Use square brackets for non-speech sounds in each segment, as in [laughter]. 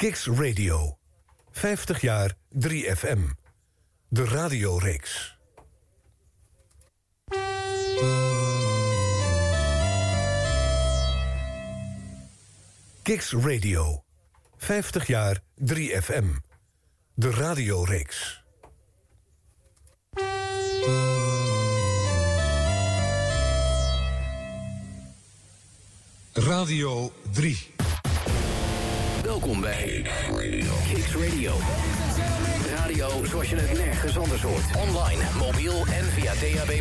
Kicks Radio. 50 jaar 3FM. De radioreeks. Kicks Radio. 50 jaar 3FM. De radioreeks. Radio 3. Welkom bij Kicks Radio. Radio zoals je het nergens anders hoort. Online, mobiel en via DAB+.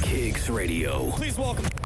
Kicks Radio. Please welcome.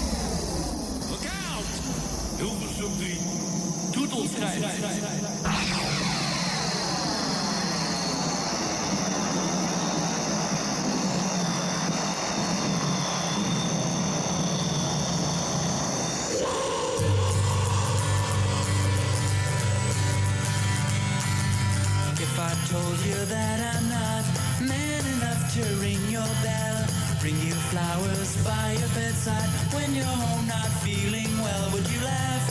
Flowers by your bedside when you're home not feeling well, would you laugh?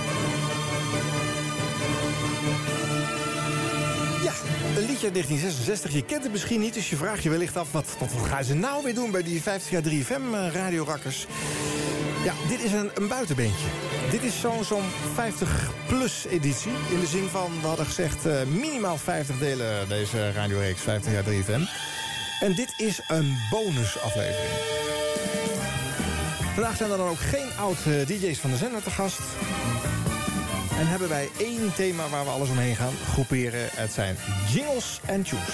uit 1966. Je kent het misschien niet, dus je vraagt je wellicht af... wat, wat gaan ze nou weer doen bij die 50 jaar 3FM eh? Ja, dit is een, een buitenbeentje. Dit is zo'n zo'n 50-plus editie. In de zin van, we hadden gezegd... eh, minimaal 50 delen deze radioreeks 50 jaar 3FM. En dit is een bonusaflevering. Vandaag zijn er dan ook geen oud-dj's van de zender te gast. En hebben wij één thema waar we alles omheen gaan groeperen. Het zijn jingles en tunes.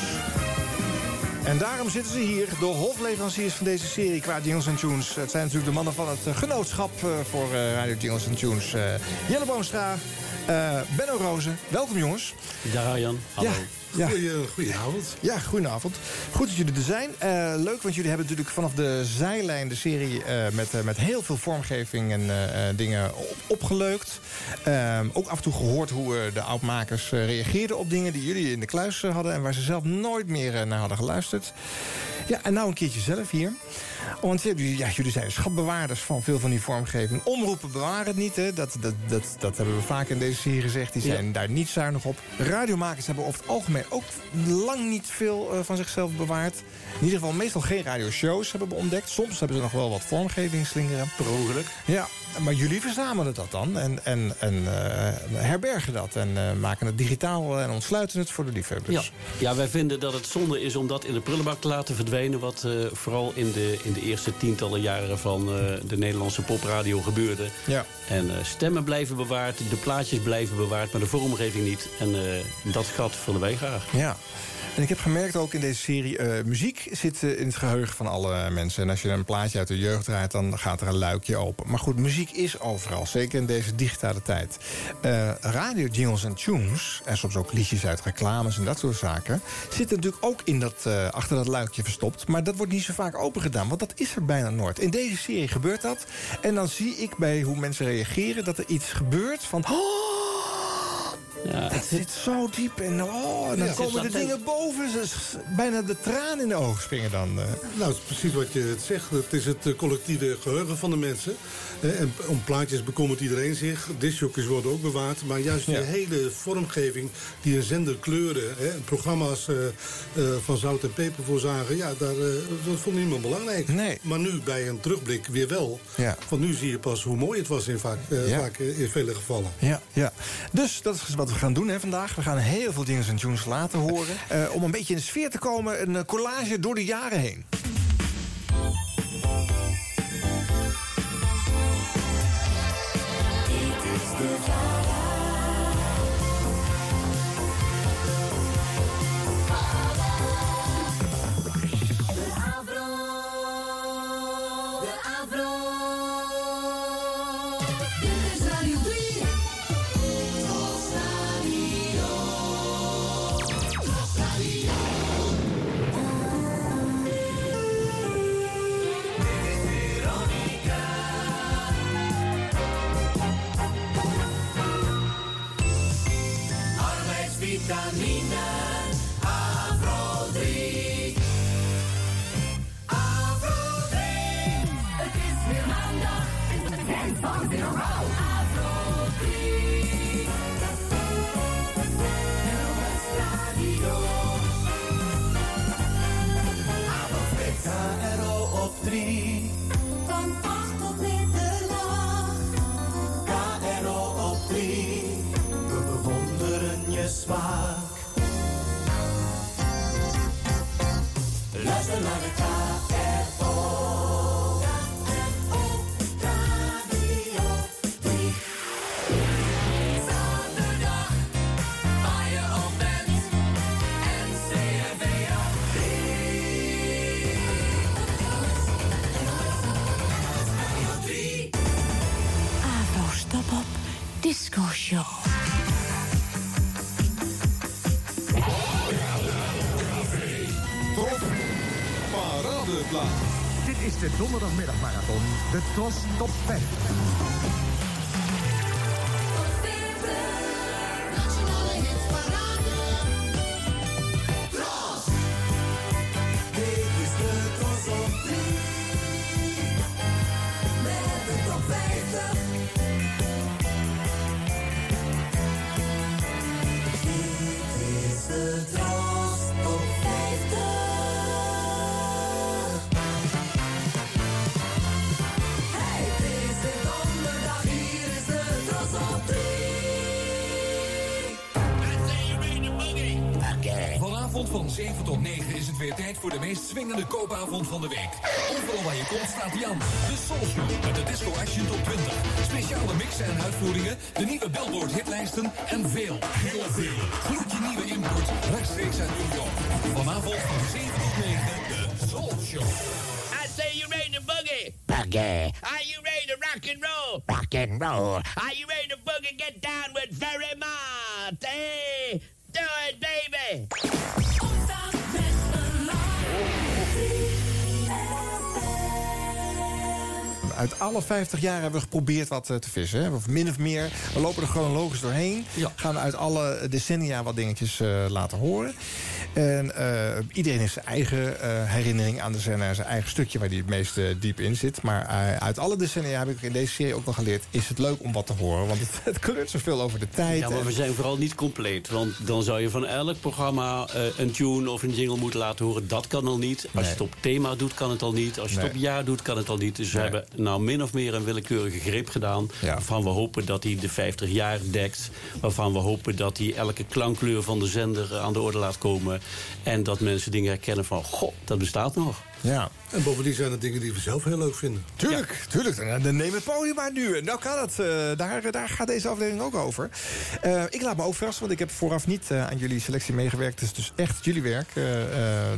En daarom zitten ze hier, de hofleveranciers van deze serie qua jingles tunes. Het zijn natuurlijk de mannen van het eh, genootschap eh, voor eh, Radio Jingles Tunes. Jelle Boomstra, eh, Benno Rozen. Welkom jongens. Dag Arjan. Hallo. Ja, ja. Goedenavond. Ja, goedenavond. Goed dat jullie er zijn. Eh, leuk, want jullie hebben natuurlijk vanaf de zijlijn de serie... eh, met, eh, met heel veel vormgeving en dingen op, opgeleukt. Ehm, ook af en toe gehoord hoe de oudmakers reageerden op dingen... die jullie in de kluis hadden... en waar ze zelf nooit meer naar hadden geluisterd. Ja, en nou een keertje zelf hier. Want jullie, ja, jullie zijn schatbewaarders van veel van die vormgeving. Omroepen bewaren het niet, hè. Dat, dat, dat, dat hebben we vaak in deze serie gezegd. Die zijn daar niet zuinig op. Radiomakers hebben over het algemeen ook lang niet veel eh, van zichzelf bewaard. In ieder geval meestal geen radioshows hebben we ontdekt. Soms hebben ze nog wel wat vormgeving slingeren. Per ongeluk. Ja, maar jullie verzamelen dat dan en, en, en eh, herbergen dat. En eh, maken het digitaal en ontsluiten het voor de liefhebbers. Ja. ja, wij vinden dat het zonde is om dat in de prullenbak te laten verdwijnen... wat eh, vooral in de, in de eerste tientallen jaren van de Nederlandse popradio gebeurde. Ja. En stemmen blijven bewaard, de plaatjes blijven bewaard... maar de vormgeving niet. En dat gat vullen wij graag. Ja. En ik heb gemerkt ook in deze serie... eh, muziek zit eh, in het geheugen van alle mensen. En als je een plaatje uit de jeugd draait... dan gaat er een luikje open. Maar goed, muziek is overal. Zeker in deze digitale tijd. Eh, radio, jingles en tunes... en soms ook liedjes uit reclames en dat soort zaken... zitten natuurlijk ook in dat, achter dat luikje verstopt. Maar dat wordt niet zo vaak open gedaan. Want dat is er bijna nooit. In deze serie gebeurt dat. En dan zie ik bij hoe mensen reageren... dat er iets gebeurt van... Ja, Het zit zo diep en, oh, en dan Ja. komen de dingen boven. Ze bijna de tranen in de ogen springen dan. eh. Nou, het is precies wat je het zegt. Het is het eh, collectieve geheugen van de mensen. Eh, En om plaatjes bekommert iedereen zich. Discjockeys worden ook bewaard. Maar juist die Ja. hele vormgeving die een zender kleuren... Hè, programma's eh, eh, van zout en peper voorzagen... ja, daar, eh, dat vond niemand belangrijk. Nee. Maar nu bij een terugblik weer wel. Ja. Want nu zie je pas hoe mooi het was in, vaak, Ja. vaak in vele gevallen. Ja, ja. Dus dat is wat we gaan doen hè, vandaag. We gaan heel veel dingen en tunes laten horen. Om een beetje in de sfeer te komen, een collage door de jaren heen. Good I de donderdagmiddagmarathon, de TROS Top 5. Vanavond van 7 tot 9 is het weer tijd voor de meest swingende koopavond van de week. Overal waar je komt staat Jan, de Soulshow met de Disco Action Top 20. Speciale mixen en uitvoeringen, de nieuwe Billboard hitlijsten en veel, heel veel. Gloedje nieuwe import rechtstreeks uit New York. Vanavond van 7 tot 9 de Soul Show. I say you ready to boogie? Boogie, Are you ready to rock and roll? rock and roll. Are you ready to boogie? Get down with very much. Hey, do it, baby. Uit alle 50 jaar hebben we geprobeerd wat eh, te vissen. Hè? Of min of meer. We lopen er chronologisch doorheen. Gaan we uit alle decennia wat dingetjes eh, laten horen. En eh, iedereen heeft zijn eigen eh, herinnering aan de zender. Zijn eigen stukje waar hij het meest eh, diep in zit. Maar uit alle decennia heb ik in deze serie ook wel geleerd... is het leuk om wat te horen. Want het, het kleurt zoveel over de tijd. Ja, maar we zijn vooral niet compleet. Want dan zou je van elk programma een tune of een jingle moeten laten horen. Dat kan al niet. Als je het op thema doet, kan het al niet. Als je Nee. het op jaar doet, kan het al niet. Dus we hebben nou min of meer een willekeurige greep gedaan. Waarvan we hopen dat hij de 50 jaar dekt. Waarvan we hopen dat hij elke klankkleur van de zender aan de orde laat komen. En dat mensen dingen herkennen van, goh, dat bestaat nog. Ja. En bovendien zijn het dingen die we zelf heel leuk vinden. Tuurlijk, tuurlijk. Dan, dan neem het podium maar nu. Nou kan het. eh, daar, daar gaat deze aflevering ook over. Eh, ik laat me ook verrassen, want ik heb vooraf niet eh, aan jullie selectie meegewerkt. Het is dus echt jullie werk.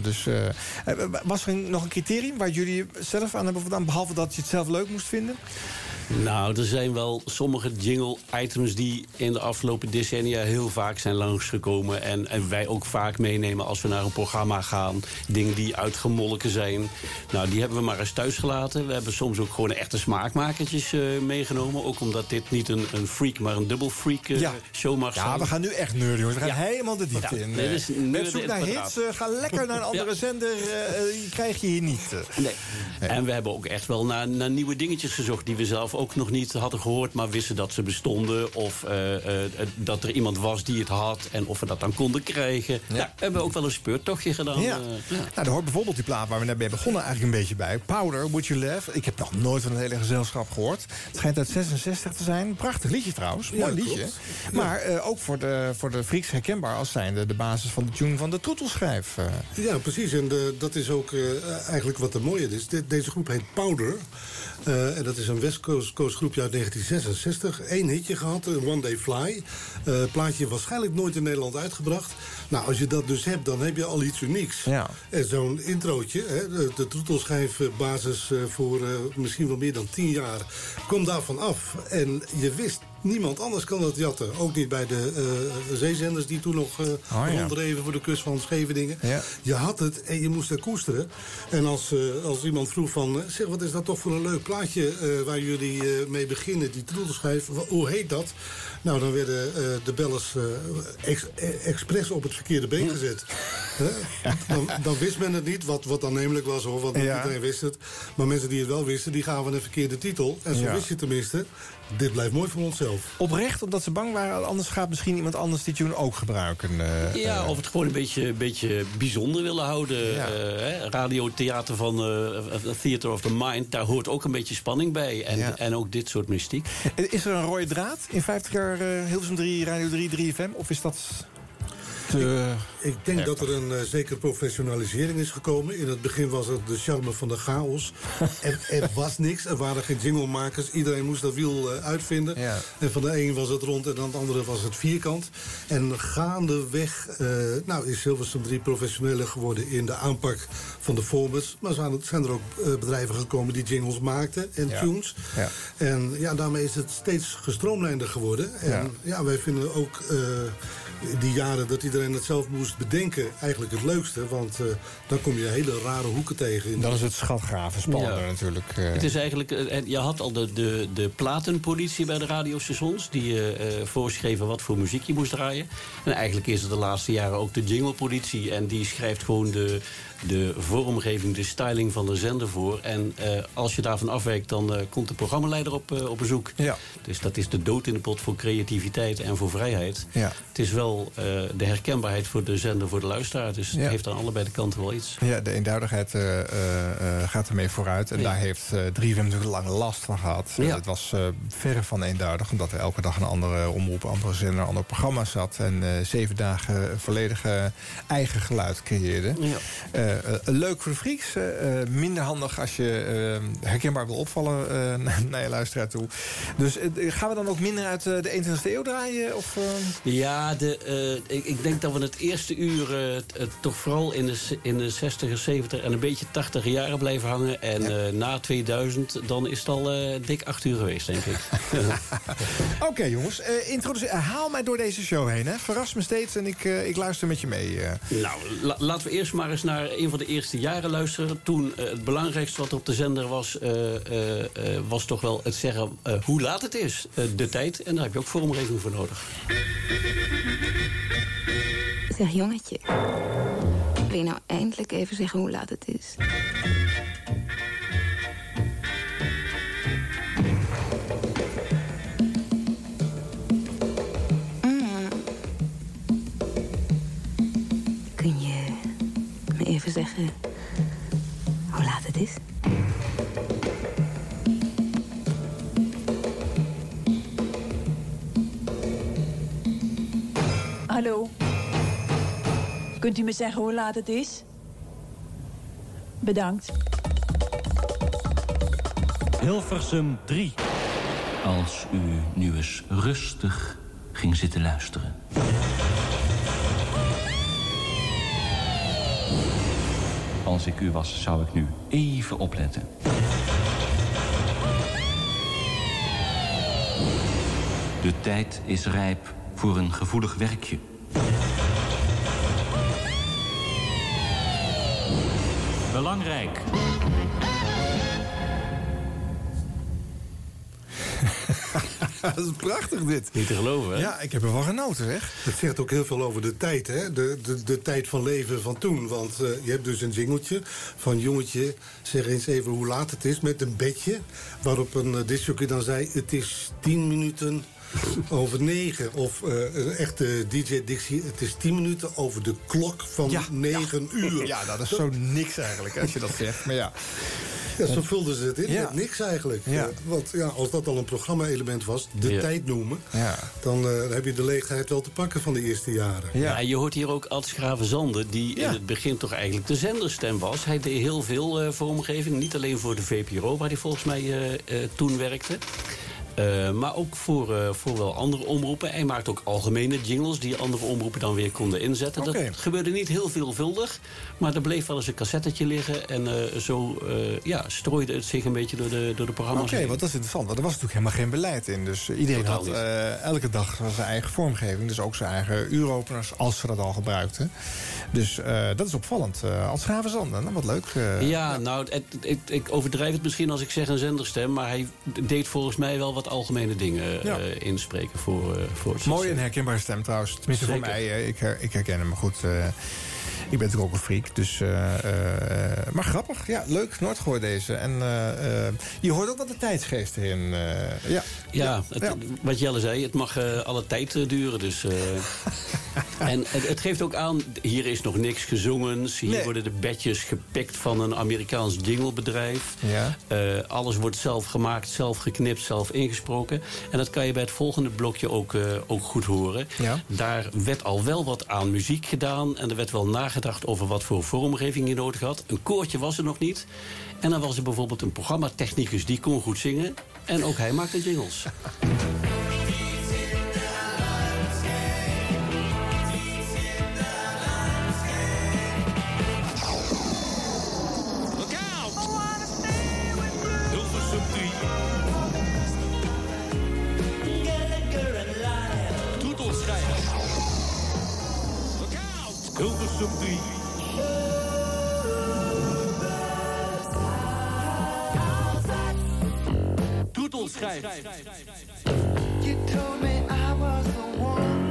Dus, was er nog een criterium waar jullie zelf aan hebben voldaan... behalve dat je het zelf leuk moest vinden? Nou, er zijn wel sommige jingle-items die in de afgelopen decennia heel vaak zijn langsgekomen. En, en wij ook vaak meenemen als we naar een programma gaan. Dingen die uitgemolken zijn. Nou, die hebben we maar eens thuis gelaten. We hebben soms ook gewoon echte smaakmakertjes eh, meegenomen. Ook omdat dit niet een, een freak, maar een double freak eh, Ja. show mag zijn. Ja, we gaan nu echt nerden, jongens. We gaan Ja. helemaal de diepte Ja, in. Eh, nerden Met zoek naar hits, ga lekker naar een [laughs] andere zender. die krijg je hier niet. eh. Nee. En we hebben ook echt wel naar, naar nieuwe dingetjes gezocht... die we zelf ook nog niet hadden gehoord... maar wisten dat ze bestonden. Of eh, eh, dat er iemand was die het had. En of we dat dan konden krijgen. Ja. we hebben ook wel een speurtochtje gedaan. Ja. eh, Nou, daar hoort bijvoorbeeld die plaat waar we net mee begonnen eigenlijk een beetje bij. Powder, Would You Laugh. Ik heb nog nooit van het hele gezelschap gehoord. Het schijnt uit 66 te zijn. Prachtig liedje trouwens. Mooi Ja, liedje. klopt. Maar eh, ook voor de, voor de freaks herkenbaar als zijnde de basis van de tune van de Troetelschrijf. eh. Ja, precies. En de, dat is ook eh, eigenlijk wat er mooie is. De- deze groep heet Powder. Eh, en dat is een West Coast groepje uit 1966. Eén hitje gehad, een One Day Fly. Eh plaatje waarschijnlijk nooit in Nederland uitgebracht. Nou, als je dat dus hebt, dan heb je al iets unieks. Ja. En zo'n introotje, hè, de, de troetelschijfbasis eh, voor eh, misschien wel meer dan tien jaar... komt daarvan af. En je wist... Niemand anders kan dat jatten. Ook niet bij de eh, zeezenders die toen nog eh ja. ronddreven voor de kust van Scheveningen. Ja. Je had het en je moest er koesteren. En als, eh, als iemand vroeg van... zeg, wat is dat toch voor een leuk plaatje waar jullie mee beginnen? Die troetelschijf, hoe heet dat? Nou, dan werden de bellers ex, expres op het verkeerde been gezet. Dan, dan wist men het niet, wat, wat dan namelijk was, hoor, want iedereen wist het. Maar mensen die het wel wisten, die gaven een verkeerde titel. En zo wist je tenminste, dit blijft mooi voor onszelf. Oprecht, omdat ze bang waren. Anders gaat misschien iemand anders die tune ook gebruiken. eh, Ja, eh. of het gewoon een beetje, beetje bijzonder willen houden. Ja. Eh, hè, radiotheater van eh, Theater of the Mind, daar hoort ook een beetje spanning bij. En, Ja. en ook dit soort mystiek. Is er een rode draad in 50 jaar eh, Hilversum 3, Radio 3, 3FM? Of is dat... te... Ik denk dat er een uh, zekere professionalisering is gekomen. In het begin was het de charme van de chaos. [laughs] er, er, was niks, er waren geen jinglemakers. Iedereen moest dat wiel uh, uitvinden. Ja. En van de een was het rond en van de andere was het vierkant. En gaandeweg uh, nou, is Hilversum 3 professioneler geworden... in de aanpak van de formats. Maar zijn, zijn er ook bedrijven gekomen die jingles maakten en Ja. tunes. Ja. En ja, daarmee is het steeds gestroomlijnder geworden. En Ja. ja, wij vinden ook uh, die jaren dat iedereen het zelf moest bedenken... eigenlijk het leukste, want uh, dan kom je hele rare hoeken tegen. In Dan is het schatgraven spannender Ja. natuurlijk. uh. Het is eigenlijk, eh, je had al de, de, de platenpolitie bij de radiostations... die eh, eh, voorschreven wat voor muziek je moest draaien. En eigenlijk is het de laatste jaren ook de jinglepolitie... en die schrijft gewoon de, de vormgeving, de styling van de zender voor. En eh, als je daarvan afwijkt, dan eh, komt de programmaleider op, eh, op bezoek. Ja. Dus dat is de dood in de pot voor creativiteit en voor vrijheid. Ja. Het is wel de herkenbaarheid voor de zender, voor de luisteraar. Dus Ja. het heeft aan allebei de kanten wel iets. Ja, de eenduidigheid gaat ermee vooruit. En Ja. daar heeft uh, 3FM natuurlijk lang last van gehad. Ja. Het was verre van eenduidig, omdat er elke dag een andere omroep, een andere zender, een ander programma zat. En zeven dagen volledig eigen geluid creëerde. Ja. Uh, uh, leuk voor de freaks, uh, minder handig als je herkenbaar wil opvallen [laughs] naar je luisteraar toe. Dus gaan we dan ook minder uit de 21ste eeuw draaien? Of. Ja, de, ik, ik, denk dat we het eerste uur toch vooral in de, in de 60er, 70 en een beetje 80 jaren blijven hangen. En ja. na 2000, dan is het al dik acht uur geweest, denk ik. [laughs] Oké, okay, jongens. Uh, haal mij door deze show heen. Hè. Verras me steeds en ik, ik luister met je mee. Nou, la laten we eerst maar eens naar een van de eerste jaren luisteren. Toen uh, het belangrijkste wat op de zender was, uh, uh, was toch wel het zeggen hoe laat het is. de tijd. En daar heb je ook vormgeving voor nodig. Zeg jongetje, wil je nou eindelijk even zeggen hoe laat het is? Even zeggen hoe laat het is? Hallo. Kunt u me zeggen hoe laat het is? Bedankt. Hilversum 3. Als u nu eens rustig ging zitten luisteren. Als ik u was, zou ik nu even opletten. De tijd is rijp voor een gevoelig werkje. Belangrijk. [laughs] [laughs] dat is prachtig dit. Niet te geloven, hè? Ja, ik heb ervan genoten, zeg. Het zegt ook heel veel over de tijd, hè? De, de, de tijd van leven van toen. Want uh, je hebt dus een jingeltje van jongetje... zeg eens even hoe laat het is met een bedje... waarop een uh, dan zei... het is tien minuten over negen. Of uh, een echte DJ Dixie, het is tien minuten over de klok van ja, negen ja. uur. Ja, dat is zo niks eigenlijk, als je dat zegt. Maar ja... Ja, zo vulden ze het in Ja. met niks eigenlijk. Ja. Uh, want ja, als dat al een programma-element was, de Ja. tijd noemen... Ja. dan uh, heb je de leegheid wel te pakken van de eerste jaren. Ja. je hoort hier ook Ad Schravenzande, die Ja. in het begin toch eigenlijk de zenderstem was. Hij deed heel veel uh, vormgeving, niet alleen voor de VPRO, waar hij volgens mij uh, uh, toen werkte. Uh, maar ook voor, uh, voor wel andere omroepen. Hij maakt ook algemene jingles die andere omroepen dan weer konden inzetten. Dat gebeurde niet heel veelvuldig. Maar er bleef wel eens een cassettetje liggen. En uh, zo ja, strooide het zich een beetje door de, door de programma's. Oké, okay, want dat is interessant. Want er was natuurlijk helemaal geen beleid in. Dus iedereen Totaal had elke dag zijn eigen vormgeving. Dus ook zijn eigen uuropeners, als ze dat al gebruikten. Dus dat is opvallend. als Gravenzande, nou, wat leuk. ja, nou, het, het, ik overdrijf het misschien als ik zeg een zenderstem. Maar hij deed volgens mij wel wat algemene dingen ja. uh, inspreken voor, uh, voor het Mooi en herkenbare stem trouwens. Tenminste Zeker. voor mij, uh, ik, her, ik, herken hem goed. Ik ben natuurlijk ook een freak. Dus, maar grappig. Ja, leuk. Nooit gehoord deze. En je hoort ook wat de tijdsgeest erin. ja. Ja, het, ja. wat Jelle zei, het mag alle tijd duren. Dus [laughs] En het, het geeft ook aan, hier is nog niks gezongen. Hier Nee. worden de bedjes gepikt van een Amerikaans jinglebedrijf. Ja. Eh, alles wordt zelf gemaakt, zelf geknipt, zelf ingesproken. En dat kan je bij het volgende blokje ook, eh, ook goed horen. Ja. Daar werd al wel wat aan muziek gedaan. En er werd wel nagedacht over wat voor vormgeving je nodig had. Een koortje was er nog niet. En dan was er bijvoorbeeld een programmatechnicus die kon goed zingen. En ook hij maakte jingles. Out! Hilversum 3. Toetelschrijf. You told me I was the one.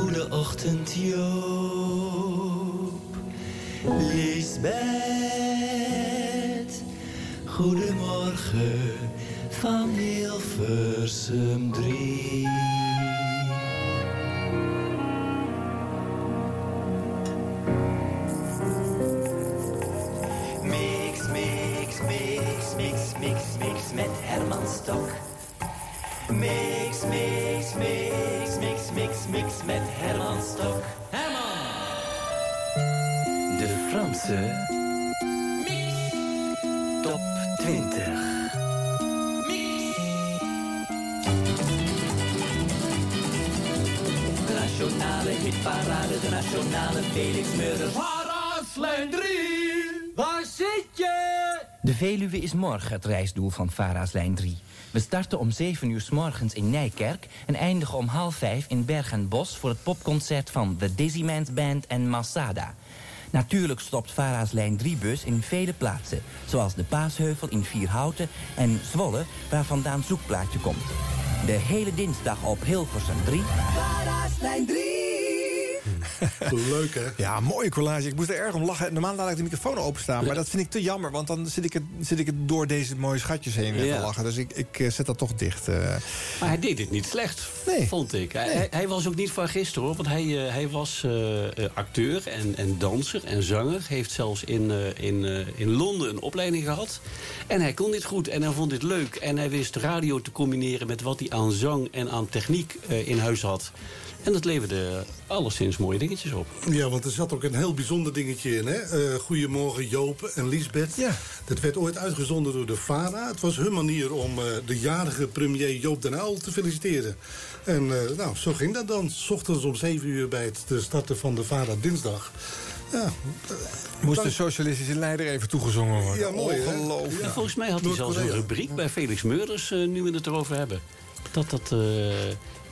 Goede ochtend Joop, Lisbeth. Goedemorgen van Hilversum 3. Mix, mix, mix, mix, mix, mix met Herman Stok. Mix, mix, mix, mix, mix, mix met Herman. Herman! De Franse Mix Top 20. De nationale hitparade, de nationale Felix Murders. Lijn 3. Waar zit je? De Veluwe is morgen het reisdoel van Vara's lijn 3. We starten om 7 uur s morgens in Nijkerk... en eindigen om half 5 in Berg en Bos... voor het popconcert van The Dizzyman's Band en Masada. Natuurlijk stopt Vara's lijn 3-bus in vele plaatsen... zoals de Paasheuvel in Vierhouten en Zwolle... waar vandaan Zoekplaatje komt. De hele dinsdag op Hilversum 3... Vara's lijn 3. [laughs] Leuk, hè? Ja, mooie collage. Ik moest er erg om lachen. Normaal laat ik de microfoon openstaan. Maar dat vind ik te jammer. Want dan zit ik het, zit ik het door deze mooie schatjes heen Ja. te lachen. Dus ik, ik eh, zet dat toch dicht. eh. Maar hij deed het niet slecht, vond ik. Hij, Nee. hij, was ook niet van gisteren, hoor. Want hij, eh, hij was acteur en, en danser en zanger. Heeft zelfs in, in, in Londen een opleiding gehad. En hij kon dit goed en hij vond dit leuk. En hij wist radio te combineren met wat hij aan zang en aan techniek in huis had. En dat leverde alleszins mooie dingetjes op. Ja, want er zat ook een heel bijzonder dingetje in. Hè? Eh, Goedemorgen Joop en Liesbeth. Ja. Dat werd ooit uitgezonden door de VARA. Het was hun manier om eh, de jarige premier Joop den Uyl te feliciteren. En eh, nou, zo ging dat dan. 's ochtends om 7 uur bij het starten van de VARA dinsdag. Ja, Moest de socialistische leider even toegezongen worden. Ja, mooi, hè? Ongelooflijk. En volgens mij had hij zelfs een rubriek bij Felix Meurders, nu we het erover hebben. Dat dat eh,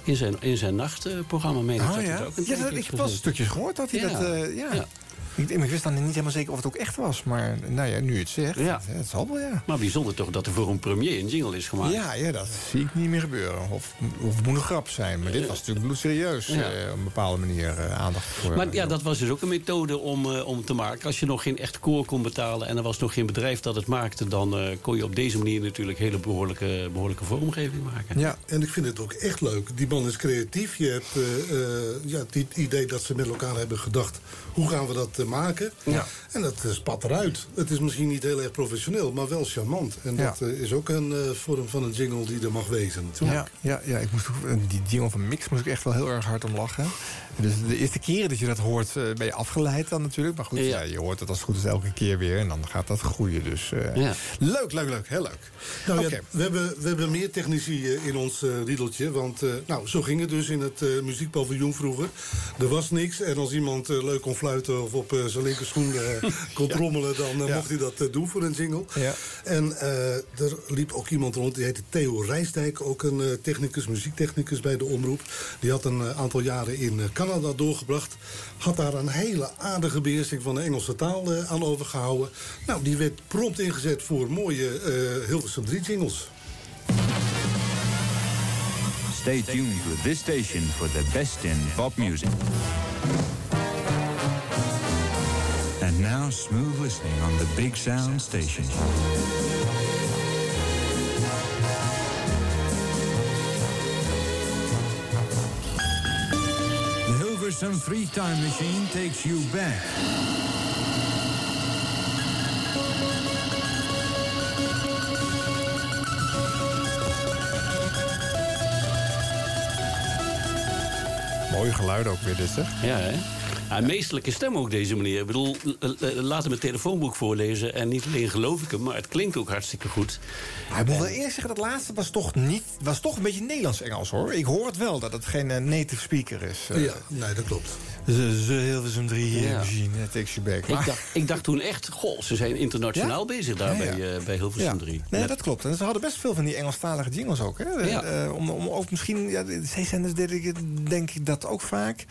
in zijn, in zijn nachtprogramma mee. Oh ja? ja dat, ik heb wel stukjes gehoord dat hij Ja. dat... ja. Ja. Ik, ik wist dan niet helemaal zeker of het ook echt was. Maar nou ja, nu je het zegt, Ja. het, het zal wel, ja. Maar bijzonder toch dat er voor een premier een jingle is gemaakt. Ja, ja, dat zie ik niet meer gebeuren. Of, of het moet een grap zijn. Maar dit was natuurlijk bloedserieus. Ja. eh, op een bepaalde manier eh, aandacht voor. Maar ja, dat was dus ook een methode om, eh, om te maken. Als je nog geen echt koor kon betalen en er was nog geen bedrijf dat het maakte... dan eh, kon je op deze manier natuurlijk hele behoorlijke, behoorlijke vormgeving maken. Ja, en ik vind het ook echt leuk. Die man is creatief. Je hebt eh, eh, ja, het idee dat ze met elkaar hebben gedacht... hoe gaan we dat eh, maken? Ja. En dat eh, spat eruit. Het is misschien niet heel erg professioneel, maar wel charmant. En Ja. dat eh, is ook een eh, vorm van een jingle die er mag wezen. natuurlijk. Ja, ja, ja, ik moest die jingle van Mix moest ik echt wel heel erg hard om lachen. Dus de eerste keren dat je dat hoort, ben je afgeleid dan natuurlijk. Maar goed, ja. je hoort het als het goed is elke keer weer. En dan gaat dat groeien. Dus eh, Ja. leuk, leuk, leuk. Heel leuk. Nou we hebben, we hebben meer technici in ons eh, riedeltje. Want eh, nou, zo ging het dus in het muziekpaviljoen vroeger. Er was niks. En als iemand leuk kon fluiten of op eh, zijn linkerschoen eh, [laughs] [laughs] kon trommelen... dan eh, Ja. mocht hij dat doen voor een jingle. Ja. En eh, er liep ook iemand rond, die heette Theo Rijsdijk. Ook een eh, technicus, muziektechnicus bij de Omroep. Die had een aantal jaren in eh, Canada doorgebracht. Had daar een hele aardige beheersing van de Engelse taal eh, aan overgehouden. Nou, die werd prompt ingezet voor mooie eh Hilversum 3 jingles. Stay tuned to this station for the best in pop music. And now, smooth listening on the Big Sound Station. The Hilversum three-time machine takes you back. Mooie geluiden ook weer dit, zeg. Ja, hè? Ja, meestelijke stem ook deze meneer. Ik bedoel, laat hem het telefoonboek voorlezen. En niet alleen geloof ik hem, maar het klinkt ook hartstikke goed. Maar ik moet wel eerst zeggen, dat laatste was toch, niet, was toch een beetje Nederlands-Engels, hoor. Ik hoor het wel, dat het geen eh, native speaker is. eh. Ja, nee, dat klopt. Ze, Hilversum 3 Ja. machine, eh, takes you back. Ik dacht, ik dacht toen echt, goh, ze zijn internationaal bezig daar Ja, ja. bij, eh, bij Hilversum 3. Nee, Met- dat klopt. En ze hadden best veel van die Engelstalige jingles ook. Hè? Ja. Eh, om, om ook misschien, ja, deed ik, denk ik dat ook vaak.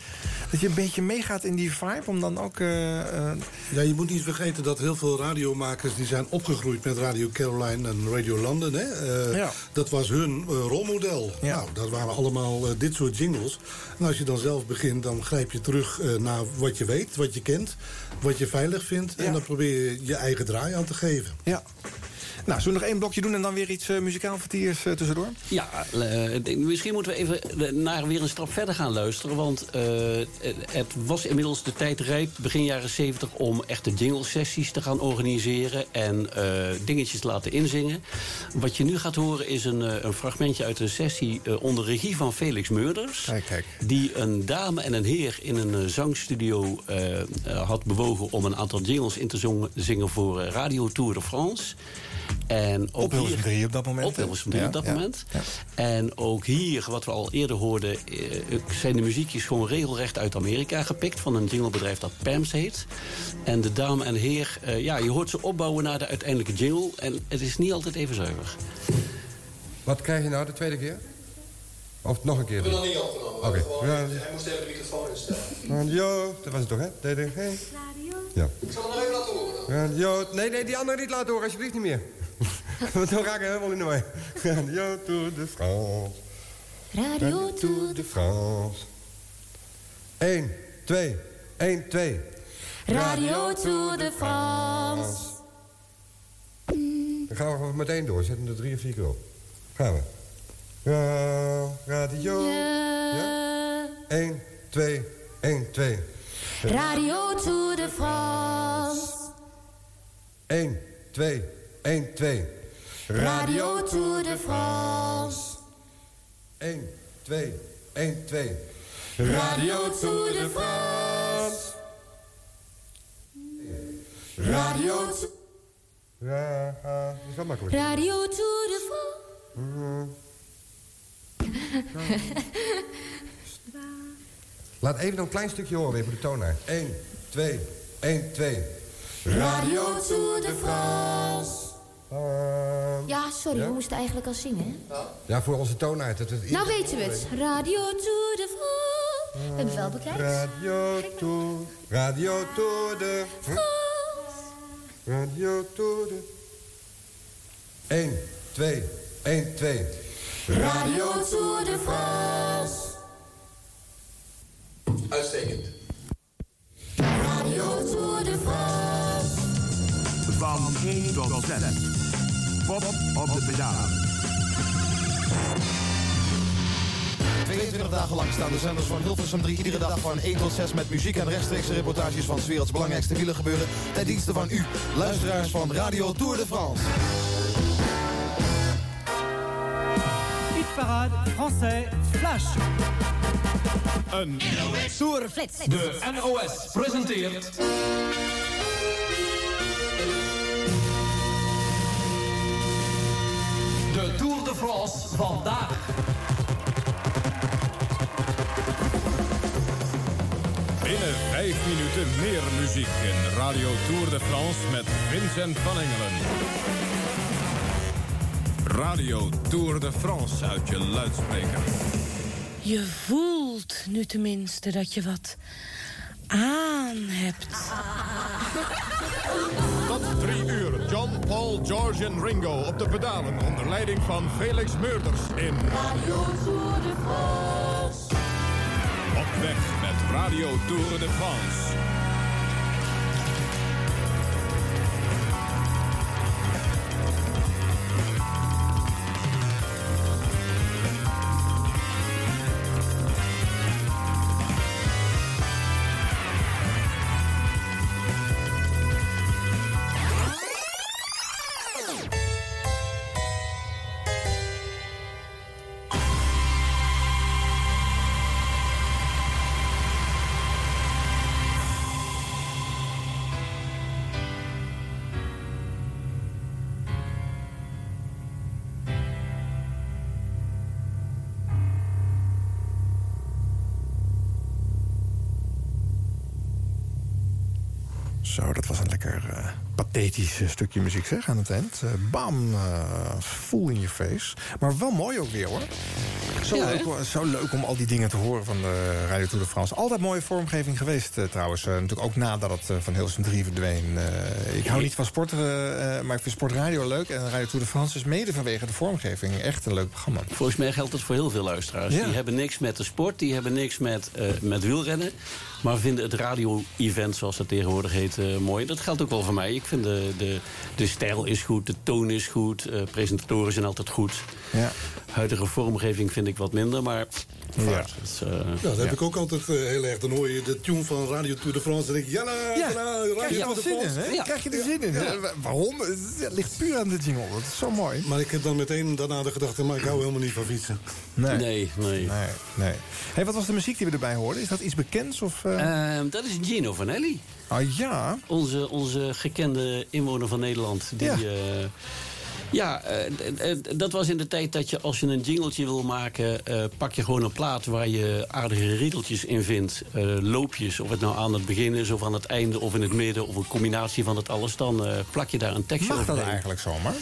Dat je een beetje meegaat in die vibe, om dan ook... eh, eh, Ja, je moet niet vergeten dat heel veel radiomakers... die zijn opgegroeid met Radio Caroline en Radio London. Hè? Eh, Ja. Dat was hun eh, rolmodel. Nou, dat waren allemaal eh, dit soort jingles. En als je dan zelf begint, dan grijp je terug eh, naar wat je weet, wat je kent... wat je veilig vindt. En dan probeer je je eigen draai aan te geven. ja. Nou, zullen we nog één blokje doen en dan weer iets eh, muzikaal vertiers eh, tussendoor? Ja, eh, misschien moeten we even naar weer een stap verder gaan luisteren. Want het was inmiddels de tijd rijp, begin jaren 70... om echte jingle-sessies te gaan organiseren en dingetjes te laten inzingen. Wat je nu gaat horen is een, een fragmentje uit een sessie... onder regie van Felix Meurders. Kijk, kijk. Die een dame en een heer in een zangstudio had bewogen... om een aantal jingles in te zingen voor Radio Tour de France... En ook Op Hilversum hier- 3 op dat moment, Op hè? Hilversum 3 Ja, op dat ja, moment. ja. En ook hier, wat we al eerder hoorden... eh, zijn de muziekjes gewoon regelrecht uit Amerika gepikt... van een jinglebedrijf dat Pams heet. En de dame en heer, eh, ja, je hoort ze opbouwen naar de uiteindelijke jingle... en het is niet altijd even zuiver. Wat krijg je nou de tweede keer? Of nog een keer? Ik ben nog niet opgenomen. Oké. Gewoon, Ja. Hij moest even de microfoon instellen. Radio, dat was het toch, hè? Ik- hey. Ja. Ik zal hem nog even laten horen dan. Radio, nee, nee, die andere niet laten horen, alsjeblieft niet meer. [laughs] Want dan ga ik helemaal in de. Radio [laughs] Tour de France. Radio Tour de France. 1, 2, 1, 2. Radio Tour de France. Dan gaan we gewoon meteen door. Zetten er drie of vier keer op. Gaan we. Radio. Ja. 1, 2, 1, 2. Radio Tour de France. 1, 2, 1, 2. Radio Tour de France. 1, 2, 1, 2. Radio Tour de France. Radio, Tour- Ja, dat is wel makkelijk. Radio Tour de France. [laughs] Laat even een klein stukje horen weer voor de toonaar. 1, 2, 1, 2. Radio Tour de France. Ja, sorry, Ja? we moesten eigenlijk al zingen. hè? Ja, voor onze toonaard. Dat het Nou weten we het. Radio Tour de France. We hebben het wel bekijkt. Radio Tour, Radio Tour de Radio Tour de 1, 2, 1, 2. Radio Tour de France. Uitstekend. Radio Tour de France. Van 1 tot 6. Pop op de pedalen. 22 dagen lang staan de zenders van Hilversum 3 iedere dag van 1 tot 6 met muziek en rechtstreekse reportages van 's werelds belangrijkste wielergebeuren ten dienste van u, luisteraars van Radio Tour de France. Parade français flash. Een Tourflits. De NOS presenteert... De Tour de France vandaag. Binnen vijf minuten meer muziek in Radio Tour de France met Vincent van Engelen. Radio Tour de France uit je luidspreker. Je voelt nu tenminste dat je wat aan hebt. Tot drie uur. John, Paul, George en Ringo op de pedalen... onder leiding van Felix Meurders in... Radio Tour de France. Op weg met Radio Tour de France. Eh, stukje muziek zeg aan het eind. Eh, bam, eh, full in your face. Maar wel mooi ook weer hoor. Zo, Ja, leuk, zo leuk om al die dingen te horen van de Radio Tour de France. Altijd mooie vormgeving geweest eh, trouwens. Eh, natuurlijk ook nadat het eh, van Hilversum 3 verdween. Eh, ik hou niet van sport, eh, eh, maar ik vind sportradio leuk. En Radio Tour de France is mede vanwege de vormgeving echt een leuk programma. Volgens mij geldt het voor heel veel luisteraars. Ja. Die hebben niks met de sport, die hebben niks met, eh, met wielrennen... maar vinden het radio-event, zoals dat tegenwoordig heet, eh, mooi. Dat geldt ook wel voor mij. Ik vind de, de, de stijl is goed, de toon is goed... eh, presentatoren zijn altijd goed. Ja. Huidige vormgeving vind ik wat minder, maar... Ja. dat is, eh, Ja, dat heb ja. ik ook altijd eh, heel erg. Dan hoor je de tune van Radio Tour de France en denk je... Ja, krijg Radio je er Tour de zin in, France. Krijg je er zin in? Eh, Waarom? Het ligt puur aan de jingle. Dat is zo mooi. Maar ik heb dan meteen daarna de gedachte... maar ik hou helemaal niet van fietsen. Nee. Nee, nee. Nee, nee. Hey, wat was de muziek die we erbij hoorden? Is dat iets bekends? Of, eh? Ehm, dat is Gino Vanelli. Ah ja. Onze, onze gekende inwoner van Nederland. Die, Ja. Ja, eh, d- eh, dat was in de tijd dat je als je een jingletje wil maken... eh, pak je gewoon een plaat waar je aardige riedeltjes in vindt. eh, loopjes, of het nou aan het begin is of aan het einde... of in het midden, of een combinatie van het alles. Dan eh, plak je daar een tekstje Mag dat eigenlijk zomaar?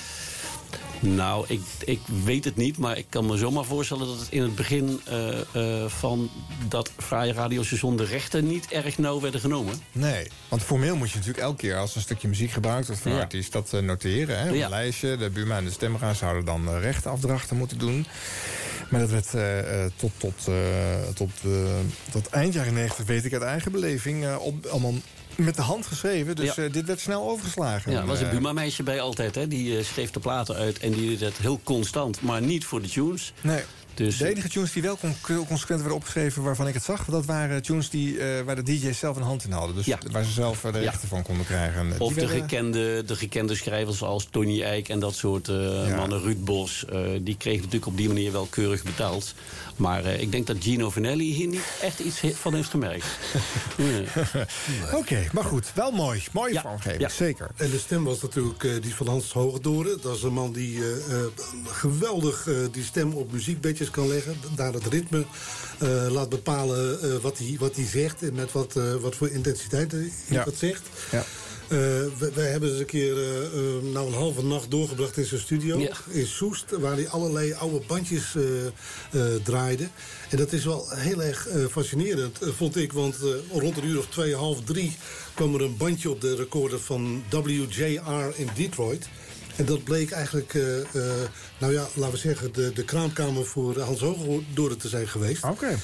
Nou, ik, ik weet het niet, maar ik kan me zomaar voorstellen... dat het in het begin eh, eh, van dat fraaie radiostation... de rechten niet erg nauw werden genomen. Nee, want formeel moet je natuurlijk elke keer als een stukje muziek gebruikt wordt van Ja. artiest dat eh, noteren. Hè, op Ja. een lijstje. De Buma en de Stemra zouden dan rechtenafdrachten moeten doen. Maar dat werd tot, tot, tot, tot eind jaren 90, weet ik uit eigen beleving, op, allemaal met de hand geschreven. Dus Ja. eh, dit werd snel overgeslagen. Ja, er was een Eh, Buma-meisje bij altijd. Hè? Die eh, schreef de platen uit en die deed het heel constant. Maar niet voor de tunes. Nee. Dus, De enige tunes die wel con- consequent werden opgeschreven waarvan ik het zag... dat waren tunes die, waar de DJ's zelf een hand in hadden. Dus Ja. waar ze zelf de Ja. rechten van konden krijgen. En, of de werden- gekende, de gekende schrijvers als Tony Eijk en dat soort Ja. mannen. Ruud Bos, die kregen natuurlijk op die manier wel keurig betaald. Maar eh, ik denk dat Gino Vanelli hier niet echt iets van heeft gemerkt. [laughs] Nee. [laughs] Oké, maar goed. Wel mooi. Mooie Ja. vormgeving, Ja. zeker. En de stem was natuurlijk eh, die van Hans Hogedoren. Dat is een man die eh, eh, geweldig eh, die stem op muziekbedjes kan leggen. Daar het ritme eh, laat bepalen eh, wat hij wat hij zegt... en met wat, eh, wat voor intensiteit hij Ja. dat zegt. Ja. Eh, wij hebben eens een keer eh, eh, nou een halve nacht doorgebracht in zijn studio. Ja. In Soest, waar hij allerlei oude bandjes eh, eh, draaide. En dat is wel heel erg eh, fascinerend, vond ik. Want eh, rond een uur of twee, half drie... kwam er een bandje op de recorder van WJR in Detroit... En dat bleek eigenlijk, eh, eh, nou ja, laten we zeggen... de, de kraamkamer voor Hans Hogedoren te zijn geweest. Oké.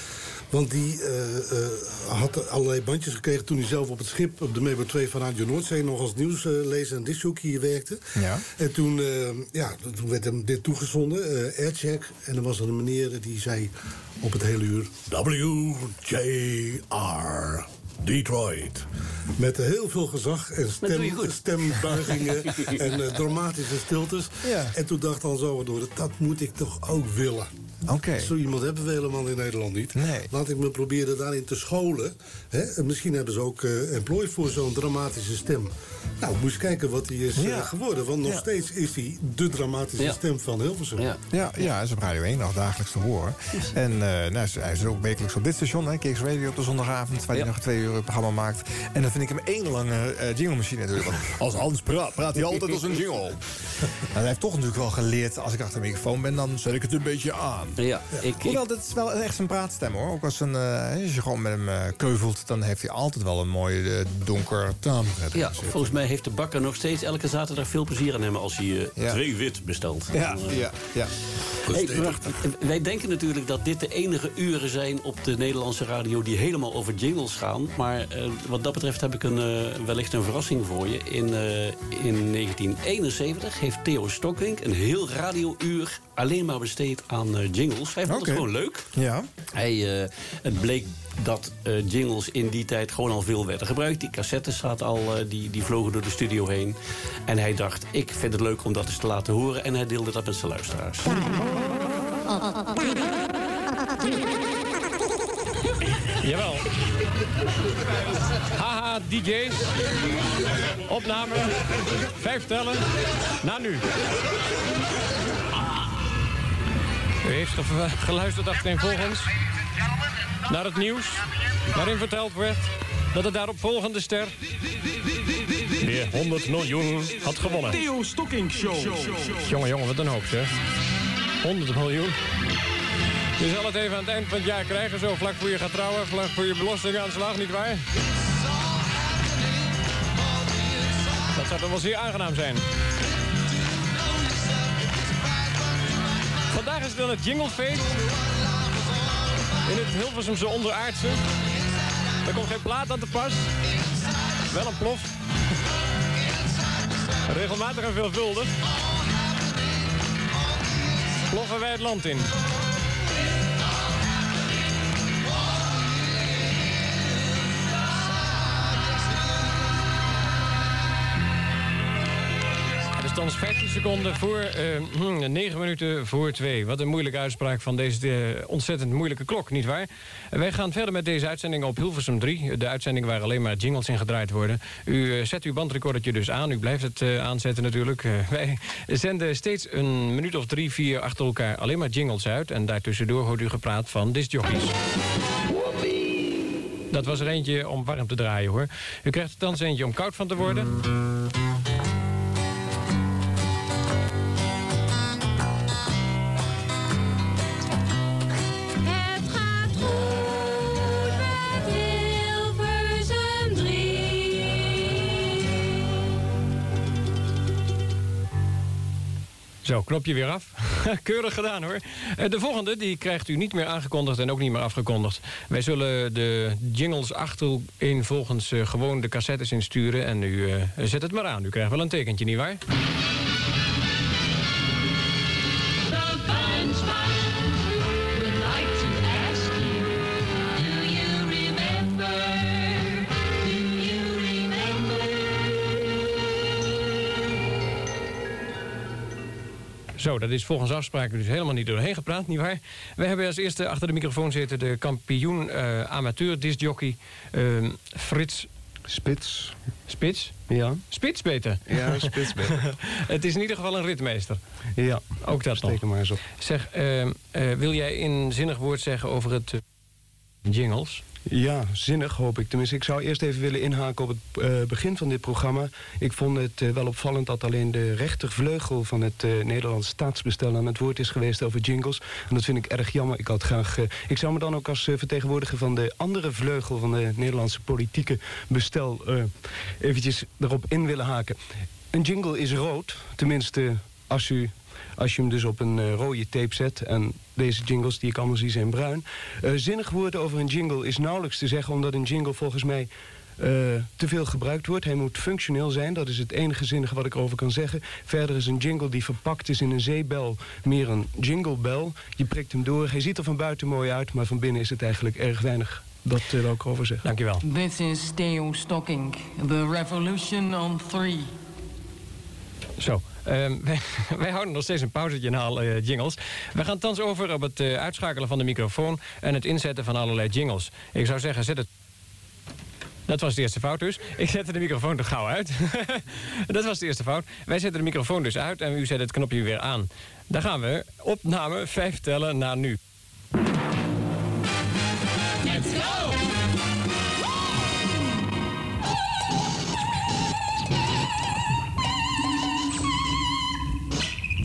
Want die eh, eh, had allerlei bandjes gekregen toen hij zelf op het schip... op de Mebo 2 van Radio Noordzee nog als nieuwslezer en disjockey hier werkte. Ja. En toen, eh, ja, toen werd hem dit toegezonden, eh aircheck. En er was er een meneer die zei op het hele uur... WJR, Detroit. Met heel veel gezag en stem, stembuigingen [laughs] en dramatische stiltes. Ja. En toen dacht Hans Overdoor, dat moet ik toch ook willen. Oké. Zo iemand hebben we helemaal in Nederland niet. Nee. Laat ik me proberen daarin te scholen. Hè? En misschien hebben ze ook eh employ voor zo'n dramatische stem. Nou, moest kijken wat hij is Ja. eh, geworden. Want nog Ja. steeds is hij de dramatische Ja. stem van Hilversum. Ja. Ja, ja, hij is op Radio 1 nog dagelijks te horen. En eh, nou, hij is ook wekelijks op dit station, hè, Kicks Radio op de zondagavond... waar Ja. hij nog twee uur een programma maakt. En dan vind ik hem één lange eh jingle machine natuurlijk. [laughs] Als Hans praat, praat hij altijd als een jingle. [laughs] Nou, hij heeft toch natuurlijk wel geleerd... als ik achter de microfoon ben, dan zet ik het een beetje aan. Ja, ik, Hoewel, dat is wel echt zijn praatstem hoor. Ook als, een, eh, als je gewoon met hem eh, keuvelt, dan heeft hij altijd wel een mooi eh, donker taamret. Ja, volgens mij heeft de bakker nog steeds elke zaterdag veel plezier aan hem als hij eh, twee wit bestelt. Ja, Dan, ja, ja. Hey, maar, wij denken natuurlijk dat dit de enige uren zijn op de Nederlandse radio die helemaal over jingles gaan. Maar eh, wat dat betreft heb ik een, eh, wellicht een verrassing voor je. In, eh, in 1971 heeft Theo Stockwink een heel radiouur alleen maar besteed aan eh, jingles. Hij vond het gewoon leuk. Ja. Hij, eh, het bleek dat eh, jingles in die tijd gewoon al veel werden gebruikt. Die cassettes zaten al, eh, die, die vlogen door de studio heen. En hij dacht, ik vind het leuk om dat eens te laten horen. En hij deelde dat met zijn luisteraars. Jawel. Haha, DJ's. Opname. Vijf tellen. Na nu. U heeft ge- [laughs] geluisterd achtereenvolgens naar het nieuws... waarin verteld werd dat de daaropvolgende ster... weer 100 miljoen had gewonnen. Theo Stocking Show. Jongen, jongen, wat een hoop zeg. 100 miljoen. Je zal het even aan het eind van het jaar krijgen, zo vlak voor je gaat trouwen, vlak voor je belastingaanslag, nietwaar? Dat zou toch wel zeer aangenaam zijn. Vandaag is het dan het jinglefeest. In het Hilversumse onderaardse. Er komt geen plaat aan te pas. Wel een plof. Regelmatig en veelvuldig. Ploffen wij het land in. Thans 15 seconden voor, eh, hm, 9 minuten voor 2. Wat een moeilijke uitspraak van deze eh, ontzettend moeilijke klok, nietwaar? Wij gaan verder met deze uitzending op Hilversum 3. De uitzending waar alleen maar jingles in gedraaid worden. U eh, zet uw bandrecordertje dus aan. U blijft het eh, aanzetten natuurlijk. Eh, wij zenden steeds een minuut of drie, vier achter elkaar alleen maar jingles uit. En daartussendoor hoort u gepraat van discjockeys. Dat was er eentje om warm te draaien, hoor. U krijgt er thans eentje om koud van te worden. Zo, knopje weer af. [laughs] Keurig gedaan hoor. Eh, De volgende die krijgt u niet meer aangekondigd en ook niet meer afgekondigd. Wij zullen de jingles achtereen volgens eh, gewoon de cassettes insturen. En u eh, zet het maar aan. U krijgt wel een tekentje, nietwaar? The Zo, dat is volgens afspraken dus helemaal niet doorheen gepraat, nietwaar? Wij hebben als eerste achter de microfoon zitten de kampioen eh, amateur discjockey eh, Frits... Spits. Spits? Ja. Spits beter? Ja, spits beter. [laughs] Het is in ieder geval een ritmeester. Ja. Ook dat Steek nog. maar eens op. Zeg, eh, eh, wil jij een zinnig woord zeggen over het eh, jingles? Ja, zinnig hoop ik. Tenminste, ik zou eerst even willen inhaken op het eh, begin van dit programma. Ik vond het eh, wel opvallend dat alleen de rechtervleugel van het eh, Nederlands staatsbestel aan het woord is geweest over jingles. En dat vind ik erg jammer. Ik, had graag, ik zou me dan ook als vertegenwoordiger van de andere vleugel van de Nederlandse politieke bestel eventjes erop in willen haken. Een jingle is rood, tenminste als u als je hem dus op een eh, rode tape zet. En deze jingles die ik allemaal zie zijn bruin. Eh, zinnig woord over een jingle is nauwelijks te zeggen... omdat een jingle volgens mij eh, te veel gebruikt wordt. Hij moet functioneel zijn, dat is het enige zinnige wat ik erover kan zeggen. Verder is een jingle die verpakt is in een zeebel meer een jinglebel. Je prikt hem door, hij ziet er van buiten mooi uit... maar van binnen is het eigenlijk erg weinig. Dat wil ik erover zeggen. Dankjewel. This is Theo Stocking, the revolution on three. Zo, ehm, [laughs] wij, houden nog steeds een pauzetje alle eh, jingles. We gaan thans over op het eh, uitschakelen van de microfoon... en het inzetten van allerlei jingles. Ik zou zeggen, zet het... Dat was de eerste fout dus. Ik zette de microfoon er gauw uit. [laughs] Dat was de eerste fout. Wij zetten de microfoon dus uit en u zet het knopje weer aan. Daar gaan we. Opname, vijf tellen naar nu.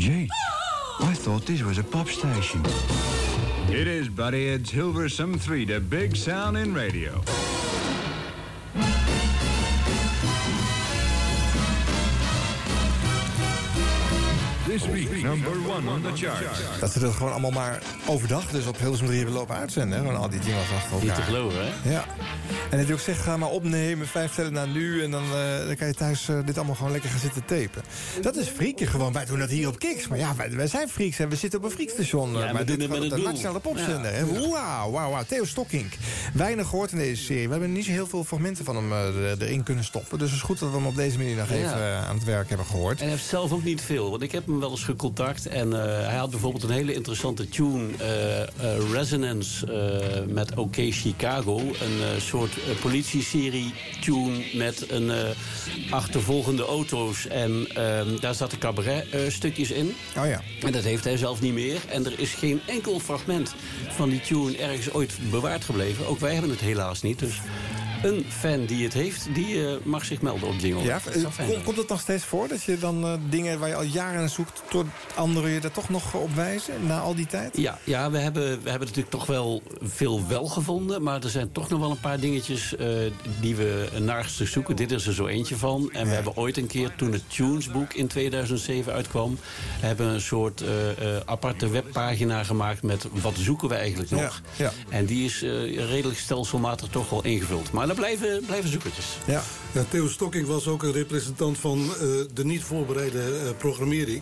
Gee, I thought this was a pop station. It is, buddy. It's Hilversum 3, the big sound in radio. This week, number one on the charts. Dat ze dat gewoon allemaal maar overdag dus op Hilversum 3 hebben lopen uitzenden. hè? Gewoon al die jingles achter elkaar. Niet te geloven, hè? Ja. En dat je ook zegt, ga maar opnemen, vijf tellen naar nu... en dan, eh, dan kan je thuis eh, dit allemaal gewoon lekker gaan zitten tapen. Dat is freaken gewoon. Wij doen dat hier op Kiks. Maar ja, wij, wij zijn freaks en we zitten op een freakstation. Ja, we maar doen dit het met gewoon een de doel. nationale popzender. hè? Wauw, wauw, wauw. Theo Stokkink. Weinig gehoord in deze serie. We hebben niet zo heel veel fragmenten van hem eh, er- erin kunnen stoppen. Dus het is goed dat we hem op deze manier nog Ja. even aan het werk hebben gehoord. En hij heeft zelf ook niet veel. Want ik heb hem wel eens gecontact. En eh, hij had bijvoorbeeld een hele interessante tune. eh, eh, Resonance met OK Chicago. Een soort politie-serie tune met een achtervolgende auto's. En ehm, daar zaten cabaret-stukjes in. Oh ja. En dat heeft hij zelf niet meer. En er is geen enkel fragment van die tune ergens ooit bewaard gebleven. Ook wij hebben het helaas niet. Dus een fan die het heeft, die mag zich melden op Jingle. Ja, Dat komt het nog steeds voor dat je dan dingen waar je al jaren naar zoekt... tot anderen je daar toch nog op wijzen na al die tijd? Ja, ja we, hebben, we hebben natuurlijk toch wel veel wel gevonden. Maar er zijn toch nog wel een paar dingetjes eh, die we naast zoeken. Dit is er zo eentje van. En we hebben ooit een keer, toen het Tunesboek in 2007 uitkwam... hebben we een soort eh, eh, aparte webpagina gemaakt met wat zoeken we eigenlijk nog. Ja, ja. En die is eh, redelijk stelselmatig toch wel ingevuld. Maar er blijven, blijven zoekertjes. Ja. Ja, Theo Stokking was ook een representant van eh, de niet voorbereide eh, programmering.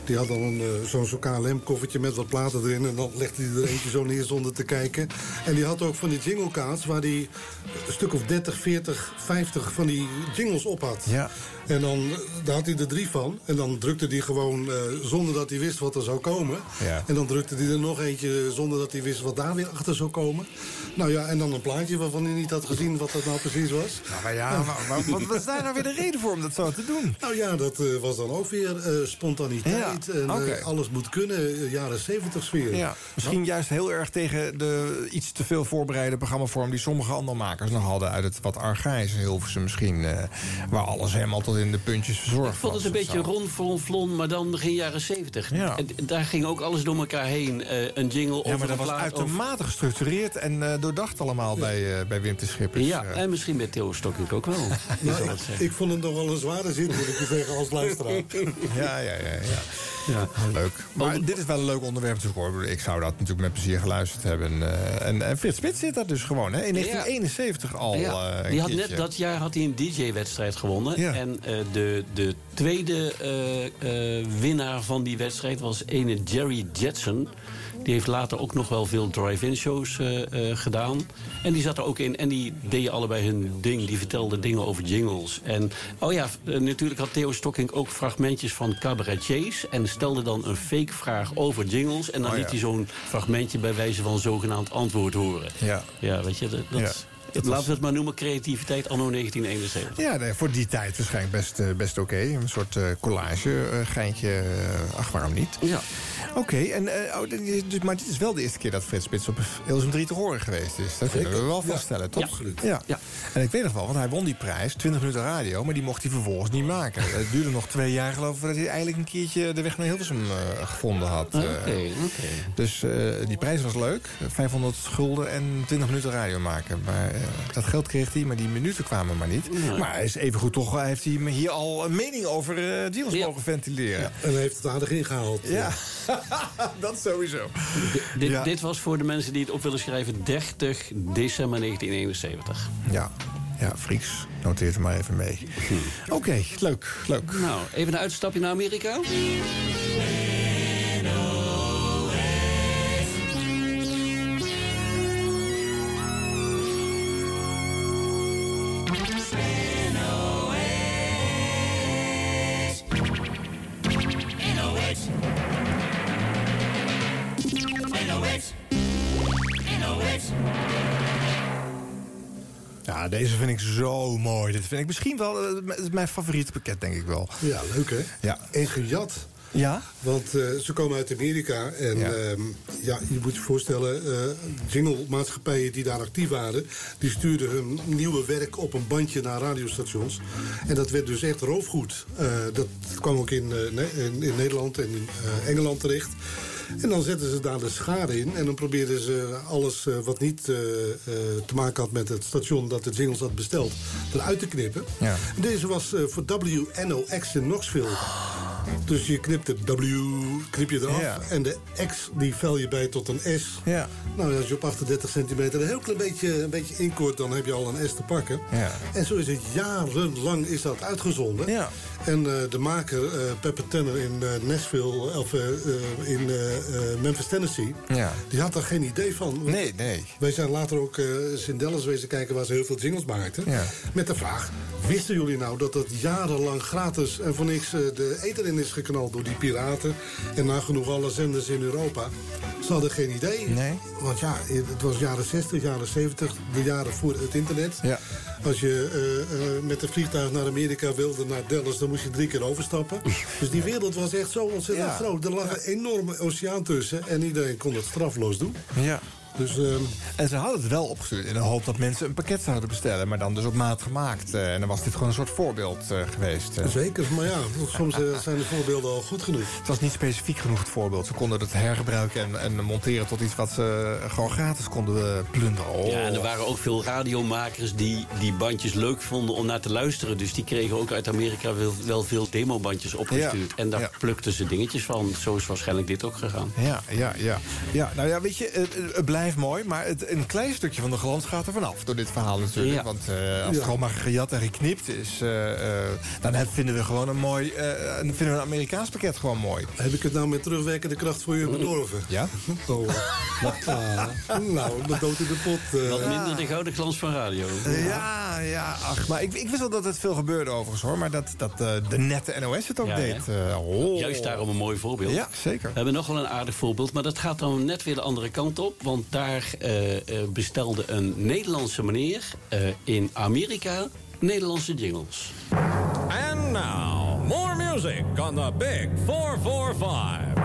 Die had dan eh, zo'n zo'n KLM-koffertje met wat platen erin... en dan legde hij er eentje zo neer zonder te kijken. En die had ook van die jinglekaarts... waar hij een stuk of 30, 40, 50 van die jingles op had. Ja. En dan eh, daar had hij er drie van. En dan drukte hij gewoon eh, zonder dat hij wist wat er zou komen. Ja. En dan drukte hij er nog eentje zonder dat hij wist wat daar weer achter zou komen. Nou ja, en dan een plaatje waarvan hij niet had gezien wat dat nou precies was. Nou, maar ja, maar, maar wat was daar nou weer de reden voor om dat zo te doen? [laughs] Nou ja, dat was dan ook weer spontaniteit. Ja, en eh, alles moet kunnen, eh, jaren 70 sfeer. Ja, misschien juist heel erg tegen de iets te veel voorbereide programmavorm... die sommige andere makers nog hadden uit het wat archaïsche Hilversum misschien... eh, waar alles helemaal tot in de puntjes verzorgd Ik vond het een beetje ron, flon, flon, maar dan begin jaren 70. Ja. En daar ging ook alles door elkaar heen. Eh, een jingle Ja, over maar dat was uitermate gestructureerd en eh, doordacht allemaal bij, eh bij Wim de Schippers. Ja, en misschien met Theo Stokking ook wel. [laughs] Nou, ik vond het nog wel een zware zin, moet ik je zeggen, als luisteraar. [laughs] ja, ja, ja, ja. Ja. Leuk. Maar dit is wel een leuk onderwerp natuurlijk hoor. Ik zou dat natuurlijk met plezier geluisterd hebben. Eh, en, en Frits Spits zit daar dus gewoon, hè? In 1971 al. Ja, eh, die had keertje. net dat jaar had hij een DJ-wedstrijd gewonnen. Ja. En eh, de, de tweede eh, eh, winnaar van die wedstrijd was ene Jerry Jetson. Die heeft later ook nog wel veel drive-in shows eh, eh, gedaan. En die zat er ook in. En die deden allebei hun ding. Die vertelden dingen over jingles. En oh ja, eh, natuurlijk had Theo Stokking ook fragmentjes van cabaretiers. En stelde dan een fake vraag over jingles. En dan Oh ja. liet hij zo'n fragmentje bij wijze van zogenaamd antwoord horen. Ja. Ja, weet je, dat, dat, Ja. laten we het maar noemen creativiteit anno 1971. Ja, nee, voor die tijd waarschijnlijk best, best oké. Een soort eh, collage, geintje. ach, waarom niet? Ja. Oké, en, eh, oh, dit is- dus, maar dit is wel de eerste keer dat Frits Spits op Hilversum 3 te horen geweest is. Dat kunnen we wel Ja, vaststellen, toch? absoluut. Ja. Ja. En ik weet nog wel, want hij won die prijs, 20 minuten radio... maar die mocht hij vervolgens niet maken. Het duurde nog twee jaar, geloof ik... voordat hij eigenlijk een keertje de weg naar Hilversum eh, gevonden had. Oké, Eh, oké. Dus eh, die prijs was leuk. 500 gulden en 20 minuten radio maken. Maar dat geld kreeg hij, maar die minuten kwamen maar niet. Maar hij is even goed toch, heeft hij hier al een mening over deals mogen ventileren. En hij heeft het aardig ingehaald. Ja, [laughs] dat sowieso. D- dit, Ja. dit was voor de mensen die het op willen schrijven 30 december 1971. Ja, ja, Frieks. Noteer het maar even mee. Oké, leuk, leuk. Nou, even een uitstapje naar Amerika. Ja, deze vind ik zo mooi. Dit vind ik misschien wel eh, mijn favoriete pakket, denk ik wel. Ja, leuk hè? Ja. En gejat. Ja? Want eh, ze komen uit Amerika. En Ja. ja, ja je moet je voorstellen, eh jingle-maatschappijen die daar actief waren... die stuurden hun nieuwe werk op een bandje naar radiostations. En dat werd dus echt roofgoed. Dat kwam ook in, in, in Nederland en in Engeland terecht. En dan zetten ze daar de schade in. En dan probeerden ze alles eh, wat niet eh, eh, te maken had met het station... dat de jingles had besteld, eruit te knippen. Ja. Deze was voor WNOX in Knoxville. Dus je knipt de W, knip je eraf. Ja. En de X, die vel je bij tot een S. Ja. Nou, als je op 38 centimeter een heel klein beetje, een beetje inkort... dan heb je al een S te pakken. Ja. En zo is het jarenlang is dat uitgezonden. Ja. En de maker, Pepper Tanner in eh, Nashville... of in eh, eh, Memphis, Tennessee... Ja. die had daar geen idee van. Nee, nee. Wij zijn later ook eh, eens in Dallas wezen kijken... waar ze heel veel jingles maakten. Ja. Met de vraag, wisten jullie nou dat dat jarenlang gratis... en voor niks eh, de eter in is geknald door die piraten... en nagenoeg alle zenders in Europa? Ze hadden geen idee. Nee. Want ja, het was jaren 60, jaren 70, de jaren voor het internet. Ja. Als je eh, eh, met een vliegtuig naar Amerika wilde, naar Dallas... dan moest je drie keer overstappen. [laughs] dus die wereld was echt zo ontzettend Ja. groot. Er lag een enorme oceaan tussen en iedereen kon het strafloos doen. Ja. Dus ehm, En ze hadden het wel opgestuurd in de hoop dat mensen een pakket zouden bestellen. Maar dan dus op maat gemaakt. Eh, en dan was dit gewoon een soort voorbeeld eh, geweest. eh. zeker, maar ja, soms zijn de voorbeelden al goed genoeg. Het was niet specifiek genoeg het voorbeeld. Ze konden het hergebruiken en, en monteren tot iets wat ze gewoon gratis konden plunderen. Oh. Ja, en er waren ook veel radiomakers die die bandjes leuk vonden om naar te luisteren. Dus die kregen ook uit Amerika wel, wel veel demobandjes opgestuurd. Ja, En daar ja. plukten ze dingetjes van. Zo is waarschijnlijk dit ook gegaan. Ja, ja, ja. ja, nou ja, weet je, het, het blijft mooi, maar het, een klein stukje van de glans gaat er vanaf door dit verhaal natuurlijk. Ja. Want eh, als het gewoon maar gejat en geknipt is, eh, eh, dan vinden we gewoon een mooi, eh, dan vinden we een Amerikaans pakket gewoon mooi. Heb ik het nou met terugwerkende kracht voor je bedorven? Ja? [laughs] Oh, [laughs] ah, nou, de dood in de pot. eh. Wat minder de gouden glans van radio. Ja, ja, ach, maar ik, ik wist wel dat het veel gebeurde overigens hoor, maar dat, dat de nette NOS het ook Ja, deed. oh. Juist daarom een mooi voorbeeld. Ja, zeker. We hebben nog wel een aardig voorbeeld, maar dat gaat dan net weer de andere kant op. Want daar eh, eh, bestelde een Nederlandse meneer eh, in Amerika Nederlandse jingles. And now, more music on the Big 445.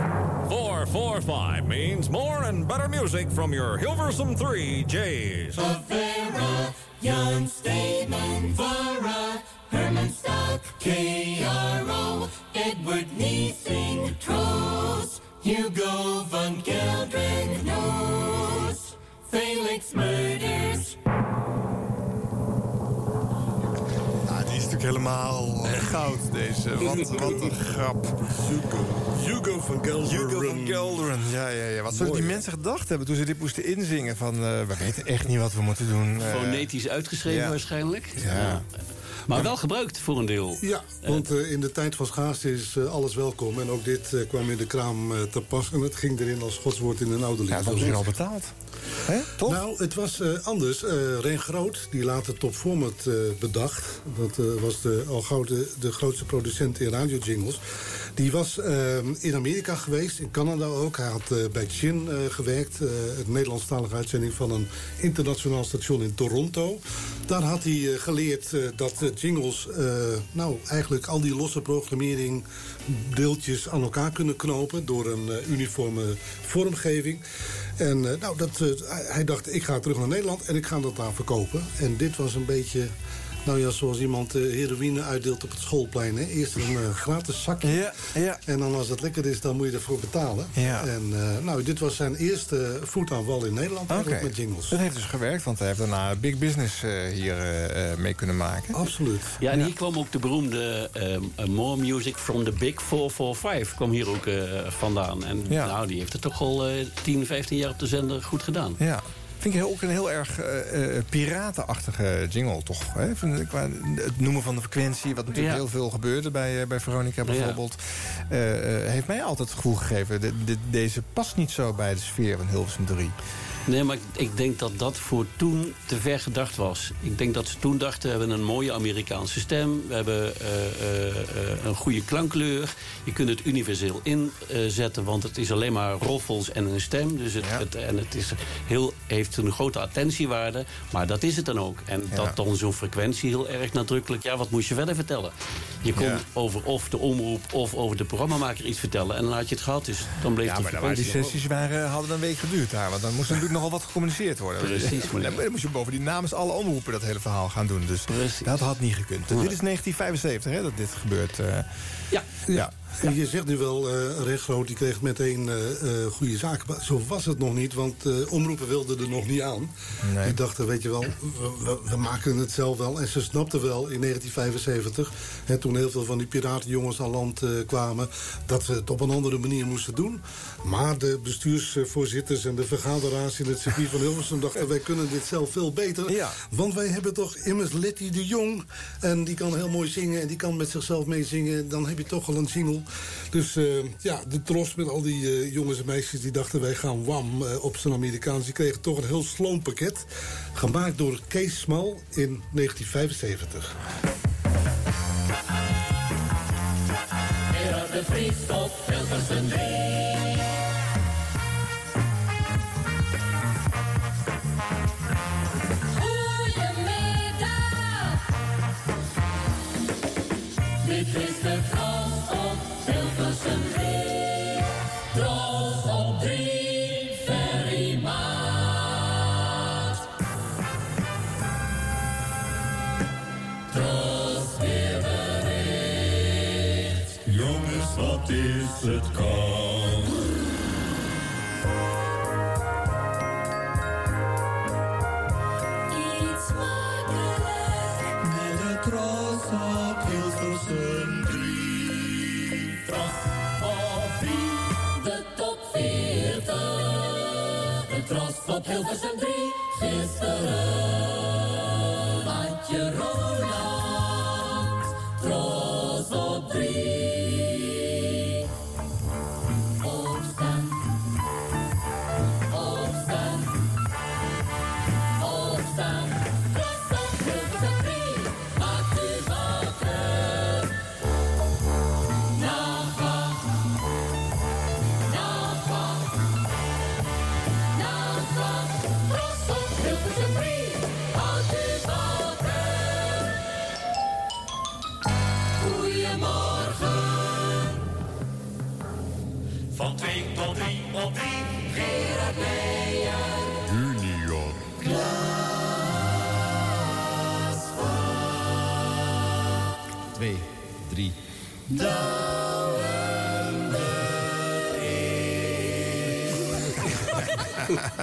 445 means more and better music from your Hilversum 3 J's. Vera, Jan Steeman, Vara, Herman Stout, KRO, Edward Niesing, Troos, Hugo van Gelderen, Noos, Felix Murders. Ah, die is natuurlijk helemaal goud, deze. Wat, wat een grap. Hugo. Hugo van Gelderen. Hugo van Gelderen. Ja, ja, ja. Wat zullen die mensen gedacht hebben toen ze dit moesten inzingen? Van, eh, we weten echt niet wat we moeten doen. eh. Fonetisch uitgeschreven ja. waarschijnlijk. Ja. Maar wel gebruikt voor een deel. Ja, want eh, in de tijd van schaarste is eh, alles welkom. En ook dit eh, kwam in de kraam eh, te pas. En het ging erin als godswoord in een oude. Ja, het was al betaald. Hè? Nou, het was eh, anders. Eh Ren Groot, die later Top Format eh, bedacht... dat was de, al de, de grootste producent in radiojingles... die was in Amerika geweest, in Canada ook. Hij had bij Chin gewerkt. het Nederlandstalige uitzending van een internationaal station in Toronto. Daar had hij geleerd dat jingles... nou, eigenlijk al die losse programmering... deeltjes aan elkaar kunnen knopen... door een eh, uniforme vormgeving... En eh, nou, dat, eh, hij- hij dacht, ik ga terug naar Nederland en ik ga dat daar verkopen. En dit was een beetje, nou ja, zoals iemand eh, heroïne uitdeelt op het schoolplein. Hè? Eerst een eh, gratis zakje. Ja, ja. En dan als het lekker is, dan moet je ervoor betalen. Ja. En eh, nou, dit was zijn eerste voet aan wal in Nederland met jingles. Dat heeft dus gewerkt, want hij heeft daarna big business eh, hier mee kunnen maken. Absoluut. Ja, en hier kwam ook de beroemde More Music from the Big 445 kwam hier ook eh, vandaan. En Ja. nou, die heeft het toch al eh 10, 15 jaar op de zender goed gedaan. Ja. Vind ik ook een heel erg eh, eh, piratenachtige jingle, toch? Hè? Ik, qua het noemen van de frequentie, wat natuurlijk Ja. heel veel gebeurde bij, eh, bij Veronica bijvoorbeeld. eh, eh, heeft mij altijd het gevoel gegeven, de, de- deze past niet zo bij de sfeer van Hilversum 3. Nee, maar ik, ik denk dat dat voor toen te ver gedacht was. Ik denk dat ze toen dachten, we hebben een mooie Amerikaanse stem. We hebben eh, eh, eh, een goede klankkleur. Je kunt het universeel inzetten, want het is alleen maar roffels en een stem. Dus het, het, en het is heel, heeft een grote attentiewaarde. Maar dat is het dan ook. En Ja. dat dan zo'n frequentie heel erg nadrukkelijk... Ja, wat moest je verder vertellen? Je kon Ja. over of de omroep of over de programmamaker iets vertellen. En dan had je het gehad, dus dan bleef Ja, maar die sessies waren, hadden een week geduurd daar. Want dan moest natuurlijk nogal wat gecommuniceerd worden. Precies, maar dan moest je bovendien namens alle omroepen dat hele verhaal gaan doen. Dus dat had niet gekund. Dit is 1975 hè, dat dit gebeurt. eh. Ja. ja. Je zegt nu wel, eh recht groot, die kreeg meteen eh, eh, goede zaken. Zo was het nog niet, want eh, omroepen wilden er nog niet aan. Nee. Die dachten, weet je wel, we, maken het zelf wel. En ze snapten wel in 1975, hè, toen heel veel van die piratenjongens aan land eh, kwamen... dat we het op een andere manier moesten doen. Maar de bestuursvoorzitters en de vergaderaars in het circuit van Hilversum... dachten, wij kunnen dit zelf veel beter. Want wij hebben toch immers Letty de Jong. En die kan heel mooi zingen en die kan met zichzelf meezingen. Dan heb je toch al een jingle. Dus eh, ja, de tros met al die eh, jongens en meisjes die dachten... wij gaan wam eh, op zijn Amerikaans. Die kregen toch een heel sloom pakket. Gemaakt door Kees Smal in 1975. Gerard de Vries op Hilversum 3. Het koud? Iets makkelijk. Met de Tros op Hilversum 3. Tros op 3, de top 40. De Tros op Hilversum 3. Gisteren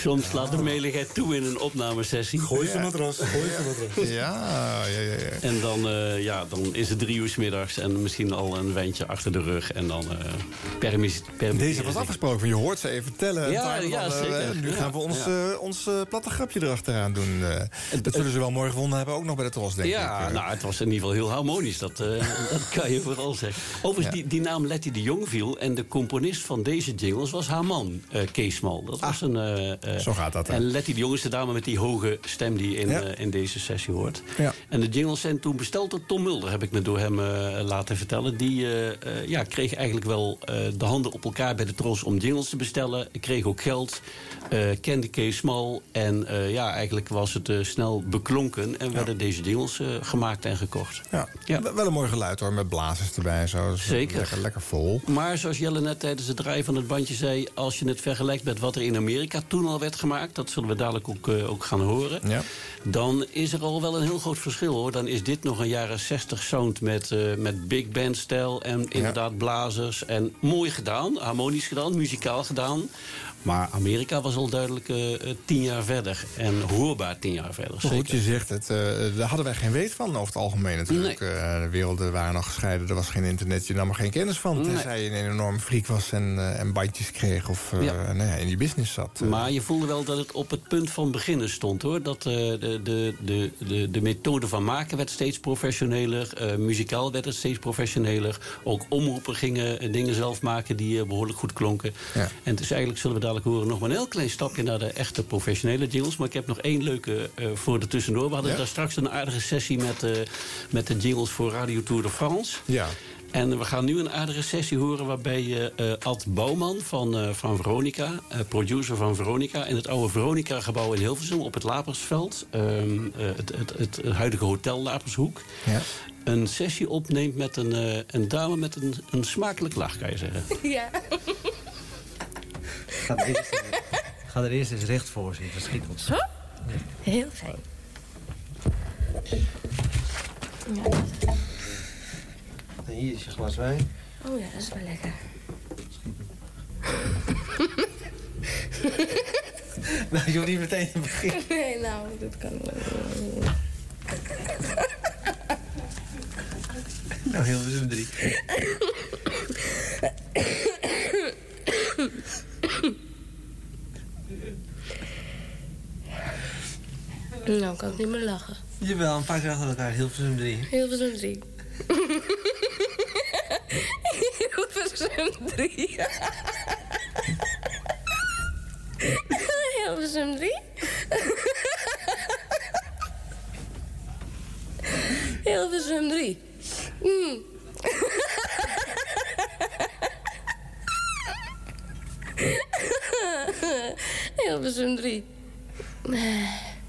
Soms slaat de meligheid toe in een opnamesessie. Gooi ze matras, gooi ze matras. Ja, ja, ja. ja. En dan, eh, ja, dan is het drie uur 's middags en misschien al een wijntje achter de rug. En dan eh permis, permis, Deze was afgesproken, je hoort ze even vertellen. Ja, ja, zeker. Nu Ja, gaan we ons, ja. eh, ons platte grapje erachteraan doen. eh. dat zullen ze wel mooi gevonden hebben, ook nog bij de Tros, denk ja, ik. eh. nou, het was in ieder geval heel harmonisch. Dat, eh, [laughs] dat kan je vooral zeggen. Overigens, die, die naam Letty de Jong viel. En de componist van deze jingles was haar man, eh, Kees Smal. Dat was een, zo gaat dat, hè? En Letty de Jong is de dame met die hoge stem die in, Ja. eh, in deze sessie hoort. Ja. En de jingles zijn toen besteld door Tom Mulder, heb ik me door hem eh, laten vertellen. Die eh, eh, ja, kreeg eigenlijk wel eh, de handen op elkaar bij de Tros om jingles te bestellen. Kreeg ook geld, eh, kende Kees Smal. En eh, ja, eigenlijk was het eh, snel beklonken. En werden deze jingles eh, gemaakt en gekocht. Ja. Wel een mooi geluid hoor, met blazers erbij. Zo. Zo Zeker. Lekker, lekker vol. Maar zoals Jelle net tijdens het draaien van het bandje zei... als je het vergelijkt met wat er in Amerika toen al werd gemaakt... dat zullen we dadelijk ook, eh, ook gaan horen... Ja. dan is er al wel een heel groot verschil, hoor. Dan is dit nog een jaren 60 sound met, eh, met big band stijl... en inderdaad blazers. En mooi gedaan, harmonisch gedaan, muzikaal gedaan... Maar Amerika was al duidelijk eh, eh, tien jaar verder. En hoorbaar tien jaar verder, goed, zeker. je zegt het. eh, daar hadden wij geen weet van over het algemeen natuurlijk. De werelden waren nog gescheiden. Er was geen internet. Je nam er geen kennis van. Nee. Tenzij je een enorm freak was en, en bandjes kreeg. Of Ja. nou ja, in die business zat. Maar je voelde wel dat het op het punt van beginnen stond, hoor. Dat de, de, de, de, de methode van maken werd steeds professioneler. muzikaal werd het steeds professioneler. Ook omroepen gingen dingen zelf maken die eh, behoorlijk goed klonken. Ja. En dus eigenlijk zullen we dadelijk horen, nog maar een heel klein stapje naar de echte professionele jingles. Maar ik heb nog één leuke eh, voor de tussendoor. We hadden Ja? daar straks een aardige sessie met, eh, met de jingles voor Radio Tour de France. Ja. En we gaan nu een aardige sessie horen waarbij eh Ad Bouwman van, eh, van Veronica, eh, producer van Veronica, in het oude Veronica-gebouw in Hilversum op het Lapersveld, ehm, eh, het, het, het, huidige Hotel Lapershoek, Ja. een sessie opneemt met een, eh, een dame met een, een smakelijk lach, kan je zeggen. [laughs] Ja. Ga er eerst, ga er eerst eens recht voor zitten. Schiet. Zo? Heel fijn. Ja. En hier is je glas wijn. Oh ja, dat is wel lekker. [laughs] Nou, je hoeft niet meteen te beginnen. Nee, nou, dat kan wel. Nou, heel veel drie. [laughs] Nou, kan ik niet meer lachen. Jawel, een paar keer achter elkaar. Heel veel drie. Heel veel drie. Hilversum 3. Hilversum 3. Hilversum 3. Mm. [laughs] Hilversum 3.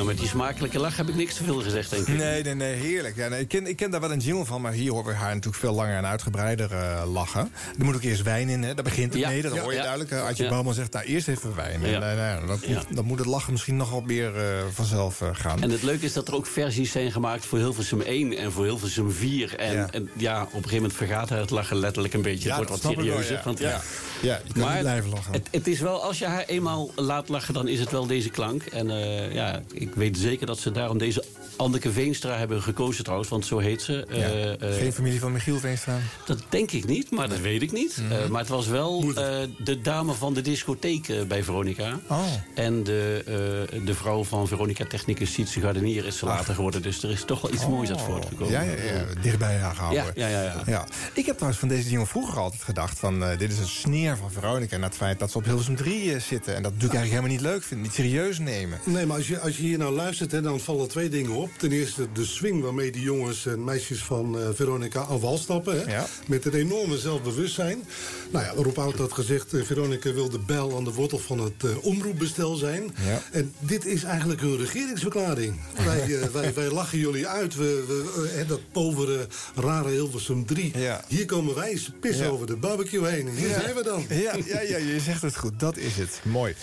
Nou, met die smakelijke lach heb ik niks te veel gezegd, denk ik. Nee, nee, nee, heerlijk. Ja, nee, ik, ken, ik ken daar wel een jingle van, maar hier horen we haar natuurlijk veel langer en uitgebreider eh, lachen. Er moet ook eerst wijn in, hè? daar begint het Ja, mee. Dat hoor je ja. duidelijk. eh, Adje Ja. Bouwman zegt, nou eerst even wijn. En, nou, dat moet, dan moet het lachen misschien nogal meer eh, vanzelf gaan. En het leuke is dat er ook versies zijn gemaakt voor Hilversum 1 en voor Hilversum 4. En ja, en, ja op een gegeven moment vergaat hij het lachen letterlijk een beetje. Het wordt wat serieuzer. ja. Want, Ja. Ja, je kan maar niet blijven lachen. Het, het is wel, als je haar eenmaal laat lachen, dan is het wel deze klank. En ja, ik weet zeker dat ze daarom deze Anneke Veenstra hebben gekozen trouwens. Want zo heet ze. Ja. Eh, eh, Geen familie van Michiel Veenstra? dat denk ik niet, maar dat weet ik niet. Mhm. Eh, maar het was wel eh, de dame van de discotheek bij Veronica. Oh. En de, eh, de vrouw van Veronica Technicus Sietse Gardenier is ze later geworden. Dus er is toch wel iets moois uit voortgekomen. Ja, ja, ja, dichtbij haar gehouden. Ja, ja, ja, ja. Ik heb trouwens van deze dingen vroeger altijd gedacht... van eh, dit is een sneer van Veronica... en het feit dat ze op Hilversum 3 eh, zitten. En dat natuurlijk eigenlijk helemaal niet leuk vinden. Niet serieus nemen. Nee, maar als je, als je hier nou luistert, hè, dan vallen twee dingen op. Ten eerste de swing waarmee die jongens en meisjes van eh, Veronica aan wal stappen. Hè, Met een enorme zelfbewustzijn. Nou ja, Rob Oud had gezegd, eh, Veronica wil de bel aan de wortel van het eh, omroepbestel zijn. Ja. En dit is eigenlijk hun regeringsverklaring. wij, wij, wij lachen jullie uit. We, we, dat povere, rare Hilversum 3. Hier komen wij, ze pissen over de barbecue heen. En hier Ja. zijn we dan. Ja, ja, ja, je zegt het goed. Dat is het. Mooi.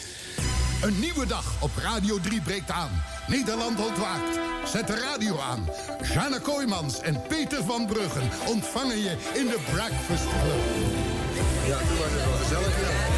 Een nieuwe dag op Radio 3 breekt aan. Nederland ontwaakt. Zet de radio aan. Jana Kooijmans en Peter van Bruggen ontvangen je in de Breakfast Club. Ja, toen was het wel gezellig, ja.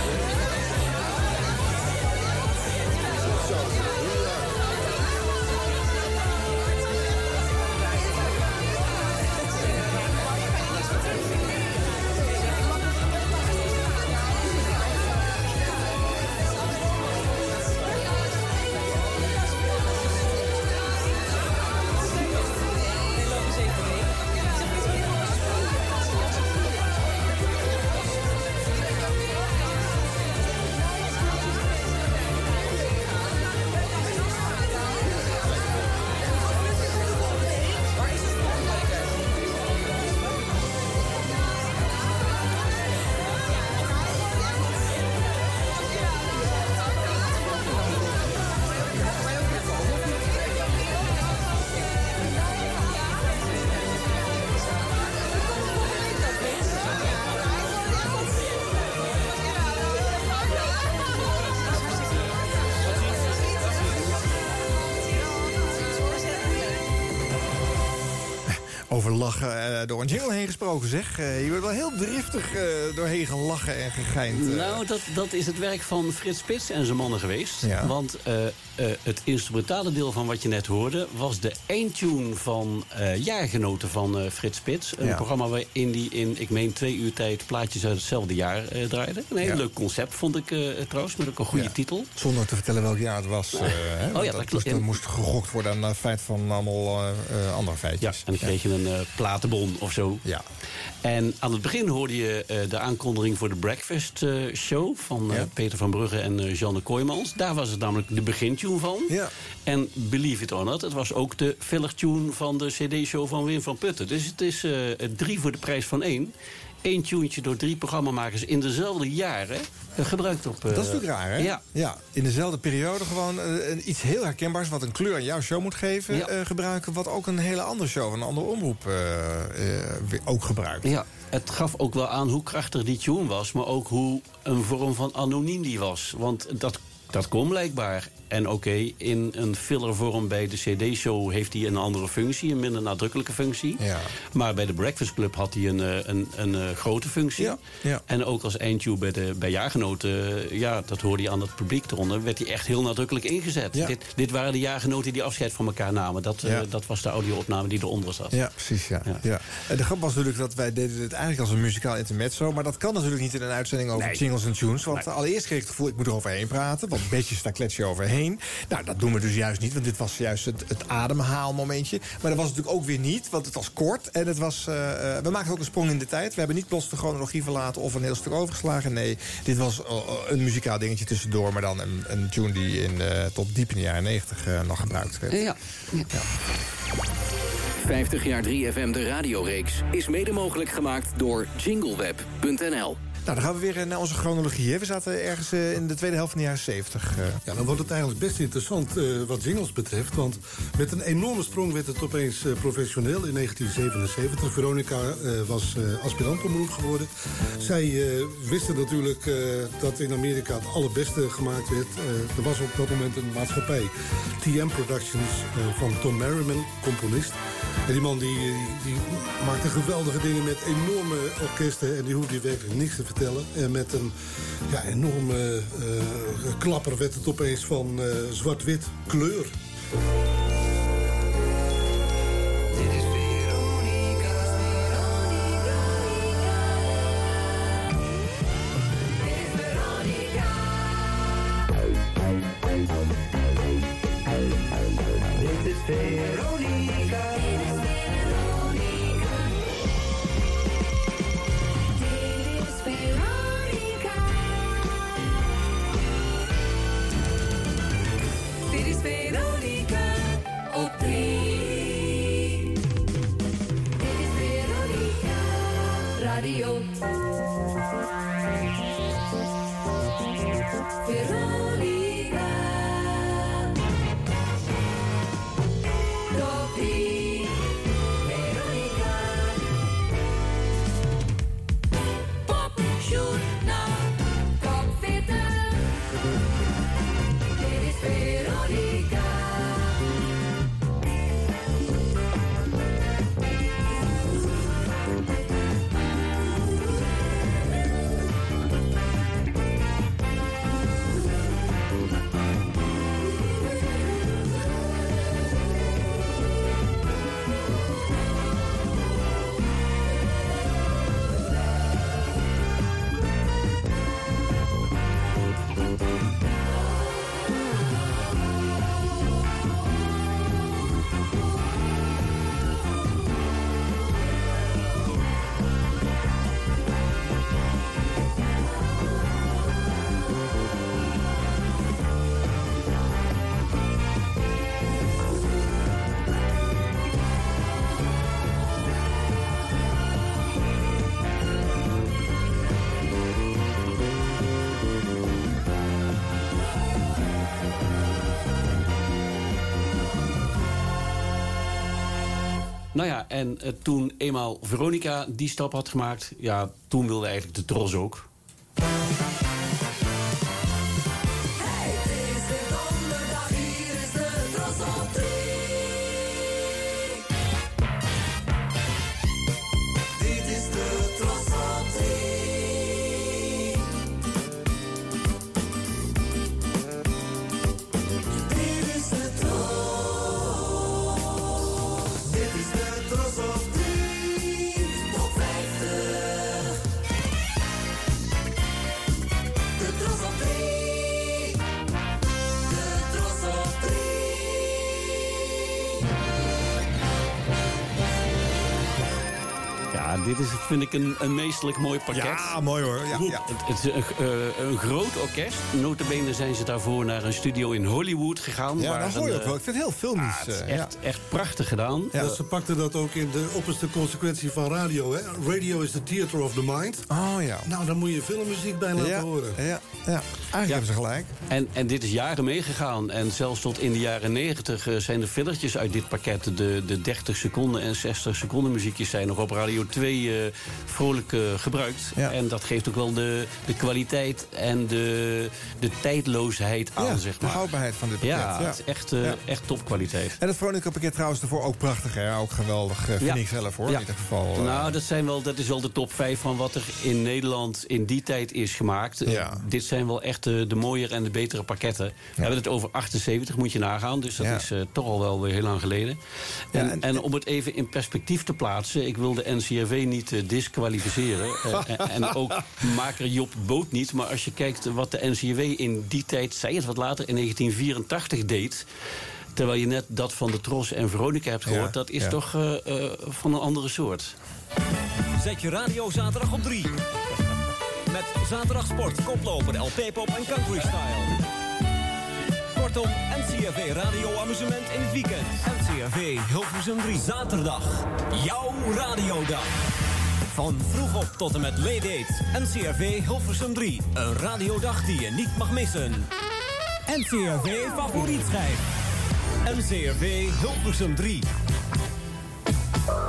Over lachen eh, door een jingle heen gesproken, zeg. Eh, je wordt wel heel driftig eh, doorheen gelachen en gegeind. Nou, dat, dat is het werk van Frits Spits en zijn mannen geweest. Ja. Want het instrumentale deel van wat je net hoorde... was de eindtune van eh jaargenoten van Frits Spits. Een Ja. programma waarin die in, ik meen, twee uur tijd... plaatjes uit hetzelfde jaar draaide. Een heel Ja. leuk concept, vond ik trouwens. Met ook een goede Ja. titel. Zonder te vertellen welk jaar het was. [laughs] eh, hè, Oh ja, dat dat moest, er moest gegokt worden aan het feit van allemaal andere Ja, feitjes. en dan kreeg je een platenbon of zo. Ja. En aan het begin hoorde je eh, de aankondiging voor de Breakfast eh, Show... van eh, Ja. Peter van Brugge en eh Jeanne Kooijmans. Daar was het namelijk de begintune van. Ja. En believe it or not, het was ook de fillertune van de cd-show van Wim van Putten. Dus het is eh, drie voor de prijs van één. Eén tuentje door drie programmamakers in dezelfde jaren eh, gebruikt op... eh, Dat is natuurlijk raar, hè? Ja. ja. In dezelfde periode gewoon eh, iets heel herkenbaars... wat een kleur aan jouw show moet geven, Ja. eh, gebruiken... wat ook een hele andere show, een andere omroep eh, eh, ook gebruikt. Ja, het gaf ook wel aan hoe krachtig die tune was... maar ook hoe een vorm van anoniem die was. Want dat, dat kon blijkbaar. En oké, in een fillervorm bij de CD-show heeft hij een andere functie... een minder nadrukkelijke functie. Ja. Maar bij de Breakfast Club had hij een, eh, een, een, eh, grote functie. Ja, ja. En ook als eindtune bij, de, bij jaargenoten... eh, ja, dat hoorde je aan het publiek eronder... werd hij echt heel nadrukkelijk ingezet. Dit, dit waren de jaargenoten die afscheid van elkaar namen. Dat, dat was de audio-opname die eronder zat. Ja, precies, ja. ja. En de grap was natuurlijk dat wij deden het eigenlijk als een muzikaal intermezzo... maar dat kan natuurlijk niet in een uitzending over Nee. jingles en tunes... want allereerst kreeg ik het gevoel, ik moet er overheen praten... want [laughs] beetjes, daar klets je overheen. Nou, dat doen we dus juist niet, want dit was juist het, het ademhaalmomentje. Maar dat was het natuurlijk ook weer niet, want het was kort... en het was, eh, eh, we maakten ook een sprong in de tijd. We hebben niet plots de chronologie verlaten of een heel stuk overgeslagen. Nee, dit was eh, een muzikaal dingetje tussendoor... maar dan een, een tune die in, eh, tot diep in de jaren negentig eh, nog gebruikt werd. Ja. 50 jaar 3FM de radioreeks is mede mogelijk gemaakt door jingleweb.nl. Nou, dan gaan we weer eh, naar onze chronologie. We zaten ergens eh, in de tweede helft van de jaren 70. eh. Ja, dan wordt het eigenlijk best interessant wat jingles betreft. Want met een enorme sprong werd het opeens professioneel in 1977. Veronica was eh aspirantomroep geworden. Zij wisten natuurlijk dat in Amerika het allerbeste gemaakt werd. Er was op dat moment een maatschappij, TM Productions, van Tom Merriman, componist. En die man die, die, maakte geweldige dingen met enorme orkesten. En die hoefde werkelijk niks te vertellen. En met een ja, enorme eh, klapper werd het opeens van eh, zwart-wit kleur. Nou ja, en eh, toen eenmaal Veronica die stap had gemaakt... ja, toen wilde eigenlijk de Tros ook. Vind ik een, een meestelijk mooi pakket. Ja, mooi hoor. Ja, ja. Het, het is een, eh, een groot orkest. Notabene zijn ze daarvoor naar een studio in Hollywood gegaan. Ja, waar dat hoor je ook wel. eh, Ik vind het heel filmisch. het is eh, ja. echt, echt prachtig gedaan. Ja. ze pakten dat ook in de opperste consequentie van radio. Hè? Radio is the theater of the mind. Oh ja. Nou, dan moet je filmmuziek bij laten Ja, horen. ja, ja. Eigenlijk hebben ze gelijk. En, en dit is jaren meegegaan. En zelfs tot in de jaren 90 eh, zijn de fillertjes uit dit pakket... de, de 30 seconden en 60 seconden muziekjes zijn nog op Radio 2 eh, vrolijk eh, gebruikt. En dat geeft ook wel de, de kwaliteit en de, de tijdloosheid aan, Ja, zeg de maar. houdbaarheid van dit pakket. Ja, het is echt, eh, echt topkwaliteit. En het Veronica pakket trouwens ervoor ook prachtig. Hè? Ook geweldig. eh, vind ik zelf hoor. In ieder geval. Nou, dat, zijn wel, dat is wel de top 5 van wat er in Nederland in die tijd is gemaakt. Ja. Dit zijn wel echt de, de mooiere en de betere pakketten. We hebben het over 78, moet je nagaan. Dus dat is toch al wel weer heel lang geleden. En, Ja, en- en, om het even in perspectief te plaatsen... ik wil de NCRV niet disqualificeren. En, en ook maker Job Boot niet. Maar als je kijkt wat de NCRV in die tijd... zei het wat later, in 1984 deed... Terwijl je net dat van de Tros en Veronica hebt gehoord... Ja, dat is ja. toch eh, eh, van een andere soort. Zet je radio zaterdag op 3. Met zaterdag sport, koploper, LP pop en country style. Kortom, NCRV radio amusement in het weekend. NCRV Hilversum 3. Zaterdag, jouw radiodag. Van vroeg op tot en met late date. NCRV Hilversum 3. Een radiodag die je niet mag missen. NCRV favorietschijf. NCRV Hilversum 3.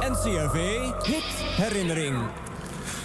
NCRV Hit Herinnering.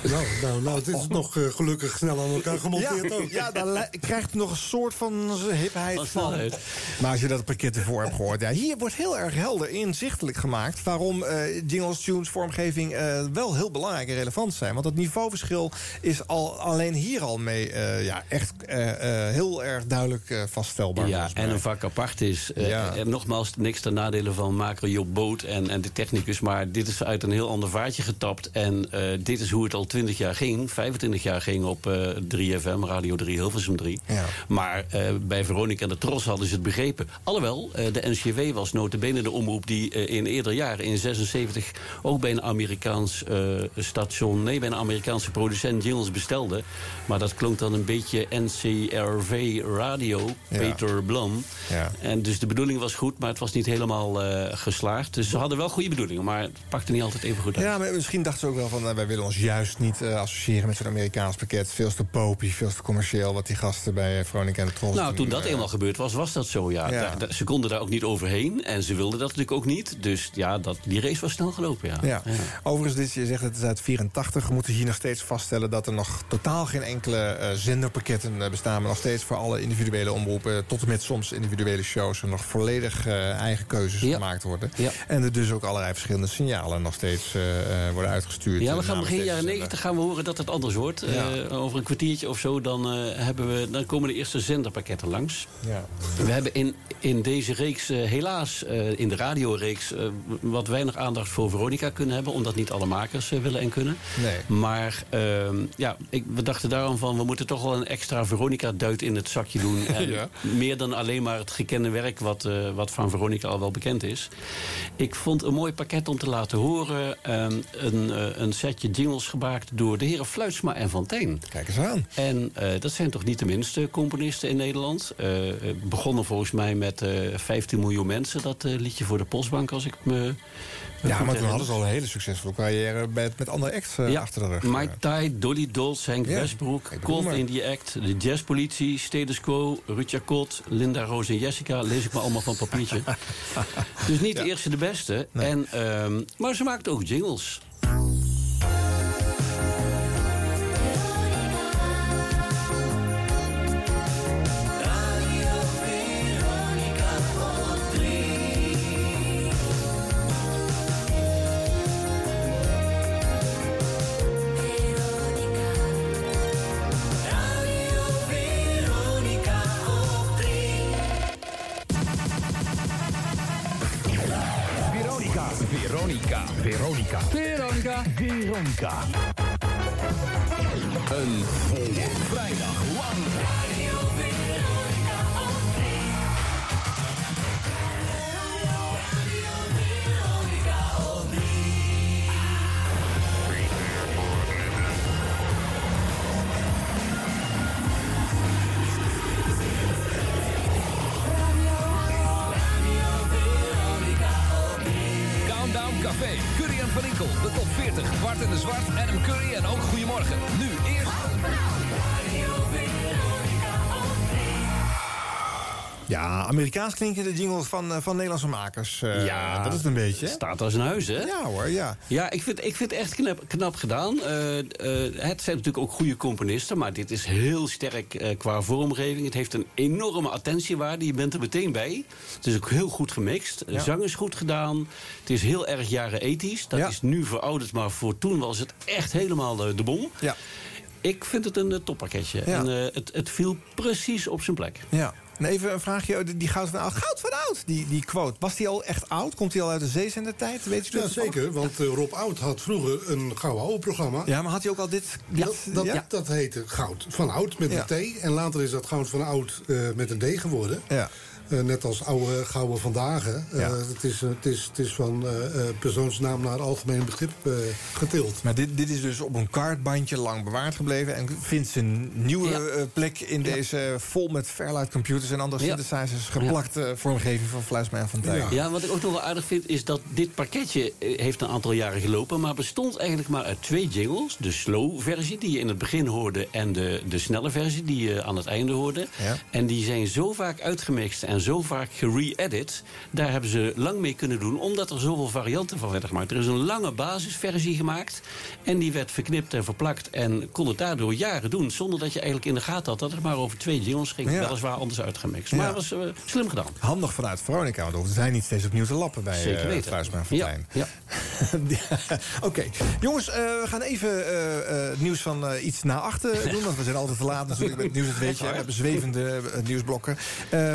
Nou, nou, nou, het is nog eh, gelukkig snel aan elkaar gemonteerd ja, ook. Ja, dan krijgt het nog een soort van hipheid Van van. snelheid. Maar als je dat pakket ervoor hebt gehoord... Ja, hier wordt heel erg helder inzichtelijk gemaakt... waarom eh, jingles, tunes, vormgeving eh, wel heel belangrijk en relevant zijn. Want het niveauverschil is al, alleen hier al mee eh, ja, echt eh, eh, heel erg duidelijk eh, vaststelbaar. Ja, en een vak apart is. eh, Ja. en nogmaals, niks ten nadele van maker Job Boot en, en de technicus. Maar dit is uit een heel ander vaartje getapt. En eh, dit is hoe het al 20 jaar ging. 25 jaar ging op eh 3FM, Radio 3, Hilversum 3. Ja. Maar eh, bij Veronica en de Tros hadden ze het begrepen. Alhoewel, eh, de NCW was notabene de omroep die in eerder jaren, in 76... ook bij een Amerikaans station, nee, bij een Amerikaanse producent jingles bestelde. Maar dat klonk dan een beetje NCRV Radio, Ja. Peter Blum. Ja. En dus de bedoeling was goed, maar het was niet helemaal geslaagd. Dus ze hadden wel goede bedoelingen, maar het pakte niet altijd even goed uit. Ja, maar misschien dachten ze ook wel van... wij willen ons juist niet niet uh, associëren met zo'n Amerikaans pakket. Veel te popie, veel te commercieel wat die gasten bij eh, Veronica en de Trolls Nou, toen dat eh. eenmaal gebeurd was, was dat zo, ja. ze konden daar ook niet overheen en ze wilden dat natuurlijk ook niet. Dus ja, dat, die race was snel gelopen, ja. ja. Overigens, dit, je zegt het is uit 84. We moeten hier nog steeds vaststellen dat er nog totaal geen enkele zenderpakketten bestaan. Maar nog steeds voor alle individuele omroepen, tot en met soms individuele shows... nog volledig eigen keuzes gemaakt worden. En er dus ook allerlei verschillende signalen nog steeds worden uitgestuurd. Ja, we gaan begin jaren 90 gaan we horen dat het anders wordt. Eh, over een kwartiertje of zo, dan, eh, hebben we, dan komen de eerste zenderpakketten langs. Ja. We hebben in, in deze reeks eh, helaas, in de radioreeks... wat weinig aandacht voor Veronica kunnen hebben... omdat niet alle makers willen en kunnen. Nee. Maar ehm, ja, ik, we dachten daarom van... we moeten toch wel een extra Veronica-duit in het zakje doen. [laughs] Meer dan alleen maar het gekende werk... Wat, wat van Veronica al wel bekend is. Ik vond een mooi pakket om te laten horen. Ehm, een, een setje jingles gebaar gemaakt door de heren Fluitsma en Fontijn. Kijk eens aan. En eh, dat zijn toch niet de minste componisten in Nederland. Eh, begonnen volgens mij met eh 15 miljoen mensen. Dat liedje voor de Postbank, als ik me... Ja, maar toen hadden ze al een hele succesvolle carrière met, met andere acts Ja, achter de rug. Mike Tye, Dolly Dols, Henk Ja, Westbroek, maar. in the Act, de Jazzpolitie, Status Quo, Rutja Kot, Linda Roos en Jessica. Lees ik maar allemaal van papiertje. [laughs] dus niet de eerste de beste. En, ehm, maar ze maakt ook jingles. Veronica. Een volle vrijdag lang. Curry en Van Inkel, de top 40, Bart en de Zwart, Adam Curry en ook Goedemorgen. Nu eerst... Ja, Amerikaans klinken de jingles van, eh, van Nederlandse makers. Eh, Ja, dat is het een beetje. Staat als een huis, hè? Ja hoor, ja. Ja, ik vind, ik vind het echt knap, knap gedaan. Eh, het zijn natuurlijk ook goede componisten... maar dit is heel sterk qua vormgeving. Het heeft een enorme attentiewaarde. Je bent er meteen bij. Het is ook heel goed gemixt. De Ja. zang is goed gedaan. Het is heel erg jaren ethisch. Dat Ja. is nu verouderd, maar voor toen was het echt helemaal de, bom. Ja. Ik vind het een toppakketje. Ja. En het, het viel precies op zijn plek. Ja. En even een vraagje, die- die Goud van Oud. Goud van Oud, die, die quote. Was die al echt oud? Komt die al uit de zeezender-tijd? Weet je Ja, zeker. Want eh, Rob Oud had vroeger een Gouden Ouwe-programma. Ja, maar had hij ook al dit... dit Dat, dat, ja? dat heette Goud van Oud met Ja. een T. En later is dat Goud van Oud eh, met een D geworden. Ja. Eh, net als oude gouden vandaag. hè. Eh, het, is, eh, het, is, het is van eh, eh, persoonsnaam naar algemeen begrip eh, getild. Maar dit, dit is dus op een kaartbandje lang bewaard gebleven... en vindt zijn nieuwe Ja. plek in deze vol met Fairlight computers... en andere Ja. synthesizers geplakte vormgeving van Fluisma en van Tijn. Ja. Ja, wat ik ook nog wel aardig vind is dat dit pakketje heeft een aantal jaren gelopen... maar bestond eigenlijk maar uit twee jingles. De slow-versie die je in het begin hoorde... en de, de snelle versie die je aan het einde hoorde. Ja. En die zijn zo vaak uitgemixt en zo vaak gere-edit... daar hebben ze lang mee kunnen doen... omdat er zoveel varianten van werden gemaakt. Er is een lange basisversie gemaakt... en die werd verknipt en verplakt... en kon het daardoor jaren doen... zonder dat je eigenlijk in de gaten had... dat het maar over twee jingles ging. Ja. Weliswaar anders uitgemixt. Ja. Maar het was eh, slim gedaan. Handig vanuit Veronica, want hoefden zij niet steeds opnieuw te lappen bij Zeker eh, weten. Van Ja, Tijn. ja. [laughs] Ja, Oké, jongens, eh, we gaan even het nieuws van iets na achter [laughs] doen. Want we zijn altijd te laat natuurlijk met nieuws. Dat weet je, we hebben zwevende nieuwsblokken.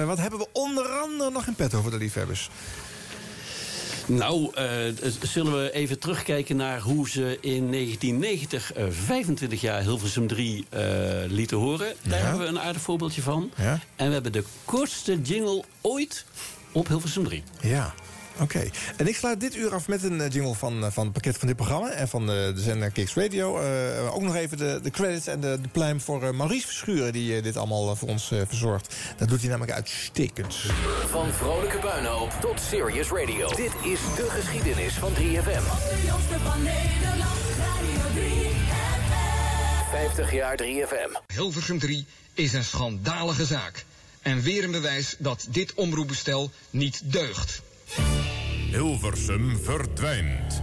Wat hebben we onder andere nog in petto voor de liefhebbers? Nou, eh, zullen we even terugkijken naar hoe ze in 1990 eh, 25 jaar Hilversum 3 eh, lieten horen. Daar Ja. hebben we een aardig voorbeeldje van. Ja. En we hebben de kortste jingle ooit op Hilversum 3. Ja. Oké, en ik sluit dit uur af met een eh, jingle van, eh, van het pakket van dit programma... en van de, de zender Kicks Radio. Eh, ook nog even de, de credits en de, de pluim voor eh, Maurice Verschuren... die eh, dit allemaal eh, voor ons eh, verzorgt. Dat doet hij namelijk uitstekend. Van vrolijke puinhoop tot serious radio. Dit is de geschiedenis van 3FM. 50 jaar 3FM. Hilversum 3 is een schandalige zaak. En weer een bewijs dat dit omroepbestel niet deugt. Hilversum verdwijnt.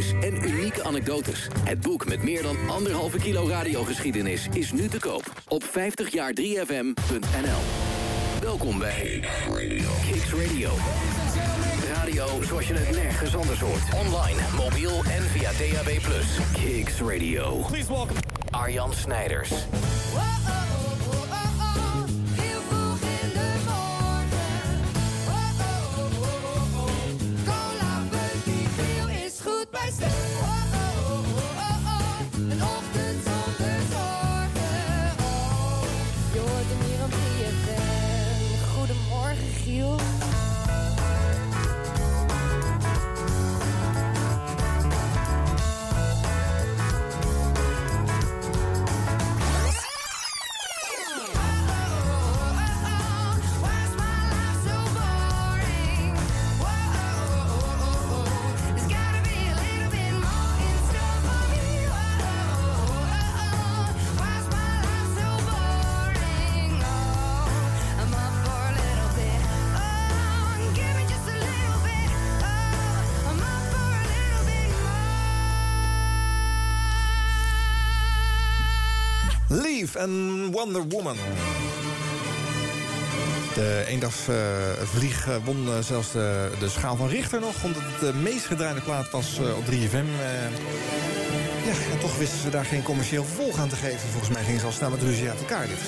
en unieke anekdotes. Het boek met meer dan anderhalve kilo radiogeschiedenis is nu te koop op 50jaar3fm.nl. Welkom bij Kicks Radio. Radio zoals je het nergens anders hoort. Online, mobiel en via DAB+. Kicks Radio. Please welcome Arjan Snijders. Leave en Wonder Woman. De eendagsvlieg uh, won uh, zelfs de, de schaal van Richter nog... omdat het de meest gedraaide plaat was uh, op 3FM. ja, toch wisten ze daar geen commercieel vervolg aan te geven. Volgens mij gingen ze al snel met ruzie uit elkaar, dit.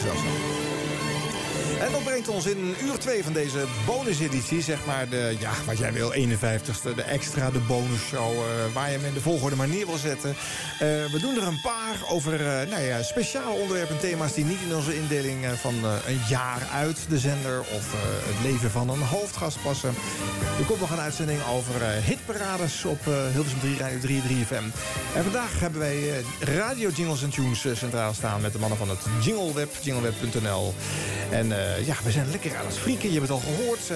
En dat brengt ons in uur 2 van deze bonuseditie, zeg maar de, ja, wat jij wil, 51ste, de extra, de bonusshow, eh, waar je hem in de volgorde manier wil zetten. Eh, we doen er een paar over eh, nou ja, speciale onderwerpen en thema's die niet in onze indeling van een jaar uit de zender of het leven van een hoofdgast passen. Er komt nog een uitzending over hitparades op Hilversum 3, Radio 3, 3FM. En vandaag hebben wij radio jingles en tunes centraal staan met de mannen van het Jingleweb, jingleweb.nl. En eh, ja, we zijn lekker aan het frieken, je hebt het al gehoord. Eh,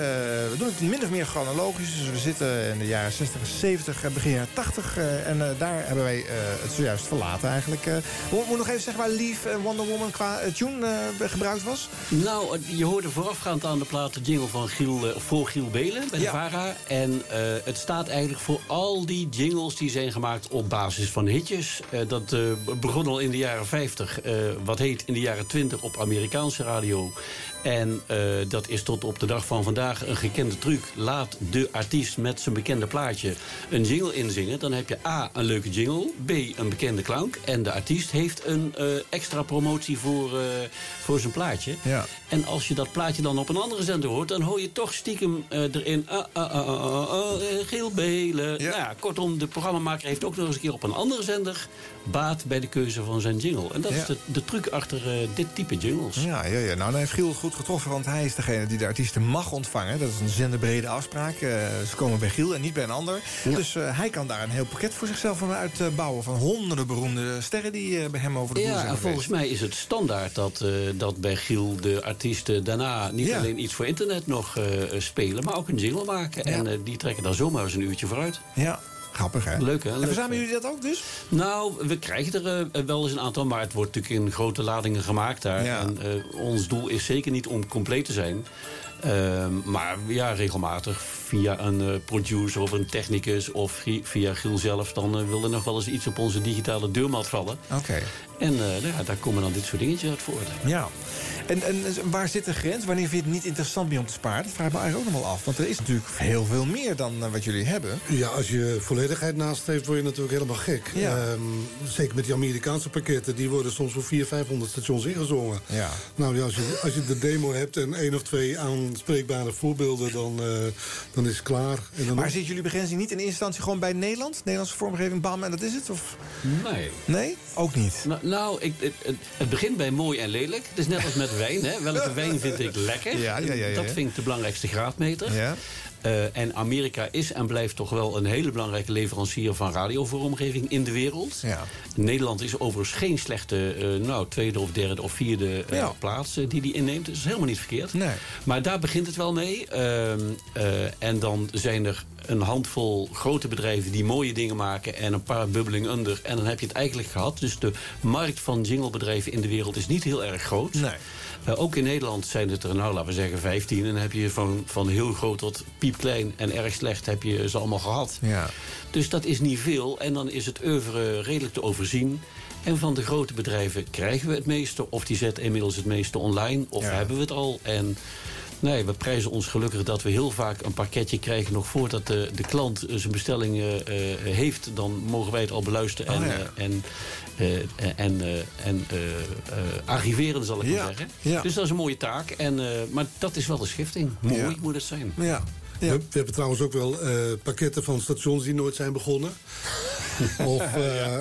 we doen het min of meer chronologisch, dus we zitten in de jaren 60, 70, eh, begin jaren 80. eh, en daar hebben wij het zojuist verlaten eigenlijk. Moet moet nog even zeggen waar Lief en Wonder Woman qua tune gebruikt was? Nou, je hoorde voorafgaand aan de plaat de jingle van Giel, voor Giel Belen bij de Ja. VARA. En het staat eigenlijk voor al die jingles die zijn gemaakt op basis van hitjes. Dat begon al in de jaren 50, eh, wat heet in de jaren 20 op Amerikaanse radio. En eh, dat is tot op de dag van vandaag een gekende truc. Laat de artiest met zijn bekende plaatje een jingle inzingen. Dan heb je A, een leuke jingle. B, een bekende klank. En de artiest heeft een eh, extra promotie voor, eh, voor zijn plaatje. Ja. En als je dat plaatje dan op een andere zender hoort... dan hoor je toch stiekem erin... Giel Belen. Nou ja, kortom, de programmamaker heeft ook nog eens een keer op een andere zender... baat bij de keuze van zijn jingle. En dat Ja. is de, de truc achter eh, dit type jingles. Ja, ja, ja. Nou, dan heeft Giel goed getroffen, want hij is degene die de artiesten mag ontvangen. Dat is een zenderbrede afspraak. Eh, ze komen bij Giel en niet bij een ander. Dus eh, hij kan daar een heel pakket voor zichzelf van uitbouwen... van honderden beroemde sterren die bij hem over de vloer Ja, zijn en volgens mij is het standaard dat, dat bij Giel de artiesten daarna niet Ja. alleen iets voor internet nog spelen, maar ook een jingle maken. En die trekken daar zomaar eens een uurtje vooruit. Ja, grappig hè? Leuk hè? En verzamelen jullie dat ook dus? Nou, we krijgen er eh, wel eens een aantal, maar het wordt natuurlijk in grote ladingen gemaakt daar. Ja. En eh, ons doel is zeker niet om compleet te zijn. Ehm, maar ja, regelmatig via een eh, producer of een technicus of vi- via Giel zelf... dan eh, wil er nog wel eens iets op onze digitale deurmat vallen. Oké. En eh, nou ja, daar komen dan dit soort dingetjes uit voort. Ja. En, en waar zit de grens? Wanneer vind je het niet interessant meer om te sparen? Dat vraag ik me eigenlijk ook nog wel af. Want er is natuurlijk heel veel meer dan eh, wat jullie hebben. Ja, als je volledigheid naastreeft, word je natuurlijk helemaal gek. Ja. Ehm, zeker met die Amerikaanse pakketten, die worden soms voor 400, 500 stations ingezongen. Ja. Nou ja, als je, als je de demo hebt en één of twee aanspreekbare voorbeelden, dan, eh, dan is het klaar. En dan Maar zit jullie begrenzing niet in eerste instantie gewoon bij Nederland? Nederlandse vormgeving, bam, en dat is het? Of? Nee. Nee? Ook niet? Nou, nou ik, het, het- begint bij mooi en lelijk. Het is net als met wijn. Hè. Welke [laughs] wijn vind ik lekker? Ja, ja, ja, Dat vind ik de belangrijkste graadmeter. Eh, en Amerika is en blijft toch wel een hele belangrijke leverancier van radiovormgeving in de wereld. Ja. Nederland is overigens geen slechte eh, nou, tweede of derde of vierde Ja. plaats die die inneemt. Dat is helemaal niet verkeerd. Nee. Maar daar begint het wel mee. Ehm, eh, en dan zijn er een handvol grote bedrijven die mooie dingen maken... en een paar bubbeling under. En dan heb je het eigenlijk gehad. Dus de markt van jinglebedrijven in de wereld is niet heel erg groot. Nee. Eh, ook in Nederland zijn het er, nou, laten we zeggen, 15. En dan heb je van, van heel groot tot piepklein en erg slecht heb je ze allemaal gehad. Ja. Dus dat is niet veel. En dan is het oeuvre redelijk te overzien. En van de grote bedrijven krijgen we het meeste. Of die zetten inmiddels het meeste online. Of Ja. hebben we het al. En nee, we prijzen ons gelukkig dat we heel vaak een pakketje krijgen... nog voordat de, de klant zijn bestelling eh, heeft. Dan mogen wij het al beluisteren en, Oh, ja. eh, en, en, eh, en eh, eh, archiveren, zal ik Ja, maar zeggen. ja. Dus dat is een mooie taak. En, eh, maar dat is wel de schifting. Mooi Ja. moet het zijn. Ja. We, we hebben trouwens ook wel eh, pakketten van stations die nooit zijn begonnen. [laughs] of uh,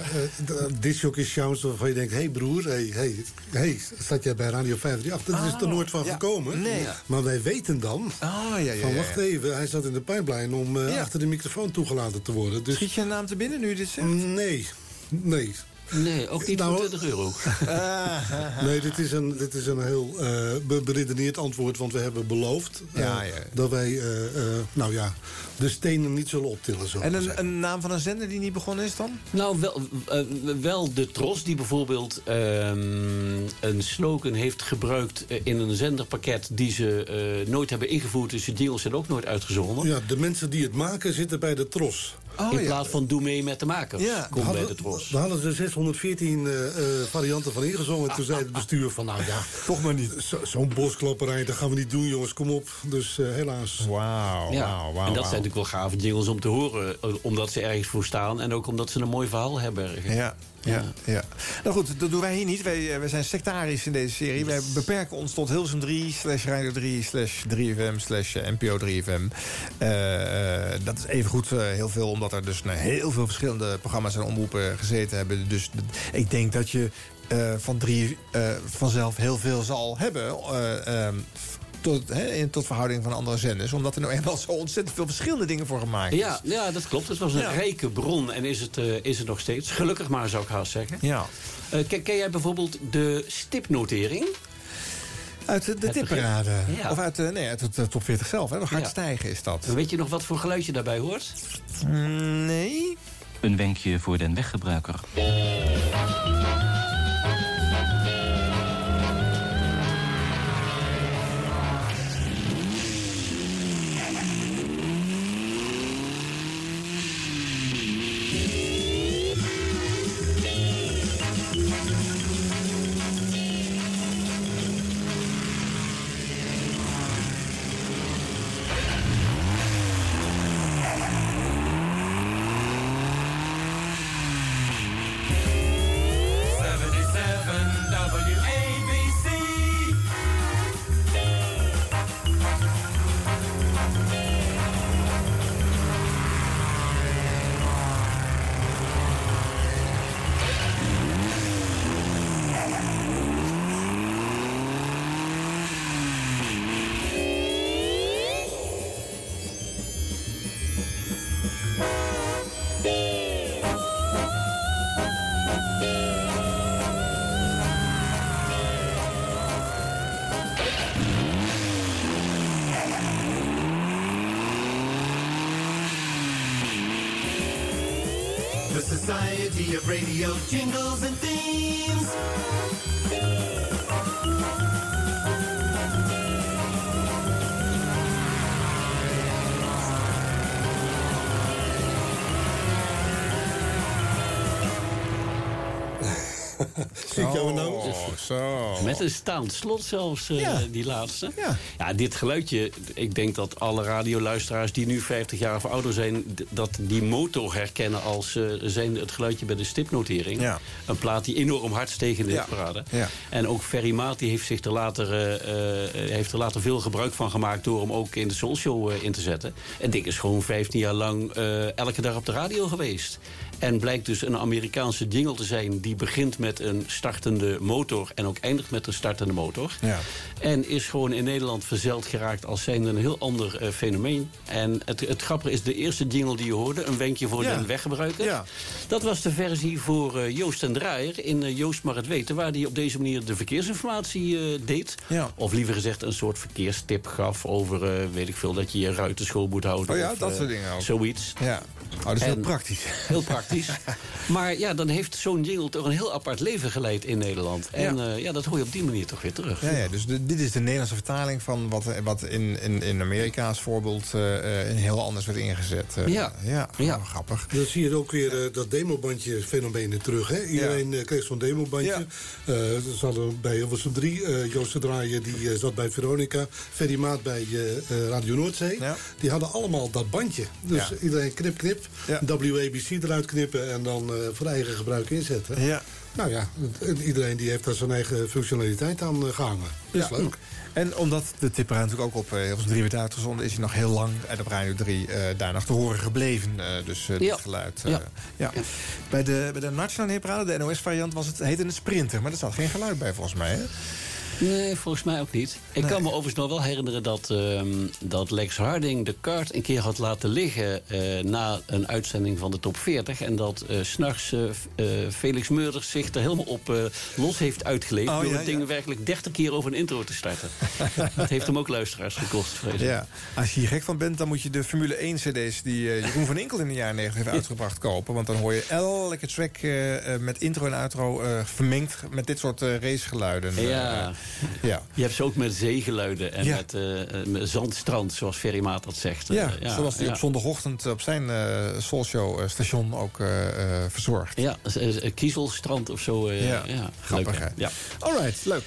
discjockey sounds waarvan je denkt... hé hey broer, hey, hey, hey, staat jij bij Radio 538? Dat is er nooit van ja. gekomen. Nee. Maar wij weten dan... Ah, ja, ja, van ja, wacht ja. even, hij zat in de pipeline om eh, Ja. achter de microfoon toegelaten te worden. Dus Schiet je een naam te binnen nu dit zegt? nee, nee. Nee, ook niet Nou, voor 20 euro. [laughs] Nee, dit is een, dit is een heel eh, be- beredeneerd antwoord. Want we hebben beloofd eh, Ja, ja. dat wij eh, eh, nou ja, de stenen niet zullen optillen. Zo En een, een naam van een zender die niet begonnen is dan? Nou, wel, eh, wel de Tros die bijvoorbeeld ehm, een slogan heeft gebruikt eh, in een zenderpakket die ze eh, nooit hebben ingevoerd. Dus de jingles zijn ook nooit uitgezonden. Ja, de mensen die het maken zitten bij de Tros. Oh, in ja. plaats van doe mee met de makers. Ja, Kom bij de hadden, Tros. we hadden er 614 eh, eh, varianten van ingezongen. Toen zei het bestuur van, nou ja, [laughs] Toch maar niet. zo- zo'n bosklapperij, dat gaan we niet doen, jongens, kom op. Dus eh, helaas. Wauw, Ja, wauw, wauw. en dat wauw. zijn natuurlijk wel gave jingles om te horen. eh, Omdat ze ergens voor staan en ook omdat ze een mooi verhaal herbergen. Ja. Ja, ja. Nou goed, dat doen wij hier niet. Wij, eh, wij zijn sectarisch in deze serie. Wij beperken ons tot Hilsum 3, slash Radio 3, slash 3FM, slash eh, NPO 3FM. Eh, eh, dat is evengoed eh, heel veel, omdat er dus nou, heel veel verschillende programma's en omroepen gezeten hebben. Dus ik denk dat je van drie vanzelf heel veel zal hebben. Eh, tot, hè, in, tot verhouding van andere zenders. Omdat er nou eenmaal zo ontzettend veel verschillende dingen voor gemaakt is. Ja, ja, dat klopt. Het was een Ja. rijke bron en is het, eh, is het nog steeds. Gelukkig maar, zou ik haast zeggen. Ja. Eh, ken, ken jij bijvoorbeeld de stipnotering? Uit de, de tipparade. Ja. Of uit, de, nee, uit de, top 40 zelf. Hè? Nog hard Ja. stijgen is dat. Weet je nog wat voor geluid je daarbij hoort? Mm, Nee. Een wenkje voor den weggebruiker. Een staand slot zelfs, eh, Ja. die laatste. Ja. ja, dit geluidje, ik denk dat alle radioluisteraars die nu 50 jaar of ouder zijn... dat die motor herkennen als eh zijn het geluidje bij de stipnotering. Ja. Een plaat die enorm hard steeg in de. Ja. En ook Ferry Maat die heeft, zich er later, eh, heeft er later veel gebruik van gemaakt... door hem ook in de Soulshow in te zetten. En dit is gewoon 15 jaar lang elke dag op de radio geweest. En blijkt dus een Amerikaanse jingle te zijn... die begint met een startende motor en ook eindigt met een startende motor. Ja. En is gewoon in Nederland verzeld geraakt als zijnde een heel ander eh, fenomeen. En het, het grappige is, de eerste jingle die je hoorde... een wenkje voor Ja. de weggebruiker... Ja. dat was de versie voor eh, Joost en Draaier in eh, Joost mag het weten... waar hij op deze manier de verkeersinformatie deed. Ja. Of liever gezegd een soort verkeerstip gaf over... weet ik veel, dat je je ruiten schoon moet houden. Oh ja, of, dat soort dingen ook. Zoiets. Ja. Oh, dat is heel praktisch. [laughs] Heel praktisch. maar ja, dan heeft zo'n jingle toch een heel apart leven geleid in Nederland. En ja. ja, dat hoor je op die manier toch weer terug. Ja, ja, dus de- dit is de Nederlandse vertaling van wat, wat in, in, in Amerika's voorbeeld eh, eh, heel anders werd ingezet. Eh, Ja. ja, Ja. oh, grappig. Dan zie je ook weer eh, dat demobandje fenomeen terug. Hè? Iedereen eh, kreeg zo'n demobandje. Ja. Eh, ze hadden bij Hilversum 3. eh Joost de Draaier die eh, zat bij Veronica. Ferry Maat bij eh, eh, Radio Noordzee. Ja. Die hadden allemaal dat bandje. Dus Ja. iedereen knip knip. Ja. WABC eruit knippen en dan eh, voor eigen gebruik inzetten. Ja. Nou ja, iedereen die heeft daar zijn eigen functionaliteit aan eh, gehangen. Dat is Ja. leuk. En omdat de tipper natuurlijk ook op uh, Hilversum 3 werd uitgezonden... is hij nog heel lang en op Radio 3 eh, daar nog te horen gebleven. eh, dus eh, Ja. dit geluid. eh, Ja. ja. Bij, de, bij de Nationale de NOS-variant, was het, heette het Sprinter. Maar er zat geen geluid bij volgens mij, hè? Nee, volgens mij ook niet. Ik kan me overigens nog wel herinneren dat, ehm, dat Lex Harding de kaart een keer had laten liggen... eh, na een uitzending van de top 40. En dat s s'nachts eh, Felix Meurders zich er helemaal op los heeft uitgeleefd... Oh, door ja, het ding ja. werkelijk 30 keer over een intro te starten. [laughs] dat heeft hem ook luisteraars gekost, vrees. Ja. Als je hier gek van bent, dan moet je de Formule 1 cd's... die Jeroen van Inkel in de jaren 90 heeft [laughs] uitgebracht kopen. Want dan hoor je elke track met intro en outro vermengd... met dit soort racegeluiden. Ja. Ja. Je hebt ze ook met zeegeluiden en Ja. met, eh, eh, met zandstrand, zoals Ferry Maat dat zegt. Eh, Ja, zoals hij ja. op zondagochtend op zijn uh, Soulshow station ook uh, verzorgt. Ja, Kiezelstrand of zo. Ja, grappig leuk, hè? Ja. Alright, leuk.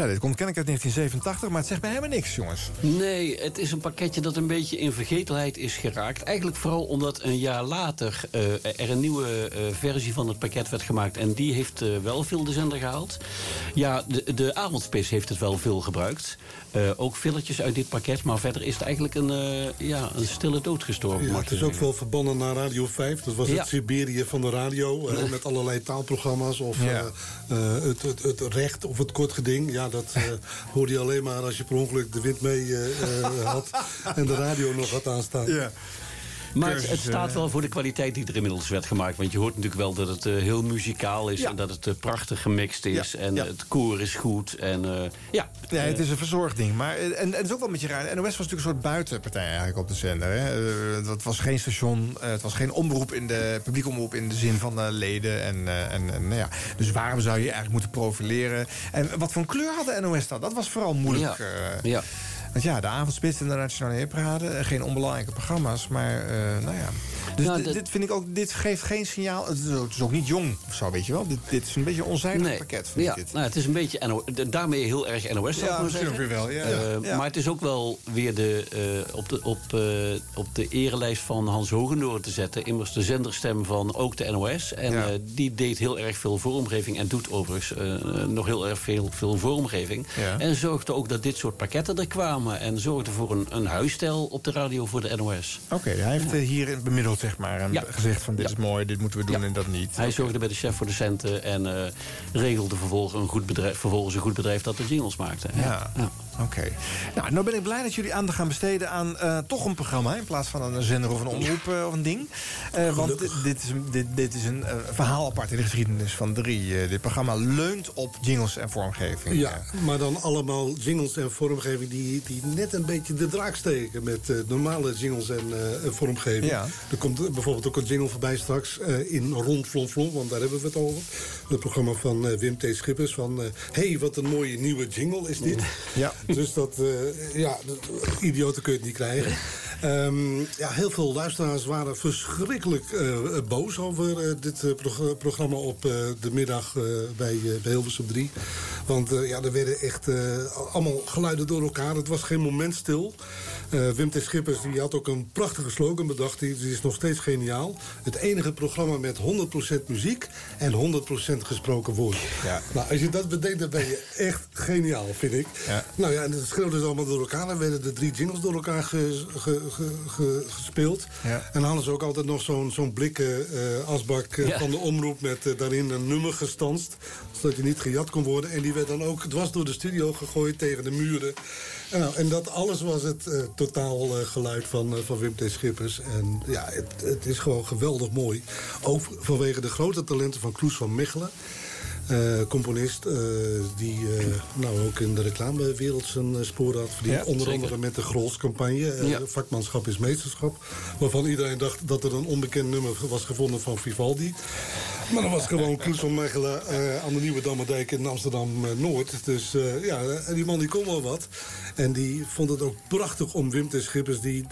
Ja, dit komt kennelijk uit 1987, maar het zegt mij helemaal niks, jongens. Nee, het is een pakketje dat een beetje in vergetelheid is geraakt. Eigenlijk vooral omdat een jaar later eh, er een nieuwe eh, versie van het pakket werd gemaakt. En die heeft eh, wel veel de zender gehaald. Ja, de, de avondspits heeft het wel veel gebruikt. Eh, ook filletjes uit dit pakket. Maar verder is het eigenlijk een, eh, ja, een stille dood gestorven. Ja, het is ook zeggen. wel verbannen naar Radio 5. Dat was Ja. het Siberië van de radio. eh, met allerlei taalprogramma's. Of Ja. eh, eh, het, het, het recht of het kort geding. Ja, dat eh, hoorde je alleen maar als je per ongeluk de wind mee eh, eh, had. En de radio nog had aanstaan. Ja. Maar het, staat eh, wel voor de kwaliteit die er inmiddels werd gemaakt. Want je hoort natuurlijk wel dat het eh, heel muzikaal is. En dat het eh, prachtig gemixt is. Ja, En ja. het koor is goed. En ja, Ja, het is een verzorgd ding. Maar, en, en het is ook wel een beetje raar. NOS was natuurlijk een soort buitenpartij eigenlijk op de zender. Hè. Het was geen station, het was geen omroep in de, publiek omroep in de zin van leden. En, en, en, nou ja. Dus waarom zou je je eigenlijk moeten profileren? En wat voor een kleur had de NOS dan? Dat was vooral moeilijk. Ja. Ja. Want ja, de avondspits en de Nationale Hitparade. eh, Geen onbelangrijke programma's, maar eh, nou ja. Dus Nou, dit, vind ik ook, dit geeft geen signaal. Het is ook, het is ook niet jong of zo, weet je wel. Dit, dit is een beetje een onzijdig pakket, vind ja, ik dit. Nou, het is een beetje NO, daarmee heel erg NOS, zou Ja, misschien weer wel, ja. Eh, Ja. Maar het is ook wel weer de, op, de, op, op de erelijst van Hans Hogendoorn te zetten. Immers de zenderstem van ook de NOS. En die deed heel erg veel vormgeving. En doet overigens nog heel erg veel, veel vormgeving. En zorgde ook dat dit soort pakketten er kwamen. En zorgde voor een, een huisstijl op de radio voor de NOS. Oké, hij heeft eh, hier bemiddeld, zeg maar. En Ja. gezegd van dit is mooi, dit moeten we doen Ja. en dat niet. Hij zorgde bij de chef voor de centen en eh, regelde vervolgens een, goed bedrijf, vervolgens een goed bedrijf dat de jingles maakte. Ja, oké. Nou, nou ben ik blij dat jullie aandacht gaan besteden aan eh, toch een programma... in plaats van een zender of een omroep eh, of een ding. Eh, want dit, dit is, een- dit, dit is een verhaal apart in de geschiedenis van drie. Dit programma leunt op jingles en vormgeving. Ja, maar dan allemaal jingles en vormgeving die, die net een beetje de draak steken met normale jingles en vormgeving. Ja. Er komt bijvoorbeeld ook een jingle voorbij straks in Rond Flon Flon, want daar hebben we het over. Het programma van Wim T. Schippers van, hé, hey, wat een mooie nieuwe jingle is dit. Ja. Dus dat, eh, ja, idioten kun je het niet krijgen. Ehm, ja, heel veel luisteraars waren verschrikkelijk eh, boos over eh, dit eh, prog- programma op eh, de middag eh, bij, eh, bij Hilversum 3. Want eh, ja, er werden echt eh, allemaal geluiden door elkaar. Het was geen moment stil. Eh, Wim T. Schippers die had ook een prachtige slogan bedacht. Die, die is nog steeds geniaal. Het enige programma met 100% muziek en 100% gesproken woord. Ja. Nou, als je dat bedenkt, dan ben je echt geniaal, vind ik. Ja. Nou ja, en het schreeuwde ze allemaal door elkaar. Dan werden de drie jingles door elkaar ge- ge- ge- ge- gespeeld. Ja. En hadden ze ook altijd nog zo'n zo'n blikken eh, asbak eh, Ja. van de omroep... met eh, daarin een nummer gestanst, zodat je niet gejat kon worden. En die werd dan ook dwars door de studio gegooid tegen de muren. En, nou, en dat alles was het eh, totaal eh, geluid van, eh, van Wim T. Schippers. En ja, het, het is gewoon geweldig mooi. Ook vanwege de grote talenten van Kloes van Mechelen. Eh, componist eh, die eh, nou ook in de reclamewereld zijn sporen had verdiend. Onder andere met de Grolscampagne. campagne Vakmanschap is meesterschap. Waarvan iedereen dacht dat er een onbekend nummer was gevonden van Vivaldi. Maar dat was gewoon [laughs] Kloes van Mechelen aan de Nieuwe Dammerdijk in Amsterdam-Noord. Dus ja, die man die kon wel wat. En die vond het ook prachtig om Wim T. Schippers... die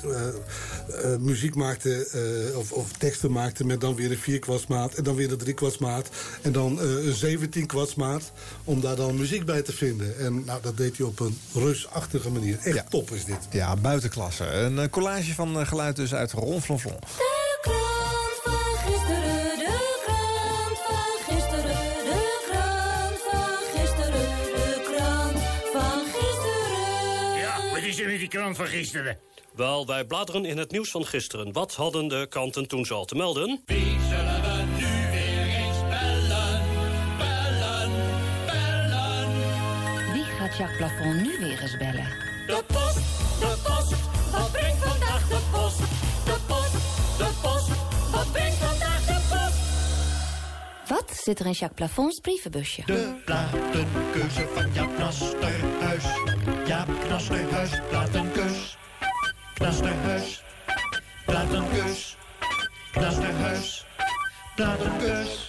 muziek maakte of, of, teksten maakte met dan weer een vierkwartsmaat... en dan weer een driekwartsmaat en dan een zeven 10 kwartsmaat om daar dan muziek bij te vinden. En nou, dat deed hij op een rustachtige manier. Echt top is dit. Ja, buitenklasse. Een eh, collage van eh, geluid dus uit Ronflonflon. De krant van gisteren, de krant van gisteren, de krant van gisteren, de krant van gisteren. Ja, wat is er met die krant van gisteren? Wel, wij bladeren in het nieuws van gisteren. Wat hadden de kranten toen zo te melden? Wie zullen we Jacques Plafond nu weer eens bellen? De post, de post, wat brengt vandaag de post? De post, de post, wat brengt vandaag de post? Wat zit er in Jacques Plafonds brievenbusje? De platenkeuze van Jaap Knasterhuis. Jaap Knasterhuis, platenkeus. Knasterhuis, platenkeus. Knasterhuis, platenkeus.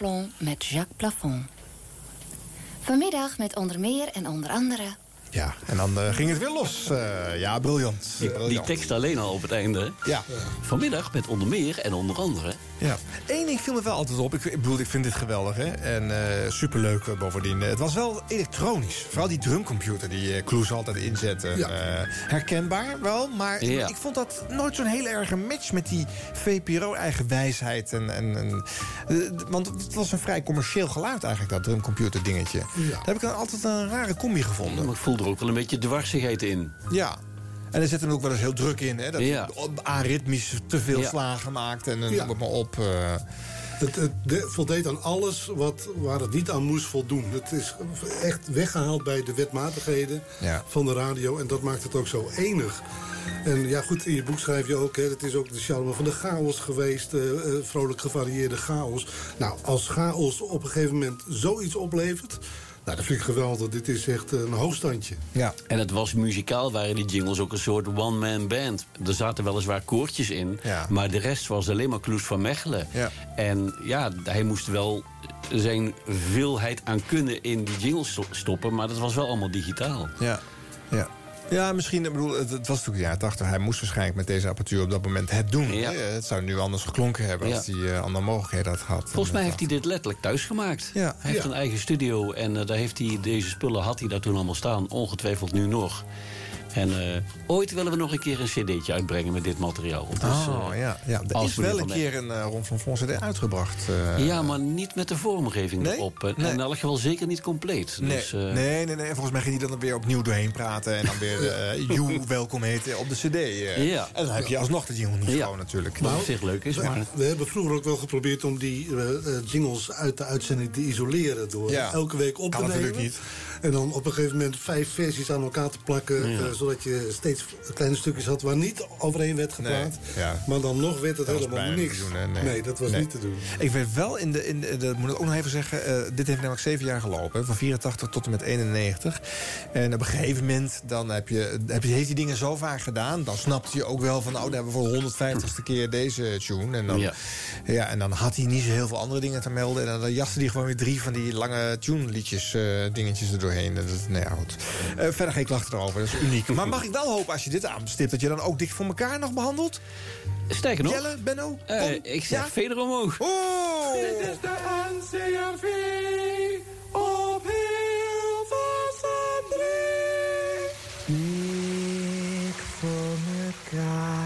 Ronflonflon met Jacques Plafond. Vanmiddag met onder meer en onder andere... Ja, en dan eh, ging het weer los. Eh, ja, briljant. Die, tekst alleen al op het einde. Ja. Vanmiddag met onder meer en onder andere. Ja. Eén ding viel me wel altijd op. Ik, ik bedoel, ik vind dit geweldig, hè. En eh, superleuk bovendien. Het was wel elektronisch. Vooral die drumcomputer die Kloes altijd inzette. Ja. Eh, herkenbaar wel, maar Ja. ik vond dat nooit zo'n heel erge match... met die VPRO-eigen wijsheid. En, en, en, want het was een vrij commercieel geluid eigenlijk, dat drumcomputer dingetje. Daar heb ik dan altijd een rare combi gevonden. Maar ik voel er ook wel een beetje dwarsigheid in. Ja. En er zit hem ook wel eens heel druk in. Hè? Dat Ja. hij aritmisch te veel Ja. slagen maakt. En dan Ja. noem het maar op. eh. Het, het de- voldeed aan alles wat, waar het niet aan moest voldoen. Het is echt weggehaald bij de wetmatigheden Ja. van de radio. En dat maakt het ook zo enig. En ja, goed, in je boek schrijf je ook... Hè, het is ook de charme van de chaos geweest. eh, eh, vrolijk gevarieerde chaos. Nou, als chaos op een gegeven moment zoiets oplevert... Nou, dat vind ik geweldig. Dit is echt een hoogstandje. Ja. En het was muzikaal, waren die jingles ook een soort one-man band. Er zaten weliswaar koortjes in, Ja. maar de rest was alleen maar Kloes van Mechelen. Ja. En ja, hij moest wel zijn veelheid aan kunnen in die jingles sto- stoppen, maar dat was wel allemaal digitaal. Ja, ja. Ja, misschien, ik bedoel, het, het was natuurlijk de jaren 80. Hij moest waarschijnlijk met deze apparatuur op dat moment het doen. Ja. hè. Het zou nu anders geklonken hebben als Ja. hij eh, andere mogelijkheden had gehad. Volgens mij heeft hij dit letterlijk thuis gemaakt. Ja. Hij heeft Ja. een eigen studio en eh, daar heeft hij deze spullen had hij daar toen allemaal staan, ongetwijfeld nu nog. En eh, ooit willen we nog een keer een cd'tje uitbrengen met dit materiaal. Dus, Oh, eh, ja. ja. Er is we wel een keer een uh, Ron van Fons CD uitgebracht. eh. Ja, maar niet met de vormgeving Nee? erop. En Nee. in elk geval zeker niet compleet. Nee, Dus, eh, nee, nee, nee. En volgens mij ging hij dan weer opnieuw doorheen praten. En dan weer [laughs] eh You welkom heten op de cd. eh. Ja. En dan heb je alsnog de jingle niet Ja. gewoon natuurlijk. Wat op zich leuk is, we, maar... we hebben vroeger ook wel geprobeerd om die jingles uit de uitzending te isoleren. Door Ja. elke week op Kan te natuurlijk nemen. niet. En dan op een gegeven moment vijf versies aan elkaar te plakken. Ja. eh, zodat je steeds kleine stukjes had waar niet overheen werd gepraat. Nee, ja. Maar dan nog werd het Dat helemaal niks. doen, hè? nee. dat was Nee. niet te doen. Ik weet wel, in de, in de, dat moet ik ook nog even zeggen... eh, dit heeft namelijk zeven jaar gelopen. hè, Van 84 tot en met 91. En op een gegeven moment dan heb je, heb je, heeft die dingen zo vaak gedaan... dan snapt je ook wel van... oh, dan hebben we voor de 150ste keer deze tune. En dan, ja. Ja. en dan had hij niet zo heel veel andere dingen te melden. En dan jaste hij gewoon weer drie van die lange tune-liedjes... eh, dingetjes er doorheen. En dat, nou ja, goed. Eh, verder geen klachten erover, dat is uniek. Maar mag ik wel hopen, als je dit aanstipt... dat je dan ook dik voor elkaar nog behandelt? Sterker nog, Jelle, Benno? eh, Tom? ik zeg Ja? veder omhoog. Oh! Dit is de NCRV op Hilversum 3. Dik voor elkaar.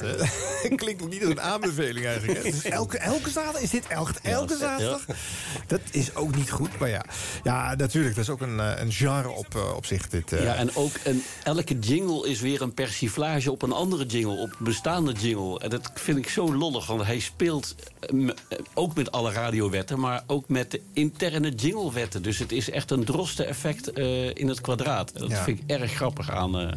Hè? [laughs] Klinkt ook niet als een aanbeveling eigenlijk. Hè? [laughs] Elke, elke zaterdag? Is dit elke, elke zaterdag? Dat is ook niet goed, maar ja. Ja, natuurlijk. Dat is ook een, eh, een genre op, eh, op zich. Dit, eh. Ja, en ook een, elke jingle is weer een persiflage op een andere jingle, op een bestaande jingle. En dat vind ik zo lollig, want hij speelt m- ook met alle radiowetten, maar ook met de interne jinglewetten. Dus het is echt een droste effect eh, in het kwadraat. Dat Ja. vind ik erg grappig aan, eh,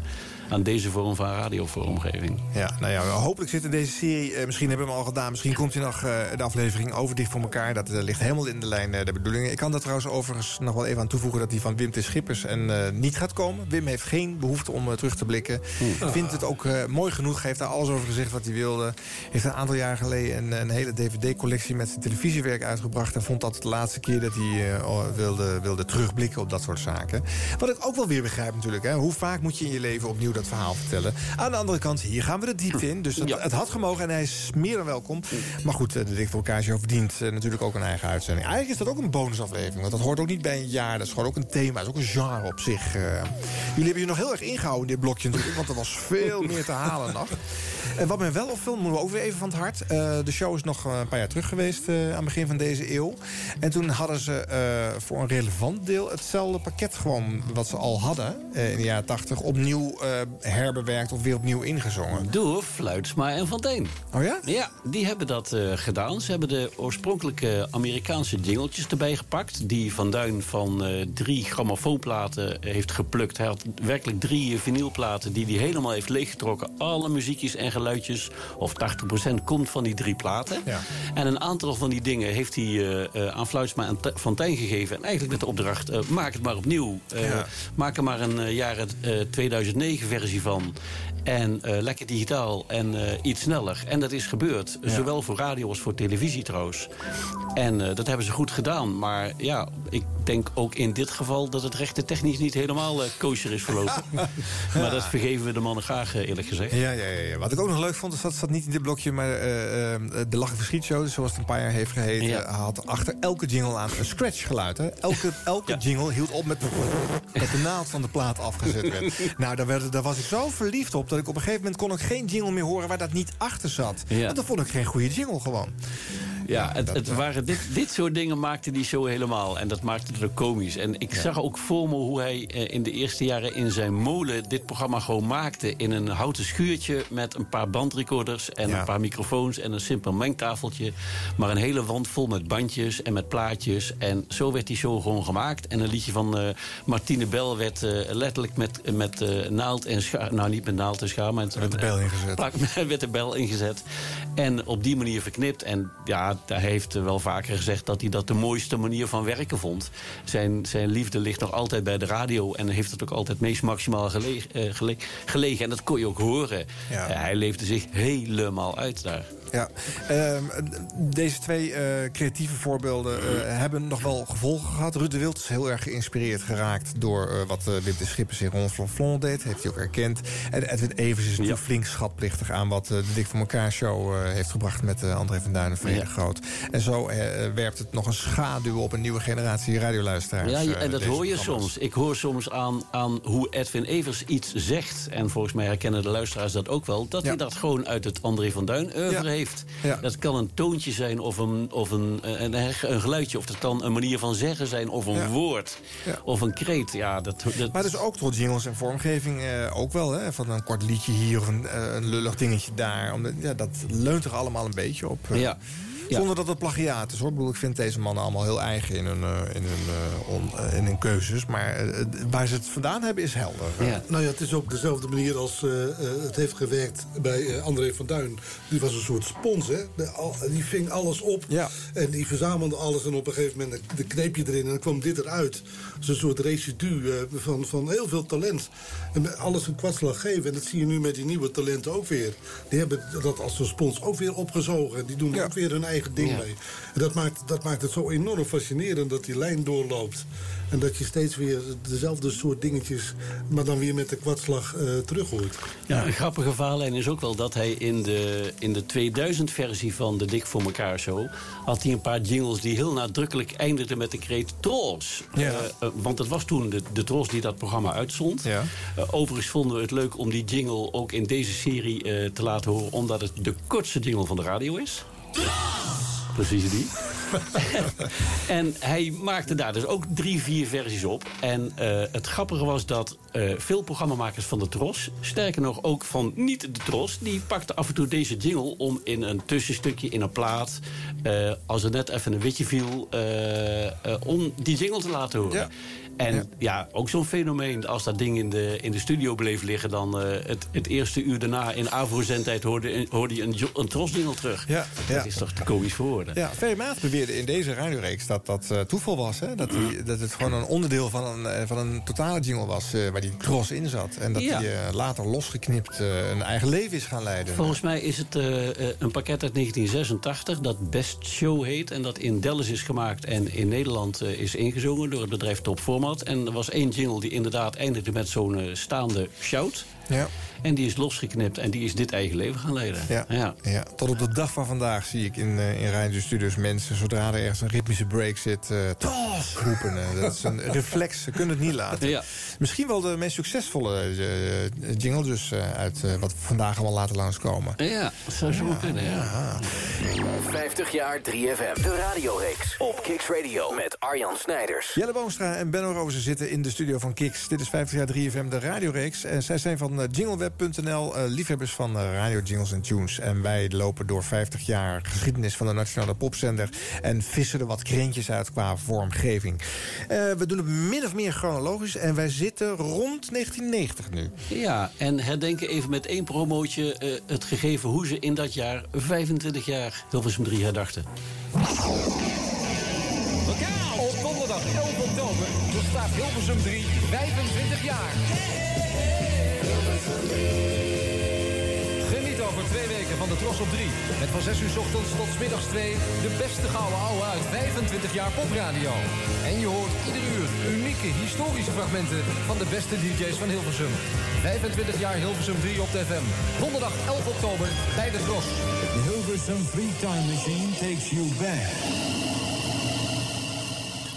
aan deze vorm van radiovormgeving. Ja, nou ja, hopelijk zit in deze serie. eh, misschien hebben we hem al gedaan. Misschien komt hij nog eh, de aflevering over dicht voor elkaar. Dat eh, ligt helemaal in de lijn der bedoelingen. Ik kan daar trouwens overigens nog wel even aan toevoegen dat die van Wim T. Schippers en, niet gaat komen. Wim heeft geen behoefte om terug te blikken. Vindt het ook mooi genoeg. Heeft daar alles over gezegd wat hij wilde. Heeft een aantal jaar geleden een, een hele DVD-collectie met zijn televisiewerk uitgebracht. En vond dat de laatste keer dat hij wilde, wilde terugblikken op dat soort zaken. Wat ik ook wel weer begrijp natuurlijk. Hè. Hoe vaak moet je in je leven opnieuw dat verhaal vertellen? Aan de andere kant, hier gaan we de diepte in. Dus het, het had gemogen en hij is meer dan welkom. Maar goed, eh, de elkaar show verdient eh, natuurlijk ook een eigen uitzending. Eigenlijk is dat ook een bonusaflevering. Want dat hoort ook niet bij een jaar. Dat is gewoon ook een thema. Dat is ook een genre op zich. eh. Jullie hebben je nog heel erg ingehouden in dit blokje natuurlijk. Want er was veel [laughs] meer te halen nog. En wat mij wel opviel, moeten we ook weer even van het hart. De show is nog een paar jaar terug geweest aan het begin van deze eeuw. En toen hadden ze voor een relevant deel hetzelfde pakket gewoon wat ze al hadden in de jaren tachtig opnieuw herbewerkt of weer opnieuw ingezongen. Door Fluitsma en Fontein. Oh ja? Ja, die hebben dat eh, gedaan. Ze hebben de oorspronkelijke Amerikaanse jingletjes erbij gepakt. Die Van Duin van eh, drie grammofoonplaten heeft geplukt. Hij had werkelijk drie eh, vinylplaten die hij helemaal heeft leeggetrokken. Alle muziekjes en geluidjes, of 80% komt van die drie platen. Ja. En een aantal van die dingen heeft hij eh, eh, aan Fluitsma en Fontijn gegeven. En eigenlijk met de opdracht, eh, maak het maar opnieuw. Eh, Ja. Maak er maar een eh, jaren eh, 2009 versie van. En eh, lekker digitaal en eh, iets sneller. En dat is gebeurd. Zowel voor radio als voor televisie trouwens. En eh, dat hebben ze goed gedaan. Maar ja, ik denk ook in dit geval... dat het rechten technisch niet helemaal kosher is verlopen. [laughs] maar dat vergeven we de mannen graag, eerlijk gezegd. Ja, ja, ja, ja. Wat ik ook nog leuk vond, is dat zat niet in dit blokje... maar de Lach en Verschietshow, zoals het een paar jaar heeft geheten... Ja. had achter elke jingle aan een scratch geluid. Hè? Elke, [laughs] elke jingle hield op met dat de naald van de plaat afgezet werd. [laughs] nou, daar, werd, daar was ik zo verliefd op... dat ik op een gegeven moment kon ik geen jingle meer horen... waar dat niet achter zat. Ja. Want dan vond ik geen goede jingle gewoon. Ja, het, het waren dit, dit soort dingen maakte die show helemaal. En dat maakte het ook komisch. En ik zag ook voor me hoe hij eh, in de eerste jaren in zijn molen... dit programma gewoon maakte in een houten schuurtje... met een paar bandrecorders en Ja. een paar microfoons... en een simpel mengtafeltje. Maar een hele wand vol met bandjes en met plaatjes. En zo werd die show gewoon gemaakt. En een liedje van eh, Martine Bel werd eh, letterlijk met, met naald en schaar... nou, niet met naald en. Met de bel ingezet. Plak- werd [laughs] de bel ingezet. En op die manier verknipt. En ja, hij heeft wel vaker gezegd dat hij dat de mooiste manier van werken vond. Zijn, zijn liefde ligt nog altijd bij de radio. En heeft het ook altijd meest maximaal gelegen. eh, gele- gelegen. En dat kon je ook horen. Ja. Eh, hij leefde zich helemaal uit daar. Ja, ehm, deze twee eh, creatieve voorbeelden eh, hebben nog wel gevolgen gehad. Ruud de Wild is heel erg geïnspireerd geraakt door eh, wat Wim de Schippers in Ron Flonflon deed. Heeft hij ook erkend. En Edwin Evers is natuurlijk flink schatplichtig aan wat de Dik voor elkaar show heeft gebracht met André van Duin en Ja. Groot. En zo werpt het nog een schaduw op een nieuwe generatie radioluisteraars. Ja, en dat hoor je soms. Ik hoor soms aan, aan hoe Edwin Evers iets zegt. En volgens mij herkennen de luisteraars dat ook wel. Dat hij dat gewoon uit het André van Duin oeuvre heeft. Ja. Dat kan een toontje zijn of een, of een, een, een geluidje. Of dat kan een manier van zeggen zijn. Of een Ja. woord. Ja. Of een kreet. Ja, dat, dat, Maar dus ook tot jingles en vormgeving eh, ook wel. Hè? Van een kort liedje hier of een, eh, een lullig dingetje daar. Omdat, ja, dat leunt er allemaal een beetje op. eh. Ja. Ja. Zonder dat het plagiaat is hoor. Ik, bedoel, ik vind deze mannen allemaal heel eigen in hun, eh, in hun, eh, on- eh, in hun keuzes. Maar waar ze het vandaan hebben is helder. Nou ja, het is ook dezelfde manier als het heeft gewerkt bij André van Duin. Die was een soort spons, hè. De, al- die ving alles op. En die verzamelde alles. En op een gegeven moment de kneep je erin en dan kwam dit eruit. Dus een soort residu eh, van, van heel veel talent. En alles een kwartslag geven. En dat zie je nu met die nieuwe talenten ook weer. Die hebben dat als een spons ook weer opgezogen. En die doen ook weer hun eigen eigen ding Ja. mee. En dat maakt, dat maakt het zo enorm fascinerend dat die lijn doorloopt. En dat je steeds weer dezelfde soort dingetjes... maar dan weer met de kwartslag eh terug hoort. Ja, een grappige verhaallijn is ook wel dat hij in de, in de 2000-versie van de Dik voor elkaar show... had hij een paar jingles die heel nadrukkelijk eindigden met de kreet Trolls. Ja. Eh, eh, want het was toen de, de Trolls die dat programma uitzond. Eh, overigens vonden we het leuk om die jingle ook in deze serie eh, te laten horen... omdat het de kortste jingle van de radio is. Precies die. [laughs] en hij maakte daar dus ook drie, vier versies op. En eh, het grappige was dat eh, veel programmamakers van de Tros... sterker nog ook van niet de Tros... die pakten af en toe deze jingle om in een tussenstukje, in een plaat... eh, als er net even een witje viel... om die jingle te laten horen. En ja, ook zo'n fenomeen. Als dat ding in de, in de studio bleef liggen... dan eh, het, het eerste uur daarna in AVRO-zendtijd hoorde, hoorde je een, een Tros-jingle terug. Ja, Dat ja. is toch te komisch voor woorden. Ja. Maat beweerde in deze radioreeks dat dat eh, toeval was. Hè? Dat, die, dat het gewoon een onderdeel van een, eh, van een totale jingle was eh, waar die cross in zat. En dat Ja. die eh, later losgeknipt eh, een eigen leven is gaan leiden. Volgens mij is het eh, eh, een pakket uit 1986 dat Best Show heet... en dat in Dallas is gemaakt en in Nederland eh, is ingezongen... door het bedrijf Top En er was één jingle die inderdaad eindigde met zo'n eh, staande shout. Ja. En die is losgeknipt en die is dit eigen leven gaan leiden. Ja, ja. tot op de dag van vandaag zie ik in, eh in radiostudios mensen... zodra er ergens een ritmische break zit, eh Tros! roepen. Eh, dat is een [laughs] reflex, ze kunnen het niet laten. Ja. Misschien wel de meest succesvolle eh, jingle dus eh, uit eh, wat we vandaag allemaal laten langskomen. Ja, dat zou zo kunnen, ja. 50 jaar 3FM. De radioreeks op Kicks Radio met Arjan Snijders. Jelle Boomstra en Benno Rozen zitten in de studio van Kiks. Dit is 50 jaar 3FM, de radioreeks. En zij zijn van eh, eh, liefhebbers van eh, radio jingles en tunes. En wij lopen door 50 jaar geschiedenis van de Nationale Popzender... en vissen er wat krentjes uit qua vormgeving. Eh, we doen het min of meer chronologisch en wij zitten rond 1990 nu. Ja, en herdenken even met één promootje eh, het gegeven hoe ze in dat jaar 25 jaar Hilversum 3 herdachten. Op donderdag 11 oktober bestaat Hilversum 3 25 jaar. Geniet over twee weken van de Tros op 3. Met van 6 uur 's ochtends tot middags 2 de beste gouden ouwe uit 25 jaar popradio. En je hoort ieder uur unieke historische fragmenten van de beste DJ's van Hilversum. 25 jaar Hilversum 3 op de FM. Donderdag 11 oktober bij de Tros. The Hilversum three-time machine takes you back.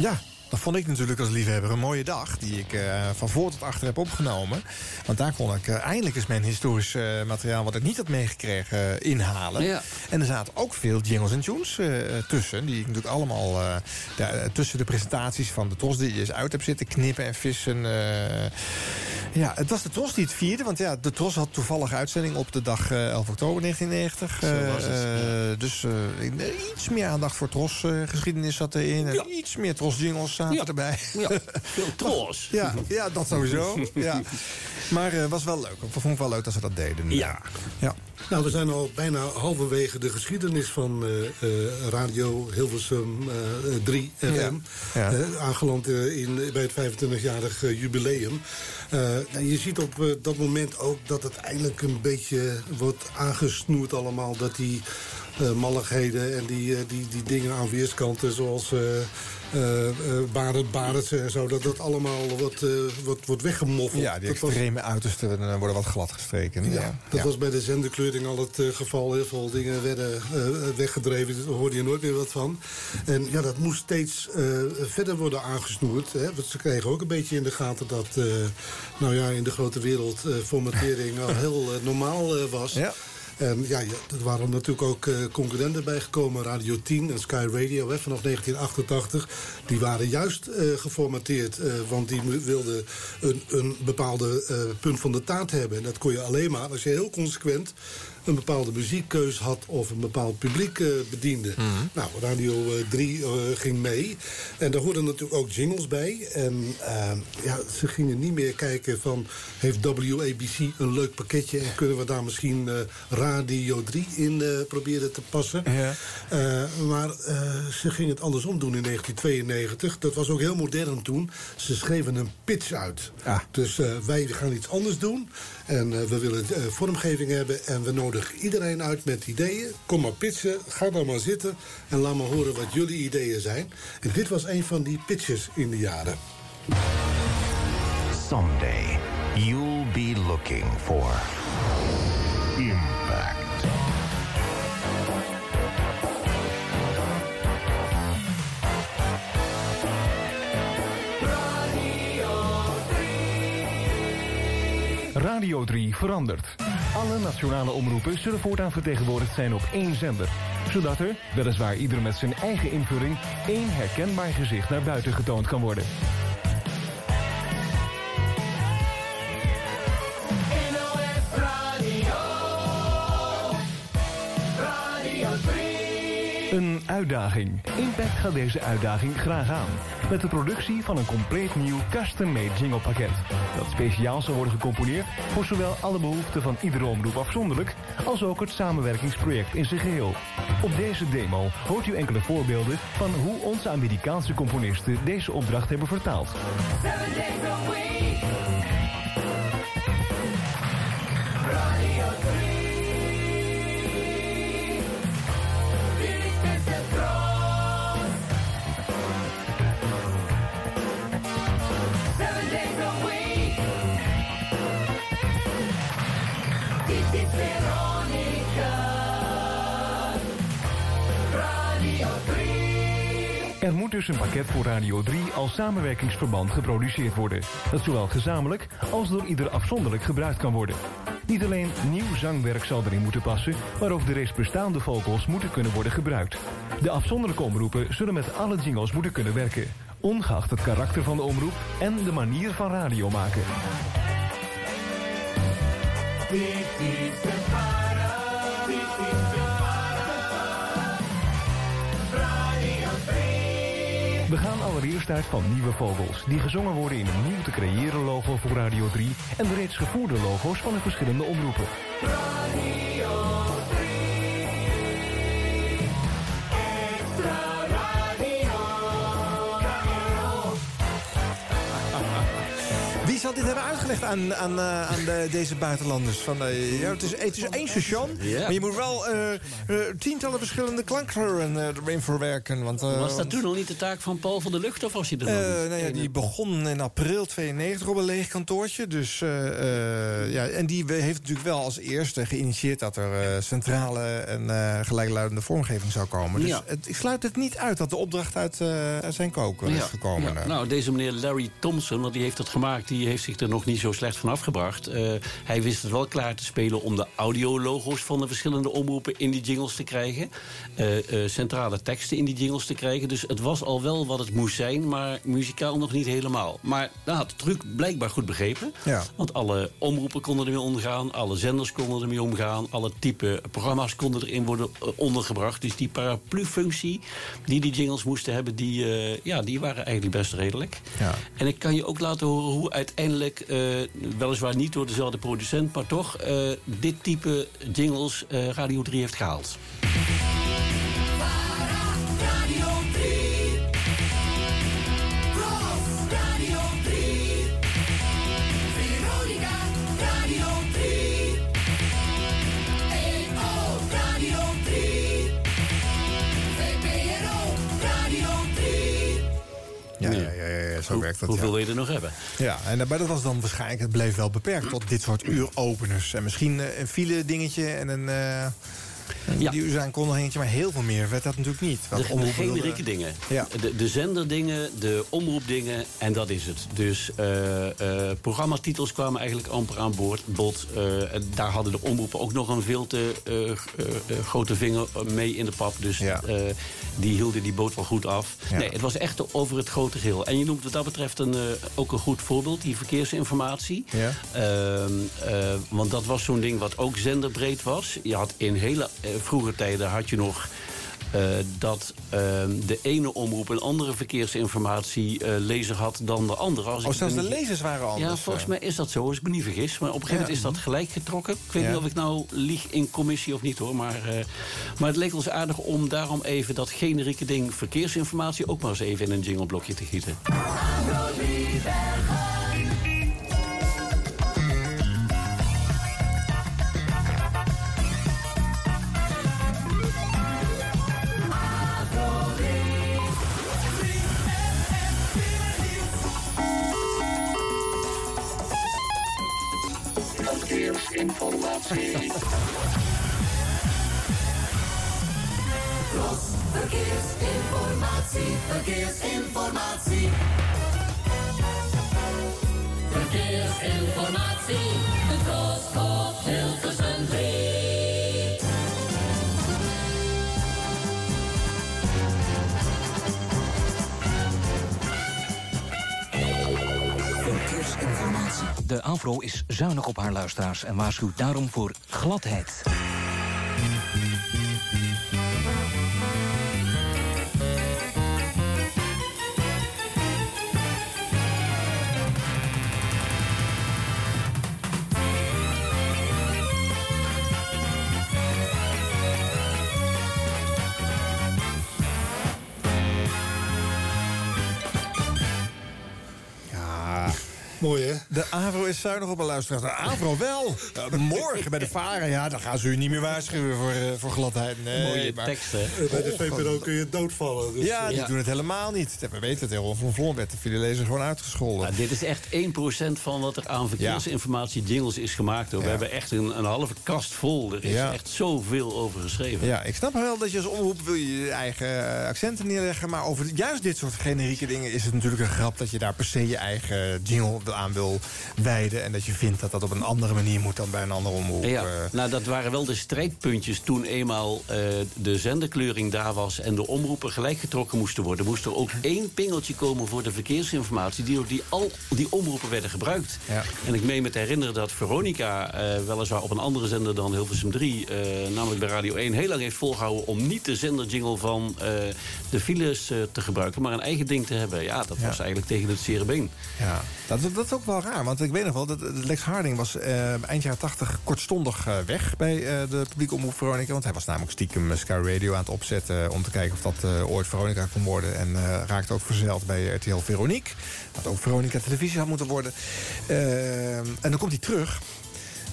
Ja, dat vond ik natuurlijk als liefhebber een mooie dag... die ik eh, van voor tot achter heb opgenomen. Want daar kon ik eh, eindelijk eens mijn historisch eh, materiaal... wat ik niet had meegekregen, inhalen. Ja. En er zaten ook veel jingles en tunes tussen... die ik natuurlijk allemaal daar, tussen de presentaties van de Tros... die je eens uit heb zitten knippen en vissen. ja, het was de Tros die het vierde. Want ja, de Tros had toevallig uitzending op de dag eh, 11 oktober 1990. Zo was het, Eh, eh, dus iets meer aandacht voor Tros-geschiedenis zat erin. En iets meer Tros-jingles zaten erbij. Ja, [laughs] veel. Ja, ja, dat sowieso. Ja. Maar het was wel leuk. Ik vond het wel leuk dat ze dat deden. Ja. ja. Nou, we zijn al bijna halverwege de geschiedenis van eh, eh, Radio Hilversum eh, 3 FM. Ja. Ja. eh, aangeland eh, in, bij het 25-jarig eh, jubileum. Eh, nou, je ziet op eh, dat moment ook dat het eindelijk een beetje wordt aangesnoerd allemaal. Dat die eh, malligheden en die, eh, die, die dingen aan weerskanten zoals... eh eh, eh, Barend, Barendse en zo, dat dat allemaal wordt, eh, wordt, wordt weggemoffeld. Ja, die was- extreme uitersten eh, worden wat glad gestreken. ja, Ja. dat Ja. was bij de zenderkleuring al het eh, geval. Heel veel dingen werden eh, weggedreven. Daar hoorde je nooit meer wat van. En ja, dat moest steeds eh, verder worden aangesnoerd. Hè? Want ze kregen ook een beetje in de gaten dat... eh, nou ja, in de grote wereld eh, formatering [laughs] al heel eh, normaal eh, was. Ja. En ja, ja, er waren natuurlijk ook eh, concurrenten bijgekomen. Radio 10 en Sky Radio hè, vanaf 1988. Die waren juist eh, geformateerd. eh, want die wilden een, een bepaalde punt van de taart hebben. En dat kon je alleen maar als je heel consequent een bepaalde muziekkeus had of een bepaald publiek eh, bediende. Nou, Radio eh, 3 eh, ging mee. En daar hoorden natuurlijk ook jingles bij. En eh, ja, ze gingen niet meer kijken van... heeft WABC een leuk pakketje... en kunnen we daar misschien eh, Radio 3 in eh, proberen te passen. Ja. Eh, maar eh, ze gingen het andersom doen in 1992. Dat was ook heel modern toen. Ze schreven een pitch uit. Ah. Dus eh, wij gaan iets anders doen. En eh, we willen eh, vormgeving hebben. En we nodigen iedereen uit met ideeën. Kom maar pitchen, ga dan maar zitten. En laat maar horen wat jullie ideeën zijn. En dit was een van die pitches in de jaren. Someday, you'll be looking for Radio 3 verandert. Alle nationale omroepen zullen voortaan vertegenwoordigd zijn op één zender. Zodat er, weliswaar ieder met zijn eigen invulling, één herkenbaar gezicht naar buiten getoond kan worden. Een uitdaging. Impact gaat deze uitdaging graag aan. Met de productie van een compleet nieuw custom-made jinglepakket. Dat speciaal zal worden gecomponeerd voor zowel alle behoeften van iedere omroep afzonderlijk... als ook het samenwerkingsproject in zijn geheel. Op deze demo hoort u enkele voorbeelden van hoe onze Amerikaanse componisten deze opdracht hebben vertaald. Days week. Er moet dus een pakket voor Radio 3 als samenwerkingsverband geproduceerd worden. Dat zowel gezamenlijk als door ieder afzonderlijk gebruikt kan worden. Niet alleen nieuw zangwerk zal erin moeten passen, maar ook de reeds bestaande vocals moeten kunnen worden gebruikt. De afzonderlijke omroepen zullen met alle jingles moeten kunnen werken. Ongeacht het karakter van de omroep en de manier van radio maken. Dit is We gaan allereerst uit van nieuwe vogels, die gezongen worden in een nieuw te creëren logo voor Radio 3 en de reeds gevoerde logo's van de verschillende omroepen. Radio zal dit hebben uitgelegd aan, aan, eh, aan de, deze buitenlanders? Van, eh, ja, het, is, het is één station, maar je moet wel eh, tientallen verschillende klankkleuren eh, erin verwerken. Want, Was dat toen al niet de taak van Paul van der Lucht of was hij er nou ja, die begon in april 92 op een leeg kantoortje. Dus, ja, en die heeft natuurlijk wel als eerste geïnitieerd... dat er centrale en gelijkluidende vormgeving zou komen. Dus Ja. het, ik sluit het niet uit dat de opdracht uit, uit zijn koken is gekomen. Ja. Nou, deze meneer Larry Thompson, want die heeft het gemaakt... die heeft zich er nog niet zo slecht van afgebracht. Eh, hij wist het wel klaar te spelen om de audiologo's... van de verschillende omroepen in die jingles te krijgen. Eh, eh, centrale teksten in die jingles te krijgen. Dus het was al wel wat het moest zijn, maar muzikaal nog niet helemaal. Maar daar had de truc blijkbaar goed begrepen. Ja. Want alle omroepen konden ermee omgaan, alle zenders konden ermee omgaan... alle type programma's konden erin worden ondergebracht. Dus die paraplu-functie die die jingles moesten hebben... die, ja, die waren eigenlijk best redelijk. Ja. En ik kan je ook laten horen hoe uiteindelijk... eh, weliswaar niet door dezelfde producent... maar toch eh, dit type jingles eh, Radio 3 heeft gehaald. Ja, ja, zo werkt dat. Hoeveel ja. wil je er nog hebben? Ja, en daarbij dat was dan waarschijnlijk, het bleef wel beperkt tot dit soort uuropeners. En misschien eh, een file dingetje en een, eh een Ja. die uuraankondigingetje, maar heel veel meer werd dat natuurlijk niet. De, de generieke dingen. Ja. De, de zenderdingen, de omroepdingen en dat is het. Dus eh, eh, programmatitels kwamen eigenlijk amper aan boord. bod. Eh, en daar hadden de omroepen ook nog een veel te eh, eh, eh, grote vinger mee in de pap. Dus eh, die hielden die boot wel goed af. Ja. Nee, het was echt over het grote geheel. En je noemt wat dat betreft een, eh, ook een goed voorbeeld, die verkeersinformatie. Ja. Ehm, eh, want dat was zo'n ding wat ook zenderbreed was. Je had in hele eh, vroege tijden had je nog eh, dat ehm, de ene omroep een andere verkeersinformatie eh, lezer had dan de andere. Als Oh, ik zelfs de niet- lezers waren anders. Ja, volgens mij is dat zo, als ik me niet vergis. Maar op een gegeven moment is dat gelijk getrokken. Ik weet Ja. niet of ik nou lieg in commissie of niet hoor. Maar, eh, maar het leek ons aardig om daarom even dat generieke ding verkeersinformatie ook maar eens even in een jingleblokje te gieten. Verkeersinformatie. Tros, verkeersinformatie, verkeersinformatie. Verkeersinformatie, De Avro is zuinig op haar luisteraars en waarschuwt daarom voor gladheid. Mooi, hè? De AVRO is zuinig op een luisteraar. De AVRO wel. Ja, morgen bij de Varen, ja, dan gaan ze u niet meer waarschuwen voor, eh, voor gladheid. Nee, Mooie maar- tekst, hè? Eh, Bij de VPRO kun je doodvallen. Dus, ja, die eh, doen het helemaal niet. We weten het, Ron van Vlon werd de filelezer gewoon uitgescholden. dit is echt 1% van wat er aan verkeersinformatie jingles is gemaakt. Hoor. We hebben echt een, een halve kast vol. Er is Ja. echt zoveel over geschreven. Ja, ik snap wel dat je als omroep wil je je eigen eh, accenten neerleggen. Maar over juist dit soort generieke dingen is het natuurlijk een grap... dat je daar per se je eigen jingle aan wil wijden. En dat je vindt dat dat op een andere manier moet dan bij een andere omroep. Ja, eh. nou dat waren wel de strijdpuntjes toen eenmaal eh, de zenderkleuring daar was... en de omroepen gelijk getrokken moesten worden. Moest er ook één pingeltje komen voor de verkeersinformatie... die door die, al die omroepen werden gebruikt. Ja. En ik meen me te herinneren dat Veronica, eh, weliswaar op een andere zender dan Hilversum 3... eh, namelijk bij Radio 1, heel lang heeft volgehouden... om niet de zenderjingle van de files te gebruiken... maar een eigen ding te hebben. Ja, dat Ja. was eigenlijk tegen het zere been. Ja, dat, is- dat is ook wel raar. Want ik weet nog wel dat Lex Harding was eh, eind jaren 80 kortstondig eh, weg bij eh, de publieke omroep Veronica. Want hij was namelijk stiekem Sky Radio aan het opzetten om te kijken of dat ooit Veronica kon worden. En raakte ook verzeild bij RTL Veronique. Dat ook Veronica televisie had moeten worden. En dan komt hij terug.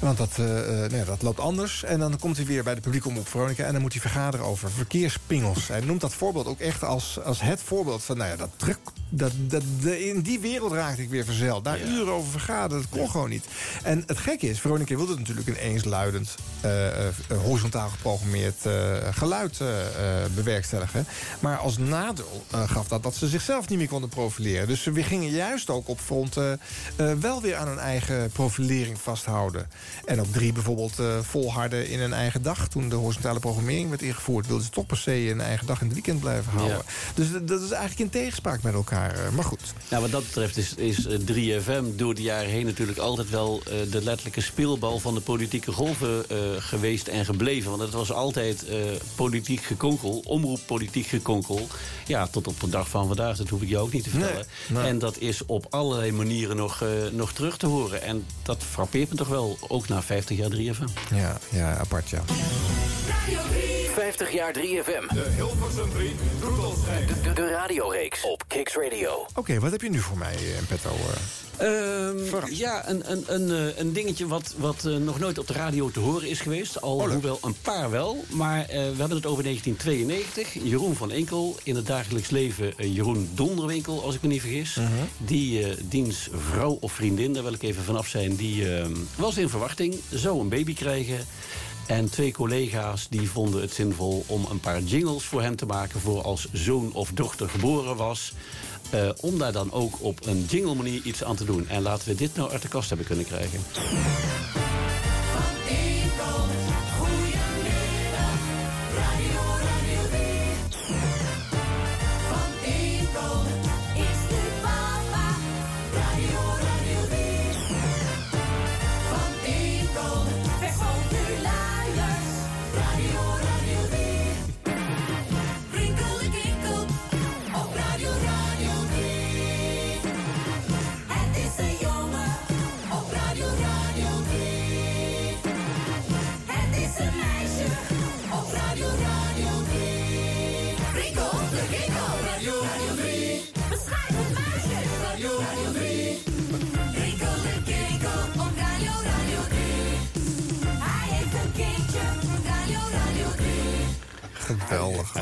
Want dat, eh, eh, nou ja, dat loopt anders. En dan komt hij weer bij de publieke omroep Veronica... en dan moet hij vergaderen over verkeerspingels. Hij noemt dat voorbeeld ook echt als, als het voorbeeld van... nou ja, dat druk, dat, dat, de, in die wereld raakte ik weer verzeild. Daar uren over vergaderen, dat kon gewoon niet. En het gekke is, Veronica wilde natuurlijk een eensluidend... eh, horizontaal geprogrammeerd geluid bewerkstelligen. Maar als nadeel gaf dat dat ze zichzelf niet meer konden profileren. Dus ze gingen juist ook op fronten eh, wel weer aan hun eigen profilering vasthouden. En op drie bijvoorbeeld eh, volharden in een eigen dag. Toen de horizontale programmering werd ingevoerd... wilden ze toch per se een eigen dag in het weekend blijven houden. Dus dat is eigenlijk in tegenspraak met elkaar. eh, Maar goed. Nou, wat dat betreft is, is eh, 3FM door de jaren heen natuurlijk altijd wel eh, de letterlijke speelbal van de politieke golven eh, geweest en gebleven. Want het was altijd eh, politiek gekonkel, omroeppolitiek gekonkel. Ja, tot op de dag van vandaag, dat hoef ik jou ook niet te vertellen. Nee, nee. En dat is op allerlei manieren nog, eh, nog terug te horen. En dat frappeert me toch wel, ook na 50 jaar 3FM. Ja, ja apart ja. 50 jaar 3FM. De Hilversum 3 Troetelschijf. De, de, de radioreeks op Kicks Radio. Oké, wat heb je nu voor mij eh, in petto? Eh? Ehm, ja, een, een, een, eh, een dingetje wat, wat eh, nog nooit op de radio te horen is geweest. Al hoewel een paar wel. Maar eh, we hebben het over 1992. Jeroen van Enkel. In het dagelijks leven Jeroen Donderwinkel, als ik me niet vergis. Die eh, diens vrouw of vriendin, daar wil ik even vanaf zijn... die eh, was in verwachting, zou een baby krijgen... En twee collega's die vonden het zinvol om een paar jingles voor hem te maken... voor als zoon of dochter geboren was. eh, om daar dan ook op een jingle manier iets aan te doen. En laten we dit nou uit de kast hebben kunnen krijgen.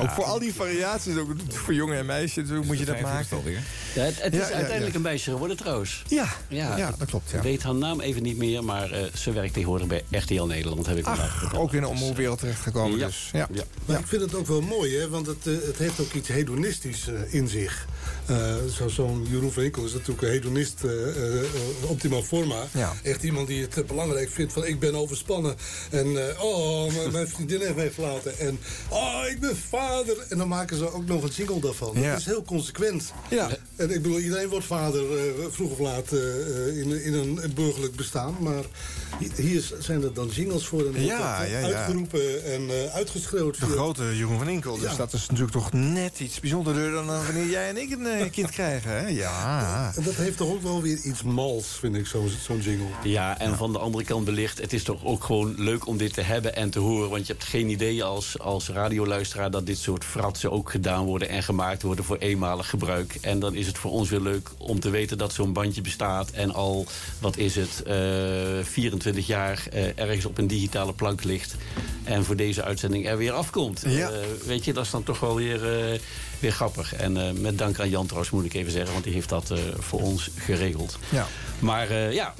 Ook voor al die variaties, ook voor jongen en meisjes, hoe moet je dat maken? Ja, het, het Ja, is ja, uiteindelijk ja. een meisje geworden trouwens. Ja, ja, dat klopt. Ik Ja. weet haar naam even niet meer, maar eh, ze werkt tegenwoordig bij RTL Nederland, heb ik Ach, ook in de omroepwereld terechtgekomen. Ja. Dus, ja. Maar ik vind het ook wel mooi, hè, want het, eh, het heeft ook iets hedonistisch eh, in zich. Eh, zo- Zo'n Jeroen van Enkel is natuurlijk een hedonist eh, eh, optimaal forma. Ja. Echt iemand die het belangrijk vindt van ik ben overspannen. En oh, [laughs] mijn- vriendin heeft mij verlaten. En oh, ik ben vader. En dan maken ze ook nog een jingle daarvan. Ja. Dat is heel consequent. Ja. En ik bedoel, iedereen wordt vader vroeg of laat in, in een burgerlijk bestaan. Maar hi- hier zijn er dan jingles voor. En Ja, dat, ja, ja. uitgeroepen en eh, uitgeschreeuwd. De grote Jeroen van Inkel. Dus Ja. dat is natuurlijk toch net iets bijzonderder dan wanneer jij en ik een eh, kind krijgen. Hè? Ja. En dat heeft toch ook wel weer iets mals, vind ik, zo'n zo'n jingle. Ja, en van de andere kant belicht, het is toch ook gewoon leuk om dit te hebben en te horen. Want je hebt geen idee als, als radioluisteraar dat dit soort fratsen ook gedaan worden en gemaakt worden voor eenmalig gebruik. En dan is het voor ons weer leuk om te weten dat zo'n bandje bestaat en al, wat is het, eh 24 jaar eh, ergens op een digitale plank ligt. En voor deze uitzending er weer afkomt. Ja. Eh, weet je, dat is dan toch wel weer, eh, weer grappig. En eh, met dank aan Jan trouwens moet ik even zeggen, want die heeft dat eh, voor ons geregeld. Ja. Maar eh, ja,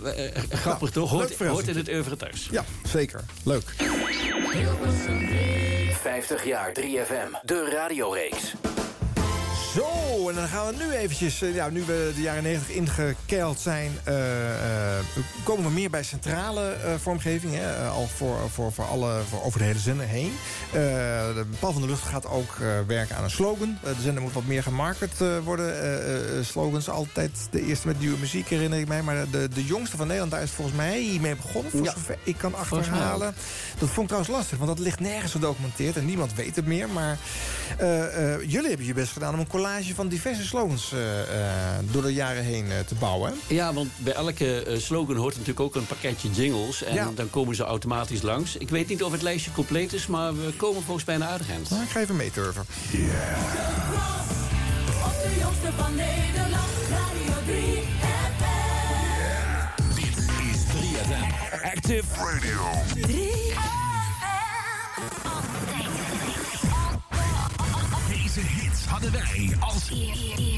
grappig toch? hoort in het oeuvre thuis. ja, zeker. Leuk. 50 jaar 3FM, de radioreeks. Zo, en dan gaan we nu eventjes, eh, ja, nu we de jaren 90 ingekeild zijn... eh, eh, komen we meer bij centrale vormgeving. Hè, al voor, voor, voor alle, voor over de hele zender heen. De Paul van der Lucht gaat ook werken aan een slogan. De zender moet wat meer gemarket worden. Slogans altijd de eerste met nieuwe muziek, herinner ik mij. Maar de, de jongste van Nederland, daar is volgens mij mee begonnen. Voor Ja. zover ik kan achterhalen. Dat vond ik trouwens lastig, want dat ligt nergens gedocumenteerd. En niemand weet het meer. Maar jullie hebben je best gedaan om een collage van diverse slogans eh, eh, door de jaren heen eh, te bouwen. Ja, want bij elke slogan hoort natuurlijk ook een pakketje jingles. En Ja. dan komen ze automatisch langs. Ik weet niet of het lijstje compleet is, maar we komen volgens mij naar aardig eind. Nou, ik ga even meeturven. Op de jongste van Nederland, Radio 3 FM. Dit is 3FM. Active Radio. 3 hadden wij als FM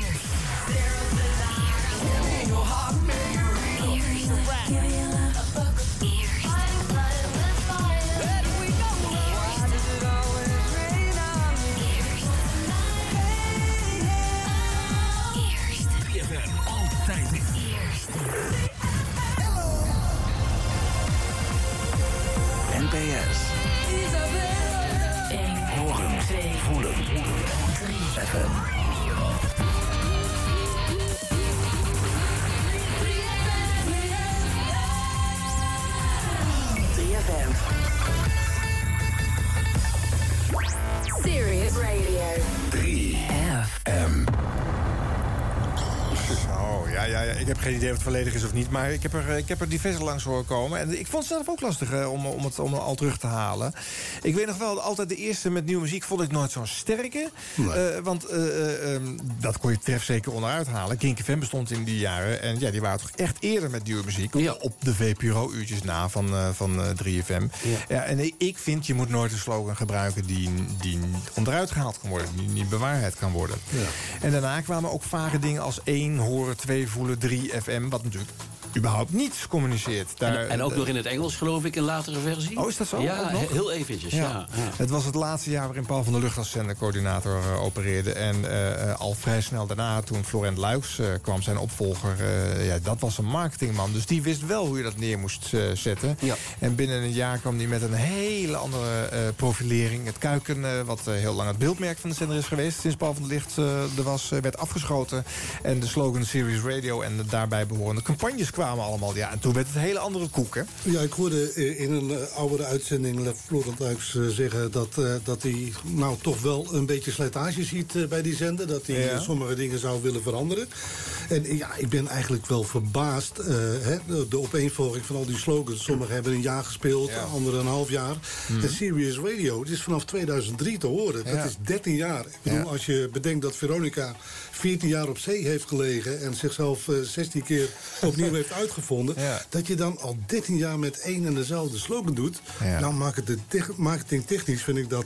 ik heb geen idee of het volledig is of niet. Maar ik heb er, ik heb er diverse langs horen komen. En ik vond het zelf ook lastig om, om, het, om het al terug te halen. Ik weet nog wel, altijd de eerste met nieuwe muziek vond ik nooit zo'n sterke. Eh, want eh, eh, ehm, dat kon je trefzeker onderuit halen. Kink FM bestond in die jaren. En ja, die waren toch echt eerder met nieuwe muziek. Op de VPRO-uurtjes na van, van eh, 3FM. Ja. en ik- vind, je moet nooit een slogan gebruiken... die, die onderuit gehaald kan worden. Die niet bewaarheid kan worden. En daarna kwamen ook vage dingen als één horen, twee voelen, 3FM. Wat natuurlijk überhaupt niets communiceert. Daar, En, en ook nog in het Engels, geloof ik, een latere versie. Oh, is dat zo? Ja, heel eventjes, ja. ja. Het was het laatste jaar waarin Paul van der Lucht als zendercoördinator eh, opereerde. En eh, eh, al vrij snel daarna, toen Florent Luijks kwam, zijn opvolger... ja, dat was een marketingman. Dus die wist wel hoe je dat neer moest zetten. En binnen een jaar kwam hij met een hele andere profilering. Het kuiken, wat heel lang het beeldmerk van de zender is geweest... sinds Paul van der Licht eh, er was, werd afgeschoten. En de slogan Series Radio en de daarbij behorende campagnes kwamen allemaal. Ja, en toen werd het een hele andere koek, hè? Ja, ik hoorde eh, in een eh, oudere uitzending Florent Luijks eh, zeggen... Dat, dat hij nou toch wel een beetje slijtage ziet bij die zender. Dat hij Ja. sommige dingen zou willen veranderen. En ja, ik ben eigenlijk wel verbaasd. hè, de, de opeenvolging van al die slogans. Sommigen hebben een jaar gespeeld, anderen een half jaar. Mhm. En Serious Radio, het is vanaf 2003 te horen. Dat Ja. is 13 jaar. Ik bedoel, Ja. als je bedenkt dat Veronica 14 jaar op zee heeft gelegen... en zichzelf eh, 16 keer opnieuw heeft uitgevonden. [laughs] Dat je dan al 13 jaar met één en dezelfde slogan doet. Ja. Nou, marketing- marketingtechnisch vind ik dat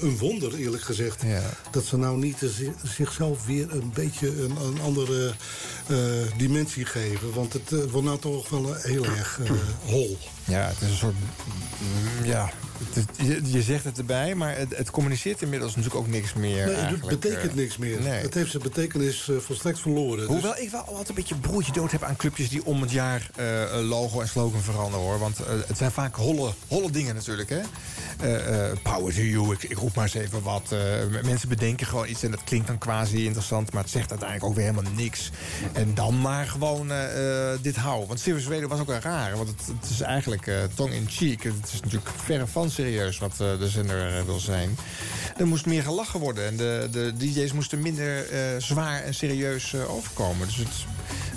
een- wonder, eerlijk gezegd. Dat ze nou niet zi- zichzelf weer een beetje een, een andere eh, dimensie geven. Want het eh, wordt nou toch wel eh, heel erg eh, hol. Ja, het is een soort... mm, Ja, het je, je zegt het erbij, maar het, het communiceert inmiddels natuurlijk ook niks meer. Nee, het betekent Eh, niks meer. Nee. Het heeft zijn betekenis eh, volstrekt verloren. Dus- Hoewel ik wel altijd een beetje broertje dood heb aan clubjes die om het jaar eh, logo en slogan veranderen hoor. Want het zijn vaak holle, holle dingen natuurlijk. Hè? Power to you, ik, ik roep maar eens even wat. Mensen bedenken gewoon iets en dat klinkt dan quasi interessant, maar het zegt uiteindelijk ook weer helemaal niks. En dan maar gewoon dit houden. Want Serious Radio was ook wel raar, want het, het is eigenlijk tong in cheek. Het is natuurlijk verre van serieus wat eh, de zender eh, wil zijn. Er moest meer gelachen worden en de, de DJ's moesten minder eh, zwaar en serieus overkomen. Dus het,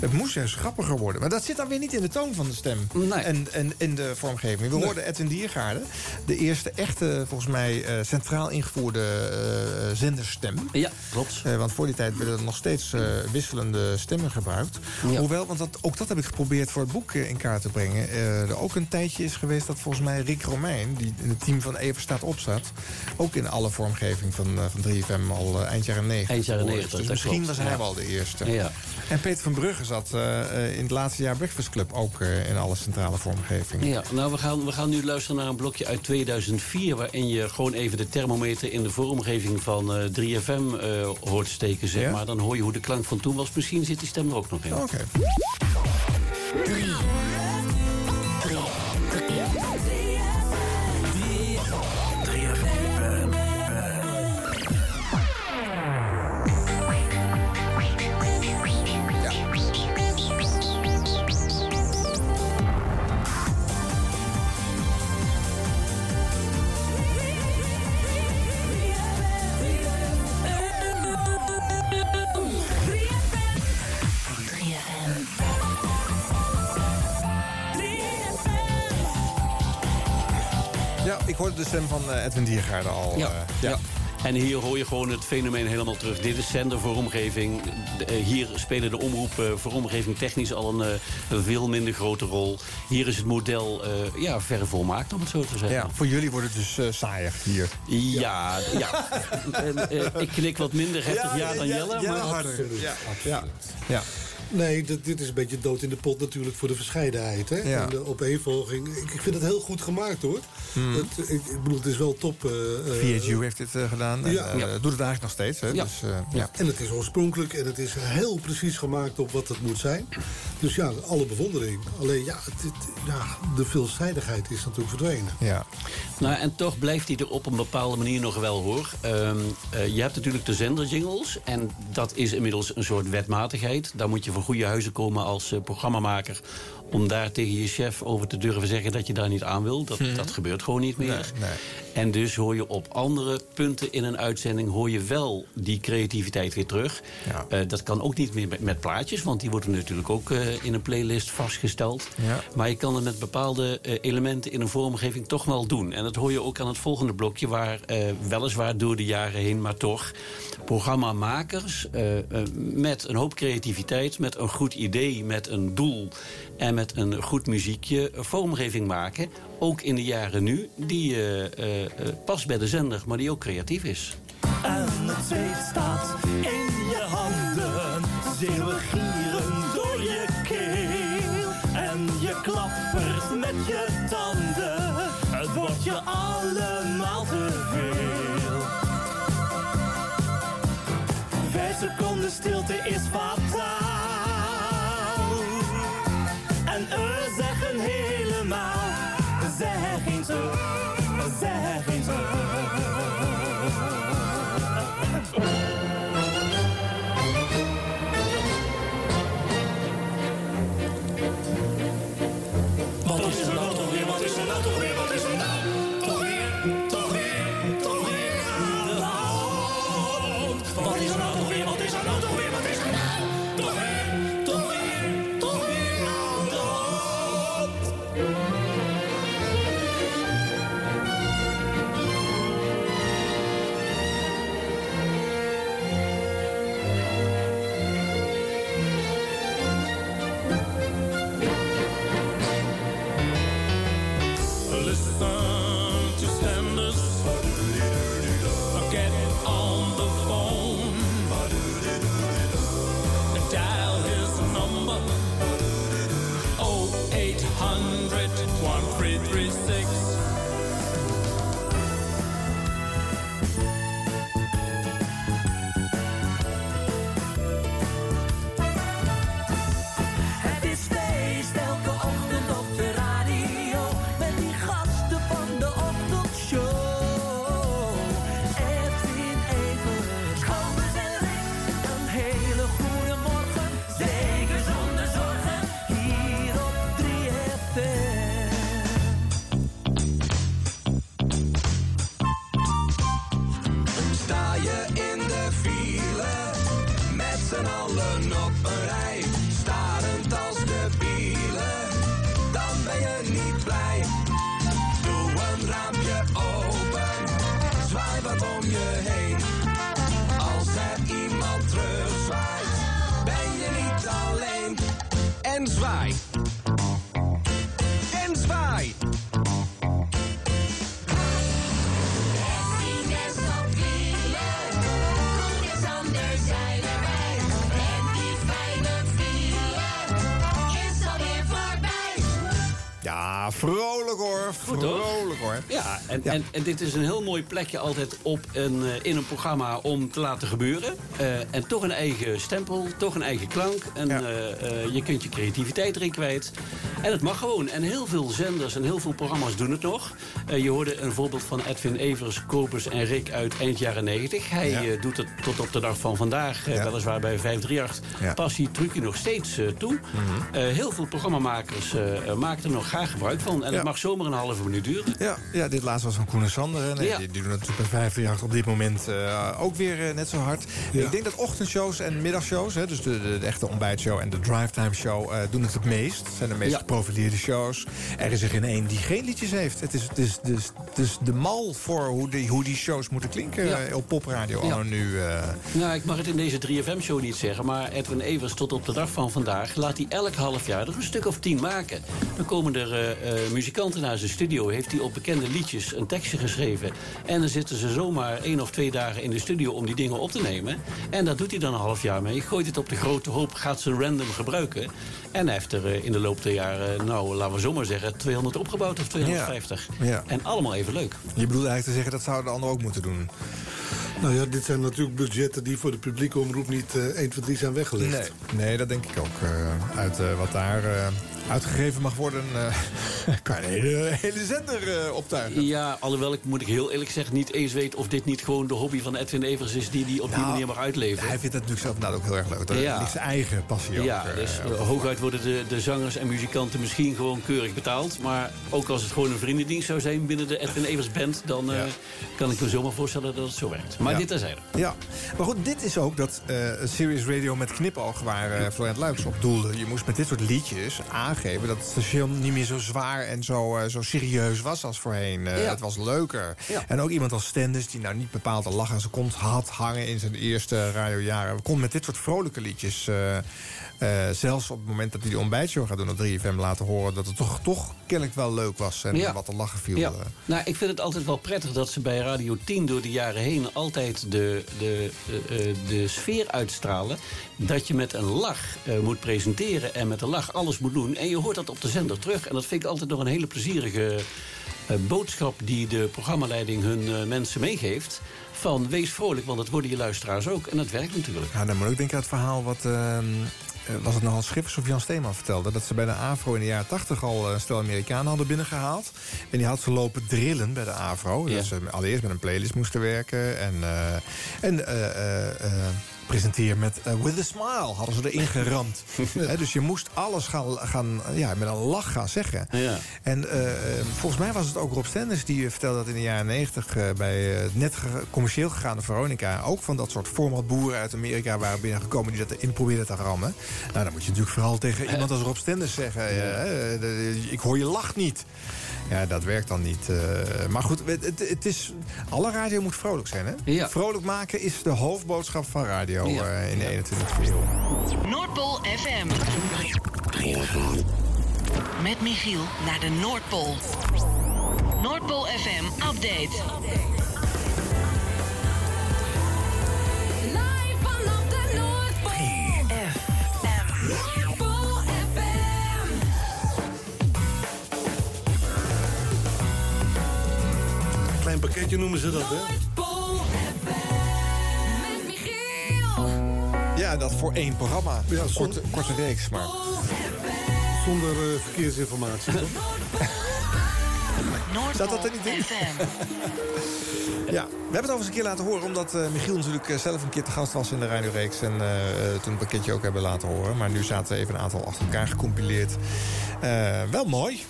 het moest juist grappiger worden. Maar dat zit dan weer niet in de toon van de stem. En, en in de vormgeving. We Nee. hoorden Edwin Diergaarde. De eerste echte, volgens mij, eh, centraal ingevoerde eh, zenderstem. Ja, klopt. Eh, want voor die tijd werden er nog steeds wisselende stemmen gebruikt. Hoewel, want dat, ook dat heb ik geprobeerd voor het boek in kaart te brengen. er ook een tijdje is geweest dat volgens mij Rick Romein... die in het team van Even staat op zat... ook in alle vormgeving van, van 3FM al eind jaren 90. Eind jaren gehoord is. 90, Dus misschien klopt, was hij ja. wel de eerste. Ja. En Peter van Brugge zat eh, eh, in het laatste jaar Breakfast Club... ook eh, in alle centrale vormgeving. Ja, nou, we gaan, we gaan nu luisteren naar een blokje uit 2004... waarin je gewoon even de thermometer in de vormgeving van eh, 3FM eh, hoort steken, zeg Ja? maar. Dan hoor je hoe de klank van toen was. Misschien zit die stem er ook nog in. Oké. Edwin Diergaarde al. Ja, eh, ja. En hier hoor je gewoon het fenomeen helemaal terug. Dit is zender voor omgeving. Eh, hier spelen de omroepen voor omgeving technisch al een, eh, een veel minder grote rol. Hier is het model eh, ja, verre volmaakt, om het zo te zeggen. Ja, voor jullie wordt het dus saaier hier. Ja, ja. [laughs] En, ik knik wat minder heftig ja, dan Jelle. maar Absoluut. Ja. absoluut. Ja. Nee, dit, dit is een beetje dood in de pot natuurlijk voor de verscheidenheid. Hè? Ja. En de opeenvolging. Ik, ik vind het heel goed gemaakt hoor. Hmm. Het, ik, ik bedoel, het is wel top. eh, eh, VHU heeft dit eh, gedaan. En, Ja. eh, Ja. Doet het eigenlijk nog steeds. Hè? Ja. Dus, eh, ja. En het is oorspronkelijk en het is heel precies gemaakt op wat het moet zijn. Dus ja, alle bewondering. Alleen ja, het, het- ja de veelzijdigheid is natuurlijk verdwenen. Ja. Nou, en toch blijft hij er op een bepaalde manier nog wel, hoor. Ehm, eh, je hebt natuurlijk de zenderjingles. En dat is inmiddels een soort wetmatigheid. Daar moet je voor goede huizen komen als eh, programmamaker... om daar tegen je chef over te durven zeggen dat je daar niet aan wil. Dat, Mhm. dat gebeurt gewoon niet meer. Nee, nee. En dus hoor je op andere punten in een uitzending... hoor je wel die creativiteit weer terug. Eh, dat kan ook niet meer met, met plaatjes... want die worden natuurlijk ook eh, in een playlist vastgesteld. Ja. Maar je kan het met bepaalde eh, elementen in een vormgeving toch wel doen. En dat hoor je ook aan het volgende blokje... waar weliswaar door de jaren heen, maar toch... programmamakers met een hoop creativiteit... met een goed idee, met een doel... en met een goed muziekje vormgeving maken... ook in de jaren nu, die eh, eh, eh, past bij de zender... maar die ook creatief is. En het zweet staat in je handen. Zeeuwen gieren door je keel. En je klappert met je tanden. Het wordt je allemaal Ja, en, En, dit is een heel mooi plekje altijd op een, eh, in een programma om te laten gebeuren. Eh, en toch een eigen stempel, toch een eigen klank. En eh, je kunt je creativiteit erin kwijt. En het mag gewoon. En heel veel zenders en heel veel programma's doen het nog. Eh, je hoorde een voorbeeld van Edwin Evers, Kopers en Rick uit eind jaren 90. Hij Ja. eh, doet het tot op de dag van vandaag, eh, weliswaar bij 538, Ja. passie, trucje nog steeds toe. Mhm. Heel veel programmamakers maken er nog graag gebruik van. En het mag zomaar een halve minuut duren. Ja, ja, dit laatste was van Koen en Sander. Nee, die, die doen het natuurlijk bij 538 op dit moment ook weer net zo hard. Ik denk dat ochtendshows en middagshows, hè, dus de, de, de echte ontbijtshow en de drivetime show, doen het het meest. Het zijn de meest geprofileerde shows. Er is er geen één die geen liedjes heeft. Het is, het is, het is de mal voor hoe die, hoe die shows moeten klinken Ja. eh, op popradio. Ja. nu. eh, Nou, ik mag het in deze 3FM-show niet zeggen... maar Edwin Evers tot op de dag van vandaag... laat hij elk half jaar er een stuk of tien maken. Dan komen er eh, eh, muzikanten naar zijn studio... heeft hij op bekende liedjes een tekstje geschreven... en dan zitten ze zomaar één of twee dagen in de studio... om die dingen op te nemen. En daar doet hij dan een half jaar mee. Gooit het op de grote hoop, gaat ze random gebruiken. En hij heeft er eh, in de loop der jaren... nou, laten we zomaar zeggen, 200 opgebouwd of 250. Ja. En allemaal even leuk. je bedoelt eigenlijk te zeggen dat zouden de anderen ook moeten doen. Nou ja, dit zijn natuurlijk budgetten die voor de publieke omroep niet eh 1, 2, 3 zijn weggelegd. Nee, nee dat denk ik ook. eh, uit eh, wat daar eh, uitgegeven mag worden, eh, [laughs] kan je een hele, zender eh, optuigen. Ja, alhoewel ik, moet ik heel eerlijk zeggen, niet eens weet of dit niet gewoon de hobby van Edwin Evers is die die op die Nou, manier mag uitleven. Hij vindt het natuurlijk zelf inderdaad ook heel erg leuk. Dat Ja. ligt zijn eigen passie. Ja, eh, dus dat hooguit worden de, de zangers en muzikanten misschien gewoon keurig betaald. Maar ook als het gewoon een vriendendienst zou zijn binnen de Edwin Evers band... dan kan ik me zomaar voorstellen dat het zo werkt. Maar Ja. dit terzijde. Ja, maar goed, dit is ook dat Serious Radio met knipoog waar Florent Luiks op doelde. Je moest met dit soort liedjes aangeven dat het station niet meer zo zwaar en zo, eh, zo serieus was als voorheen. Eh, Ja. Het was leuker. Ja. En ook iemand als Stenders, die nou niet bepaald een lach aan zijn kont had hangen in zijn eerste radiojaren, kon met dit soort vrolijke liedjes, eh, eh, zelfs op het moment dat hij die ontbijtshow gaat doen op 3FM, laten horen dat het toch, toch kennelijk wel leuk was en Ja. wat te lachen viel. Ja. eh. Nou, ik vind het altijd wel prettig dat ze bij Radio 10 door de jaren heen altijd de, de, eh, eh, de sfeer uitstralen. Dat je met een lach moet presenteren en met een lach alles moet doen. En je hoort dat op de zender terug. En dat vind ik altijd nog een hele plezierige boodschap die de programmaleiding hun mensen meegeeft. Van wees vrolijk, want dat worden je luisteraars ook. En dat werkt natuurlijk. Ja, dan moet ik denken aan het verhaal wat... ehm, eh, was het nou Hans Schippers of Jan Steeman vertelde... dat ze bij de AVRO in de jaren 80 al eh, een stel Amerikanen hadden binnengehaald. En die had ze lopen drillen bij de AVRO. Ja. Dat ze allereerst met een playlist moesten werken. En, eh, en eh, eh, eh, presenteer met eh, With a Smile hadden ze erin geramd. [laughs] Dus je moest alles gaan, gaan ja, met een lach gaan zeggen. Ja. En eh, volgens mij was het ook Rob Stenders die eh, vertelde dat in de jaren 90 eh, bij het net ge- commercieel gegaane Veronica ook van dat soort formatboeren uit Amerika waren binnengekomen die dat erin probeerden te rammen. Nou, dan moet je natuurlijk vooral tegen [laughs] iemand als Rob Stenders zeggen: ik hoor je lach niet. Ja, dat werkt dan niet. eh. maar goed, het, het, is, alle radio moet vrolijk zijn. Hè? Ja. Vrolijk maken is de hoofdboodschap van radio Ja. eh, in de 21e eeuw. Noordpool FM. Met Michiel naar de Noordpool. Noordpool FM update. Klein pakketje noemen ze dat, hè? Ja, dat voor één programma. Ja, Korte, korte reeks, maar... Zonder eh, verkeersinformatie, toch? Staat dat er niet in? [laughs] Ja, we hebben het eens een keer laten horen... omdat eh, Michiel natuurlijk eh, zelf een keer te gast was in de radioreeks... en toen het pakketje ook hebben laten horen. Maar nu zaten even een aantal achter elkaar gecompileerd. Eh, wel mooi.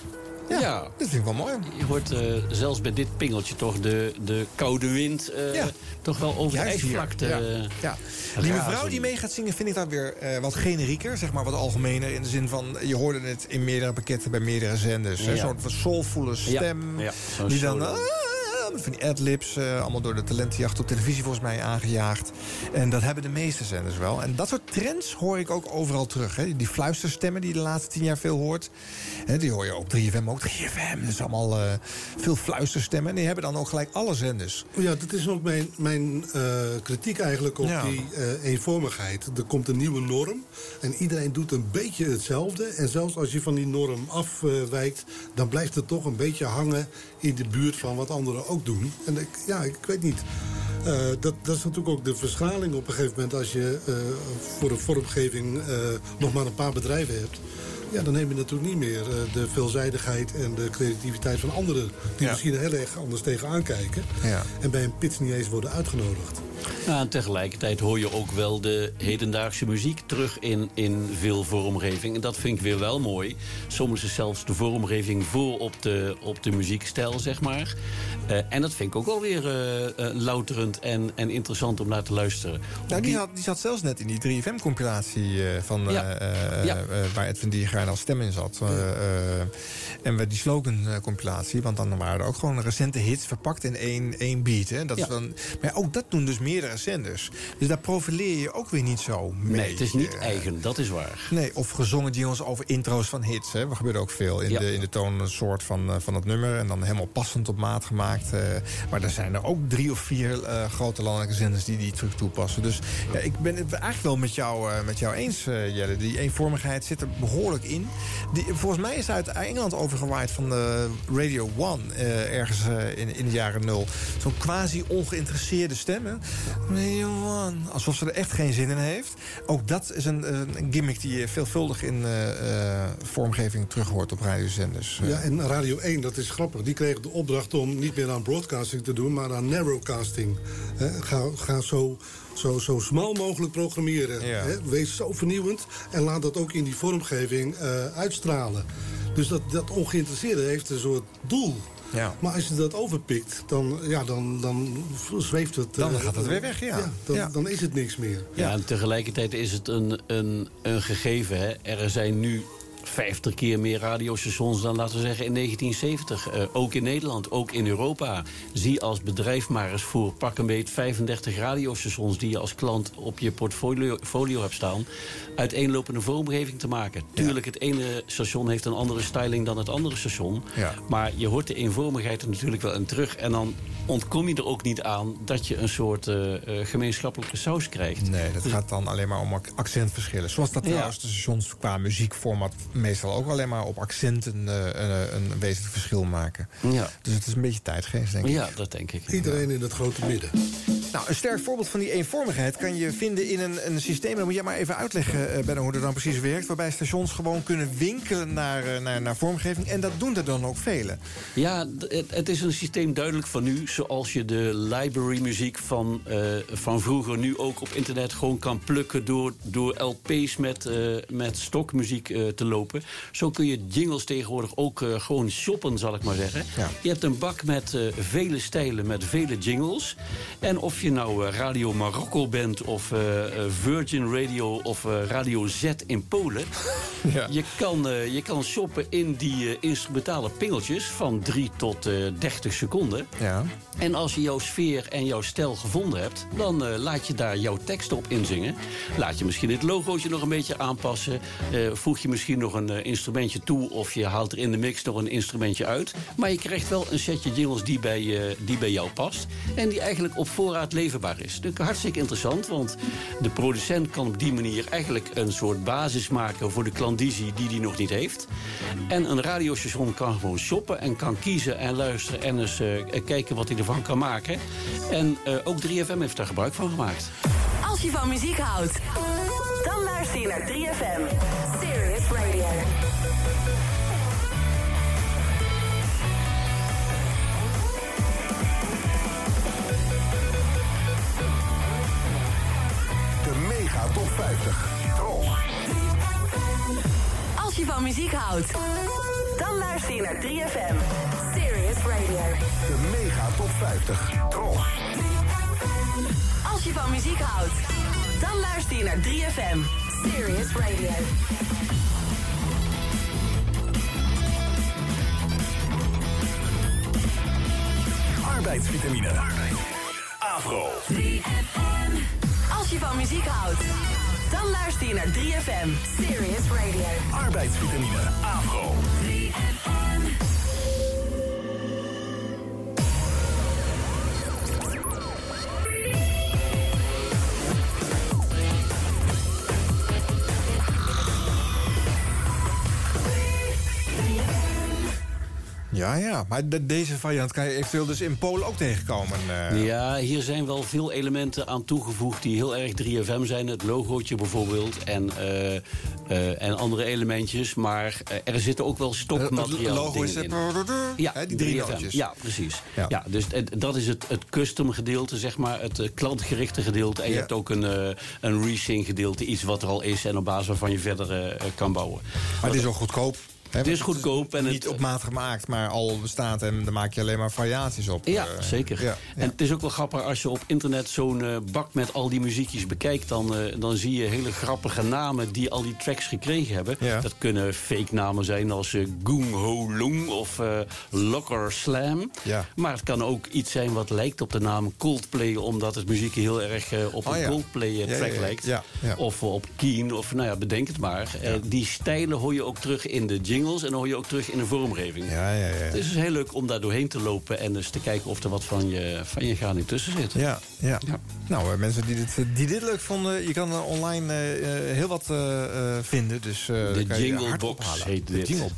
Ja, Ja. dat vind ik wel mooi. Je hoort eh, zelfs bij dit pingeltje toch de, de koude wind eh, Ja. toch wel over de ijsvlakte. Ja. eh, Ja. Die mevrouw die mee gaat zingen vind ik dan weer wat generieker. Zeg maar wat algemener. In de zin van, je hoorde het in meerdere pakketten bij meerdere zenders. hè. Ja. Zo'n soulvolle stem. Die dan... ah, met van die adlibs. eh, allemaal door de talentenjacht op televisie volgens mij aangejaagd. En dat hebben de meeste zenders wel. En dat soort trends hoor ik ook overal terug. Hè. Die fluisterstemmen die je de laatste tien jaar veel hoort. Hè, die hoor je op 3FM ook. 3FM, dat is allemaal eh, veel fluisterstemmen. En die hebben dan ook gelijk alle zenders. Ja, dat is ook mijn, mijn eh, kritiek eigenlijk op Ja. die eenvormigheid. Er komt een nieuwe norm en iedereen doet een beetje hetzelfde. En zelfs als je van die norm afwijkt, dan blijft het toch een beetje hangen in de buurt van wat anderen ook doen. En ik, ja, ik weet niet. Eh, dat, dat is natuurlijk ook de verschaling op een gegeven moment als je eh, voor een vormgeving eh, nog maar een paar bedrijven hebt. Ja, dan neem je natuurlijk niet meer eh, de veelzijdigheid en de creativiteit van anderen. Die Ja. misschien heel erg anders tegenaan kijken. Ja. En bij een pits niet eens worden uitgenodigd. Ja, en tegelijkertijd hoor je ook wel de hedendaagse muziek terug in, in veel vormgeving. En dat vind ik weer wel mooi. Soms is zelfs de vormgeving voor op de, op de muziekstijl, zeg maar. Eh, en dat vind ik ook wel weer eh, louterend en, en interessant om naar te luisteren. Nou, die, had, die zat zelfs net in die 3FM-compilatie van eh, Ja. eh, Ja. eh, waar Edwin Diergaard als stem in zat. Eh, eh, en met die slogan-compilatie, want dan waren er ook gewoon recente hits verpakt in één, één beat. Hè. Dat is dan, maar ook dat doen dus meerdere zenders. Dus daar profileer je ook weer niet zo mee. Nee, het is niet Eh, eigen, dat is waar. Nee, of gezongen jingles over intro's van hits. Hè. Dat gebeurt ook veel in, de, in de toonsoort van, van het nummer. En dan helemaal passend op maat gemaakt. maar er zijn er ook drie of vier grote landelijke zenders die die terug toepassen. Dus ja, ik ben het eigenlijk wel met jou, met jou eens, Jelle. Die eenvormigheid zit er behoorlijk in. Die, volgens mij is uit Engeland overgewaaid van de Radio One. eh, ergens eh, in, in de jaren nul. Zo'n quasi ongeïnteresseerde stem. hè. Radio One. Alsof ze er echt geen zin in heeft. Ook dat is een, een gimmick die je veelvuldig in eh, eh, vormgeving terug hoort op radiozenders. Ja, en Radio 1, dat is grappig. Die kreeg de opdracht om niet meer aan broadcasting te doen, maar aan narrowcasting. Hè, ga ga zo, zo, zo smal mogelijk programmeren. Ja. Hè, wees zo vernieuwend en laat dat ook in die vormgeving eh, uitstralen. Dus dat, dat ongeïnteresseerde heeft een soort doel. Ja. Maar als je dat overpikt, dan, ja, dan, dan zweeft het... Dan eh, gaat het weer weg, ja. dan, Ja. dan is het niks meer. Ja, en tegelijkertijd is het een, een, een gegeven. Hè. Er zijn nu 50 keer meer radiostations dan, laten we zeggen, in 1970. Eh, ook in Nederland, ook in Europa. Zie als bedrijf maar eens voor pak een beet 35 radiostations... die je als klant op je portfolio folio hebt staan... uiteenlopende vormgeving te maken. Tuurlijk, het ene station heeft een andere styling dan het andere station. Ja. Maar je hoort de eenvormigheid er natuurlijk wel in terug. En dan ontkom je er ook niet aan dat je een soort eh, eh, gemeenschappelijke saus krijgt. Nee, dat gaat dan alleen maar om ac- accentverschillen. Zoals dat Ja. trouwens de stations qua muziekformat meestal ook alleen maar op accenten eh, een, een wezenlijk verschil maken. Ja. Dus het is een beetje tijdgeest, denk ik. Ja, dat denk ik. Iedereen in het grote midden. Nou, een sterk voorbeeld van die eenvormigheid kan je vinden in een, een systeem. Dan moet jij maar even uitleggen, eh, Benno, hoe dat dan precies werkt. Waarbij stations gewoon kunnen winkelen naar, eh, naar, naar vormgeving. En dat doen er dan ook velen. Ja, het, het is een systeem duidelijk van nu. Zoals je de library muziek van, eh, van vroeger nu ook op internet gewoon kan plukken... door, door LP's met, eh, met stokmuziek eh, te lopen. Zo kun je jingles tegenwoordig ook eh, gewoon shoppen, zal ik maar zeggen. Ja. Je hebt een bak met eh, vele stijlen, met vele jingles. En of je nou eh, Radio Marokko bent of Virgin Radio of Radio Z in Polen... [laughs] Ja. Je, kan, je kan shoppen in die instrumentale pingeltjes van 3 tot eh 30 seconden. Ja. En als je jouw sfeer en jouw stijl gevonden hebt... dan laat je daar jouw tekst op inzingen. Laat je misschien het logootje nog een beetje aanpassen. Voeg je misschien nog een eh, instrumentje toe... of je haalt er in de mix nog een instrumentje uit. Maar je krijgt wel een setje jingles die bij, eh, die bij jou past. En die eigenlijk op voorraad leverbaar is. Dus hartstikke interessant, want de producent kan op die manier... eigenlijk een soort basis maken voor de klandizie die die nog niet heeft. En een radiostation kan gewoon shoppen en kan kiezen en luisteren... en eens eh, kijken wat hij ervan kan maken. En ook 3FM heeft daar gebruik van gemaakt. Als je van muziek houdt, dan luister je naar 3FM. Serious Radio. De Mega Top 50. Tros. Als je van muziek houdt, dan luister je naar 3FM. Serious Radio. Arbeidsvitamine. Afro. 3FM. Als je van muziek houdt, dan luister je naar 3FM. Serious Radio. Arbeidsvitamine. Afro. 3FM. Ja, ja. Maar de- deze variant kan je eventueel dus in Polen ook tegenkomen. eh. Ja, hier zijn wel veel elementen aan toegevoegd die heel erg 3FM zijn. Het logootje bijvoorbeeld en, eh, eh, en andere elementjes. Maar er zitten ook wel stokmateriaal Het logo is het- in. Ja, die drie 3FM. nootjes. Ja, precies. Ja. Ja. dus dat is het, het custom gedeelte, zeg maar. Het klantgerichte gedeelte. En je hebt ook een, een resync gedeelte. Iets wat er al is en op basis waarvan je verder kan bouwen. Maar het is ook goedkoop. Het is goedkoop en niet het- op maat gemaakt, maar al bestaat en dan maak je alleen maar variaties op. Ja, eh. zeker. Ja, En het is ook wel grappig als je op internet zo'n eh, bak met al die muziekjes bekijkt. Dan, eh, dan zie je hele grappige namen die al die tracks gekregen hebben. Ja. Dat kunnen fake namen zijn als Goong Ho of Locker Slam. Ja. Maar het kan ook iets zijn wat lijkt op de naam Coldplay. Omdat het muziek heel erg op Oh, een. Coldplay track lijkt. Of op Keen of nou ja, bedenk het maar. Die stijlen hoor je ook terug in de jingles. En dan hoor je ook terug in de vormgeving. Ja, ja, ja. Dus het is heel leuk om daar doorheen te lopen en dus te kijken of er wat van je, van je graan tussen zit. Ja, ja. Ja. Nou, eh, mensen die dit, die dit leuk vonden, je kan eh, online eh, heel wat eh, eh, vinden. Dus eh De daar kan je Jingle hard Box ophalen. heet De dit. Jingle.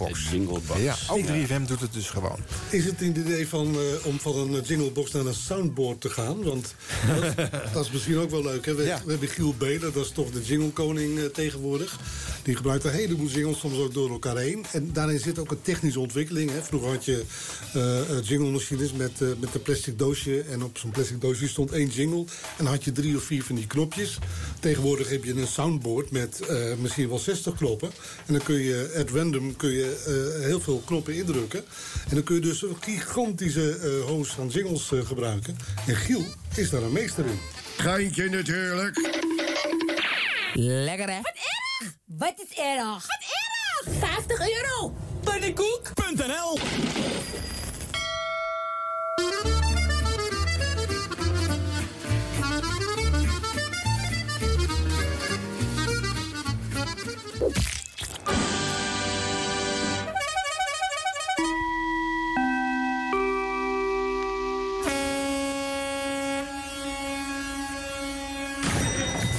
Ja, ook 3FM doet het dus gewoon. Is het een idee van, eh, om van een jinglebox naar een soundboard te gaan? Want dat, [laughs] dat is misschien ook wel leuk. Hè? We, Ja. we hebben Giel Belen, dat is toch de jinglekoning eh, tegenwoordig. Die gebruikt een heleboel jingles, soms ook door elkaar heen. En daarin zit ook een technische ontwikkeling. Hè? Vroeger had je eh eh, jinglemachines met, eh, met een plastic doosje. En op zo'n plastic doosje stond één jingle. En dan had je drie of vier van die knopjes. Tegenwoordig heb je een soundboard met eh, misschien wel 60 knoppen. En dan kun je at random kun je, eh, heel veel knoppen indrukken. En dan kun je dus een gigantische eh host aan jingles eh, gebruiken. En Giel is daar een meester in. Geintje natuurlijk. Lekker hè? Wat erg! Wat is erg? Wat erg! 50 euro! Pannenkoek.nl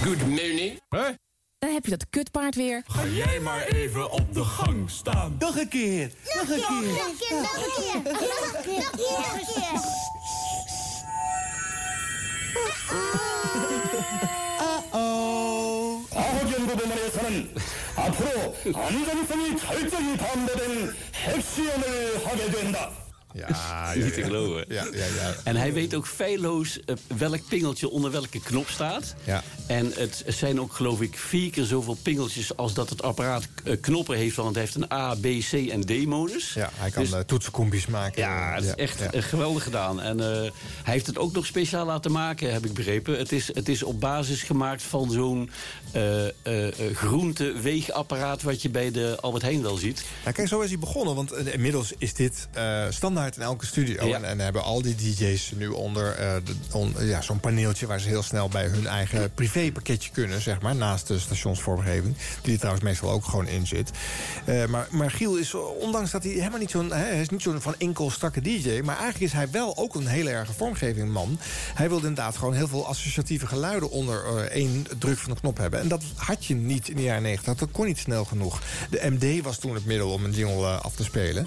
Good morning. Hè? Dan heb je dat kutpaard weer. Ga jij maar even op de gang staan. Nog een keer. Nog een keer. Nog een keer, nog een keer, nog een keer, nog een keer. Uh-oh. 과학연구 부문에서는 앞으로 안전성이 철저히 담보된 핵시험을 하게 된다. [laughs] Ja, Niet te geloven. Ja, ja, ja. En hij weet ook feilloos eh, welk pingeltje onder welke knop staat. Ja. En het zijn ook, geloof ik, vier keer zoveel pingeltjes als dat het apparaat eh, knoppen heeft. Want het heeft een A, B, C en D-modus. Ja, hij kan Dus- eh, toetsenkombi's maken. Ja, het is echt ja. geweldig gedaan. En eh, hij heeft het ook nog speciaal laten maken, heb ik begrepen. Het is, het is op basis gemaakt van zo'n eh eh, eh, groenteweegapparaat... wat je bij de Albert Heijn wel ziet. Ja, kijk, zo is hij begonnen. Want inmiddels is dit eh, in elke studio. Ja. En, en hebben al die DJ's nu onder eh, on- ja, zo'n paneeltje... waar ze heel snel bij hun eigen privépakketje kunnen, zeg maar. Naast de stationsvormgeving. Die er trouwens meestal ook gewoon in zit. Eh, maar, maar Giel is, ondanks dat hij helemaal niet zo'n... hè, hij is niet zo'n van enkel strakke DJ... maar eigenlijk is hij wel ook een hele erge vormgevingman. Hij wilde inderdaad gewoon heel veel associatieve geluiden... onder eh, één druk van de knop hebben. En dat had je niet in de jaren 90. Dat kon niet snel genoeg. De MD was toen het middel om een jingle af te spelen.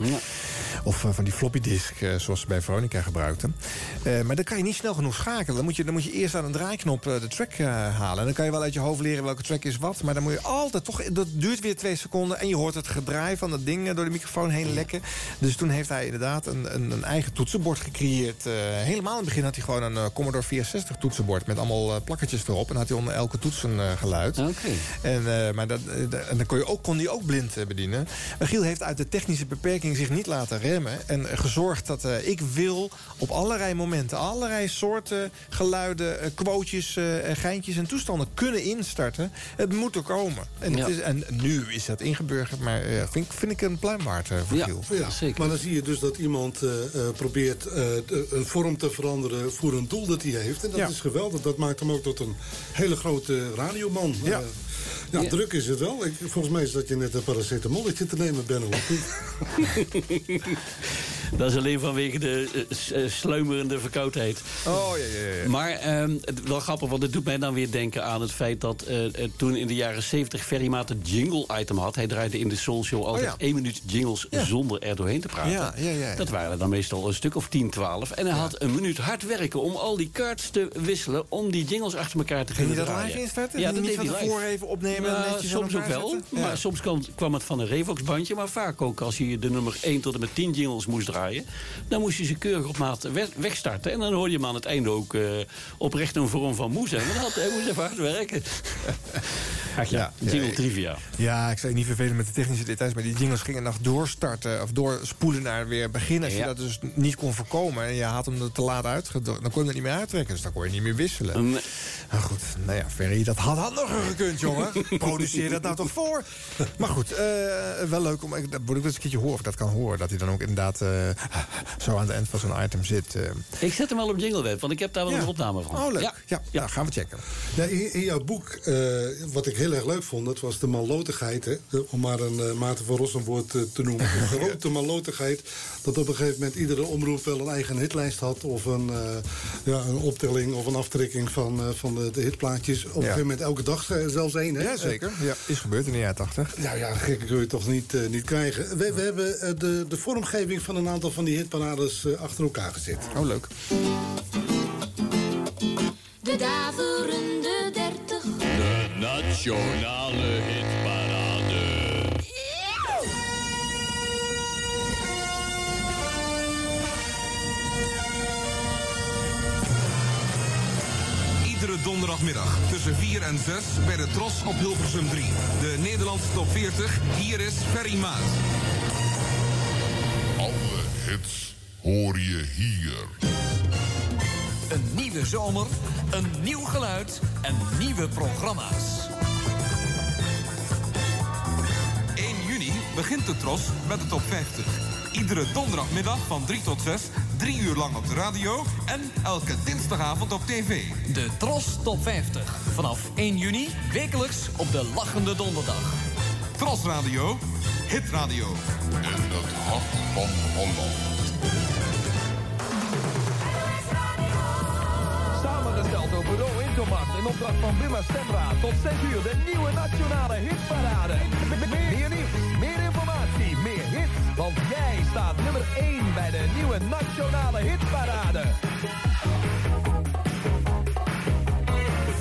Of van die floppy eh, zoals ze bij Veronica gebruikten. Eh, maar dan kan je niet snel genoeg schakelen. Dan moet je, dan moet je eerst aan een draaiknop eh, de track halen. En dan kan je wel uit je hoofd leren welke track is wat. Maar dan moet je altijd toch... Dat duurt weer twee seconden. En je hoort het gedraai van dat ding door de microfoon heen lekken. Dus toen heeft hij inderdaad een, een, een eigen toetsenbord gecreëerd. Helemaal in het begin had hij gewoon een Commodore 64 toetsenbord... met allemaal plakkertjes erop. En had hij onder elke toets een geluid. Oké. En, maar dat, da- en dan kon, je ook, kon hij ook blind bedienen. Maar Giel heeft uit de technische beperking zich niet laten remmen... en gezorgd dat eh, ik wil op allerlei momenten... allerlei soorten geluiden, eh, quotejes, eh, geintjes en toestanden kunnen instarten. Het moet er komen. En, het Ja. is, en nu is dat ingeburgerd, maar eh, vind, ik- vind ik een pluim waard voor Giel. Ja, Maar dan zie je dus dat iemand eh, eh, probeert eh, de- een vorm te veranderen voor een doel dat hij heeft. En dat Ja. is geweldig. Dat maakt hem ook tot een hele grote radioman. Ja. Ja, Ja. druk is het wel. Ik, volgens mij is dat je net een paracetamolletje te nemen bent. [laughs] [laughs] Dat is alleen vanwege de eh, sluimerende verkoudheid. Oh, ja, ja, ja. Maar ehm, het, wel grappig, want het doet mij dan weer denken aan het feit... dat eh, toen in de jaren 70 Ferry Maat een jingle-item had. Hij draaide in de Soul Show altijd Oh, ja. één minuut jingles zonder er doorheen te praten. Ja, ja, ja, ja. Dat waren er dan meestal een stuk of 10, 12. En hij had een minuut hard werken om al die cards te wisselen... om die jingles achter elkaar te Ging kunnen je dat draaien. live instarten? Ja, Niet dat deed van hij live. Even opnemen en Nou, netjes soms ook wel, zetten? maar Ja. soms kwam, kwam het van een Revox-bandje. Maar vaak ook als je de nummer 1 tot en met 10 jingles moest draaien... dan moest je ze keurig op maat we- wegstarten. En dan hoorde je hem aan het einde ook eh, oprecht een vorm van moe zijn. Want had- hij moest even hard werken. [laughs] Ach ja, jingle ja, trivia. Ja, ik zou je niet vervelen met de technische details... maar die jingles gingen nog doorstarten of doorspoelen naar weer begin. Als je dat dus niet kon voorkomen en je had hem er te laat uitgedrukt... dan kon je het niet meer uittrekken, dus dan kon je niet meer wisselen. Nee. Nou goed, nou ja, Ferry, dat had handiger gekund, jongen. Produceer dat nou toch voor. Maar goed, eh, wel leuk om... ik- Dat moet ik wel eens een keertje horen of ik dat kan horen. Dat hij dan ook inderdaad eh, zo aan het eind van zo'n item zit. eh. Ik zet hem al op jingleweb, want ik heb daar wel Ja. een opname van. Oh, leuk. Ja. Ja, Nou, gaan we checken. Ja, in, in jouw boek, eh, wat ik heel erg leuk vond, dat was de mallotigheid. Hè? Om maar een Maarten van Rossum woord te noemen. [laughs] De grote mallotigheid. Dat op een gegeven moment iedere omroep wel een eigen hitlijst had. Of een, eh, ja, een optelling of een aftrekking van, eh, van de, de hitplaatjes. Op een gegeven moment elke dag zelfs één. Hè? Ja, zeker. Ja, is gebeurd in de jaren 80. Nou ja, gekke kun je toch niet, eh, niet krijgen. We, we hebben eh, de, de vormgeving van een aantal van die hitparades eh, achter elkaar gezet. Oh, leuk. De daverende dertig. De nationale hitparade. Iedere donderdagmiddag tussen 4 en 6 bij de Tros op Hilversum 3. De Nederlandse top 40. Hier is Ferry Maat. Alle hits hoor je hier. Een nieuwe zomer, een nieuw geluid en nieuwe programma's. 1 juni begint de Tros met de top 50. Iedere donderdagmiddag van 3 tot 6, 3 uur lang op de radio en elke dinsdagavond op tv. De Tros Top 50. Vanaf 1 juni, wekelijks op de Lachende Donderdag. Tros Radio, Hit Radio. In het hart van Holland. Samengesteld door bureau Intomat in opdracht van Buma Stemra. Tot 6 uur de nieuwe nationale hitparade. Meer nieuws, Want jij staat nummer 1 bij de nieuwe nationale hitparade.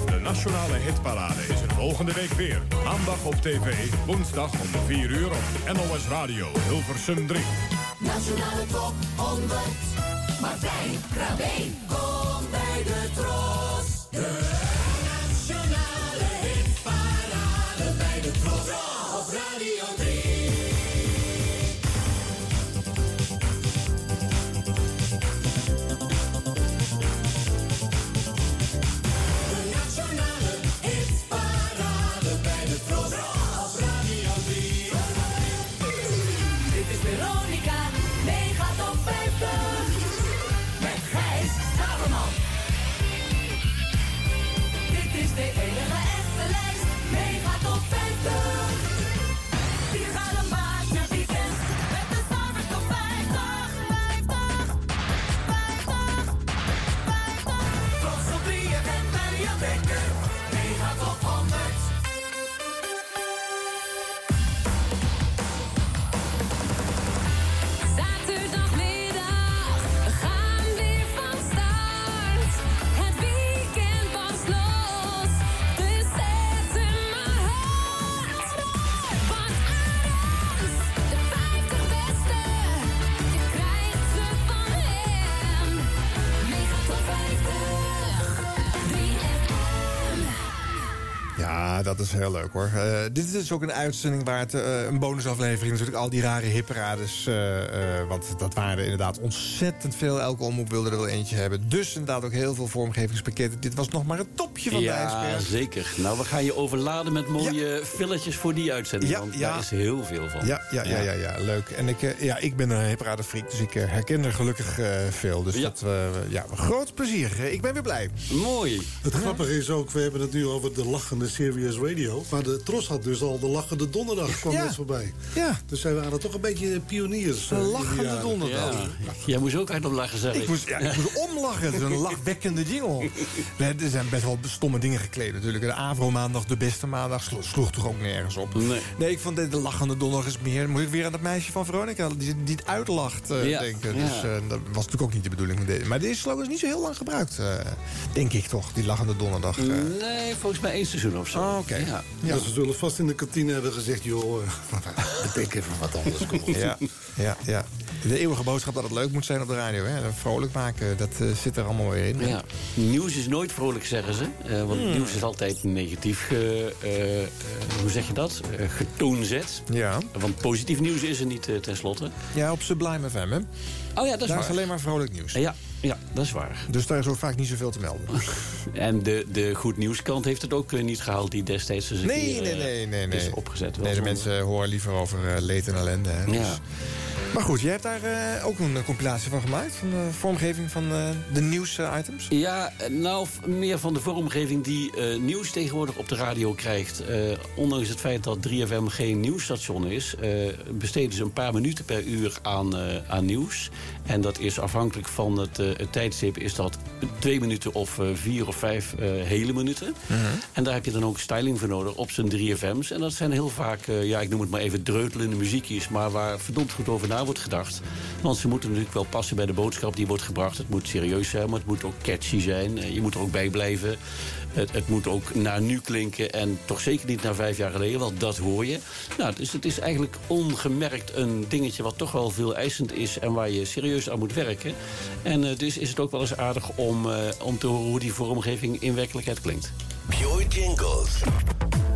De Nationale Hitparade is er volgende week weer. Maandag op tv, woensdag om 4 uur op NOS Radio Hilversum 3. Nationale top 100. Martijn Krabbe. Kom bij de Tros. Is heel leuk hoor. Eh, dit is ook een uitzending waar het eh, een bonusaflevering natuurlijk al die rare hipparades. eh eh, want dat waren er inderdaad ontzettend veel. Elke omroep wilde er wel eentje hebben. Dus inderdaad ook heel veel vormgevingspakketten. Dit was nog maar het topje van de Ja, ijsberg. zeker. Nou, we gaan je overladen met mooie filletjes voor die uitzending. Ja, want ja. daar is heel veel van. Ja, ja, ja, ja, ja, leuk. En ik, ja, ik ben een hipparadefreak, dus ik herken er gelukkig veel. Dus dat, eh, ja, groot plezier. Ik ben weer blij. Mooi. Het grappige is ook, we hebben het nu over de lachende Serious Radio. Maar de Tros had dus al de lachende donderdag kwam Ja. net voorbij. Ja. Dus zij waren toch een beetje pioniers. De eh, die lachende donderdag. Ja. Jij moest ook hard op lachen, zeg Ik moest, ja, ik moest omlachen. Het is een lachwekkende jingle. Nee, er zijn best wel stomme dingen gekleed natuurlijk. De Avro-maandag, de beste maandag, slo- sloeg toch ook nergens op. Nee. ik vond de, de lachende donderdag is meer... Moet ik weer aan dat meisje van Veronica, die, die het uitlacht, eh, Ja, denken. Dus eh, dat was natuurlijk ook niet de bedoeling van deze. Maar deze slogan is niet zo heel lang gebruikt, eh, denk ik toch. Die lachende donderdag. eh. Nee, volgens mij één seizoen of zo. Oh, oké. Ja. Ja. ze zullen vast in de kantine hebben gezegd... joh, eh, [laughs] bedenk even wat anders. Kom op. [laughs] Ja, ja, ja. De eeuwige boodschap dat het leuk moet zijn op de radio. Hè? Vrolijk maken, dat eh, zit er allemaal weer in. Ja. Nieuws is nooit vrolijk, zeggen ze. Eh, want Hmm. nieuws is altijd negatief, ge- eh, eh, hoe zeg je dat, Eh, getoonzet. Ja. Want positief nieuws is er niet, eh, tenslotte. Ja, op Sublime FM, hè? Oh ja, dat is Daar waar. is alleen maar vrolijk nieuws. Ja, ja, dat is waar. Dus daar is ook vaak niet zoveel te melden. [laughs] En de, de goed nieuwskant heeft het ook eh, niet gehaald... die destijds dus Nee, keer, nee, eh, nee, nee, nee. is opgezet. Nee, de mensen horen liever over eh, leed en ellende. Hè? Dus- Ja. Maar goed, jij hebt daar ook een compilatie van gemaakt? Van de vormgeving van de nieuws-items? Ja, nou, meer van de vormgeving die nieuws tegenwoordig op de radio krijgt. Ondanks het feit dat 3FM geen nieuwsstation is... besteden ze een paar minuten per uur aan, aan nieuws. En dat is afhankelijk van het, eh, het tijdstip... is dat twee minuten of eh, vier of vijf eh, hele minuten. En daar heb je dan ook styling voor nodig op zijn 3FM's. En dat zijn heel vaak, ja, ik noem het maar even dreutelende muziekjes... maar waar verdomd goed over na wordt gedacht. Want ze moeten natuurlijk wel passen bij de boodschap die wordt gebracht. Het moet serieus zijn, maar het moet ook catchy zijn. Je moet er ook bij blijven. Het, het moet ook naar nu klinken en toch zeker niet naar vijf jaar geleden, want dat hoor je. Nou, dus het is eigenlijk ongemerkt een dingetje wat toch wel veel eisend is en waar je serieus aan moet werken. En eh, dus is het ook wel eens aardig om, eh, om te horen hoe die vormgeving in werkelijkheid klinkt. Pure.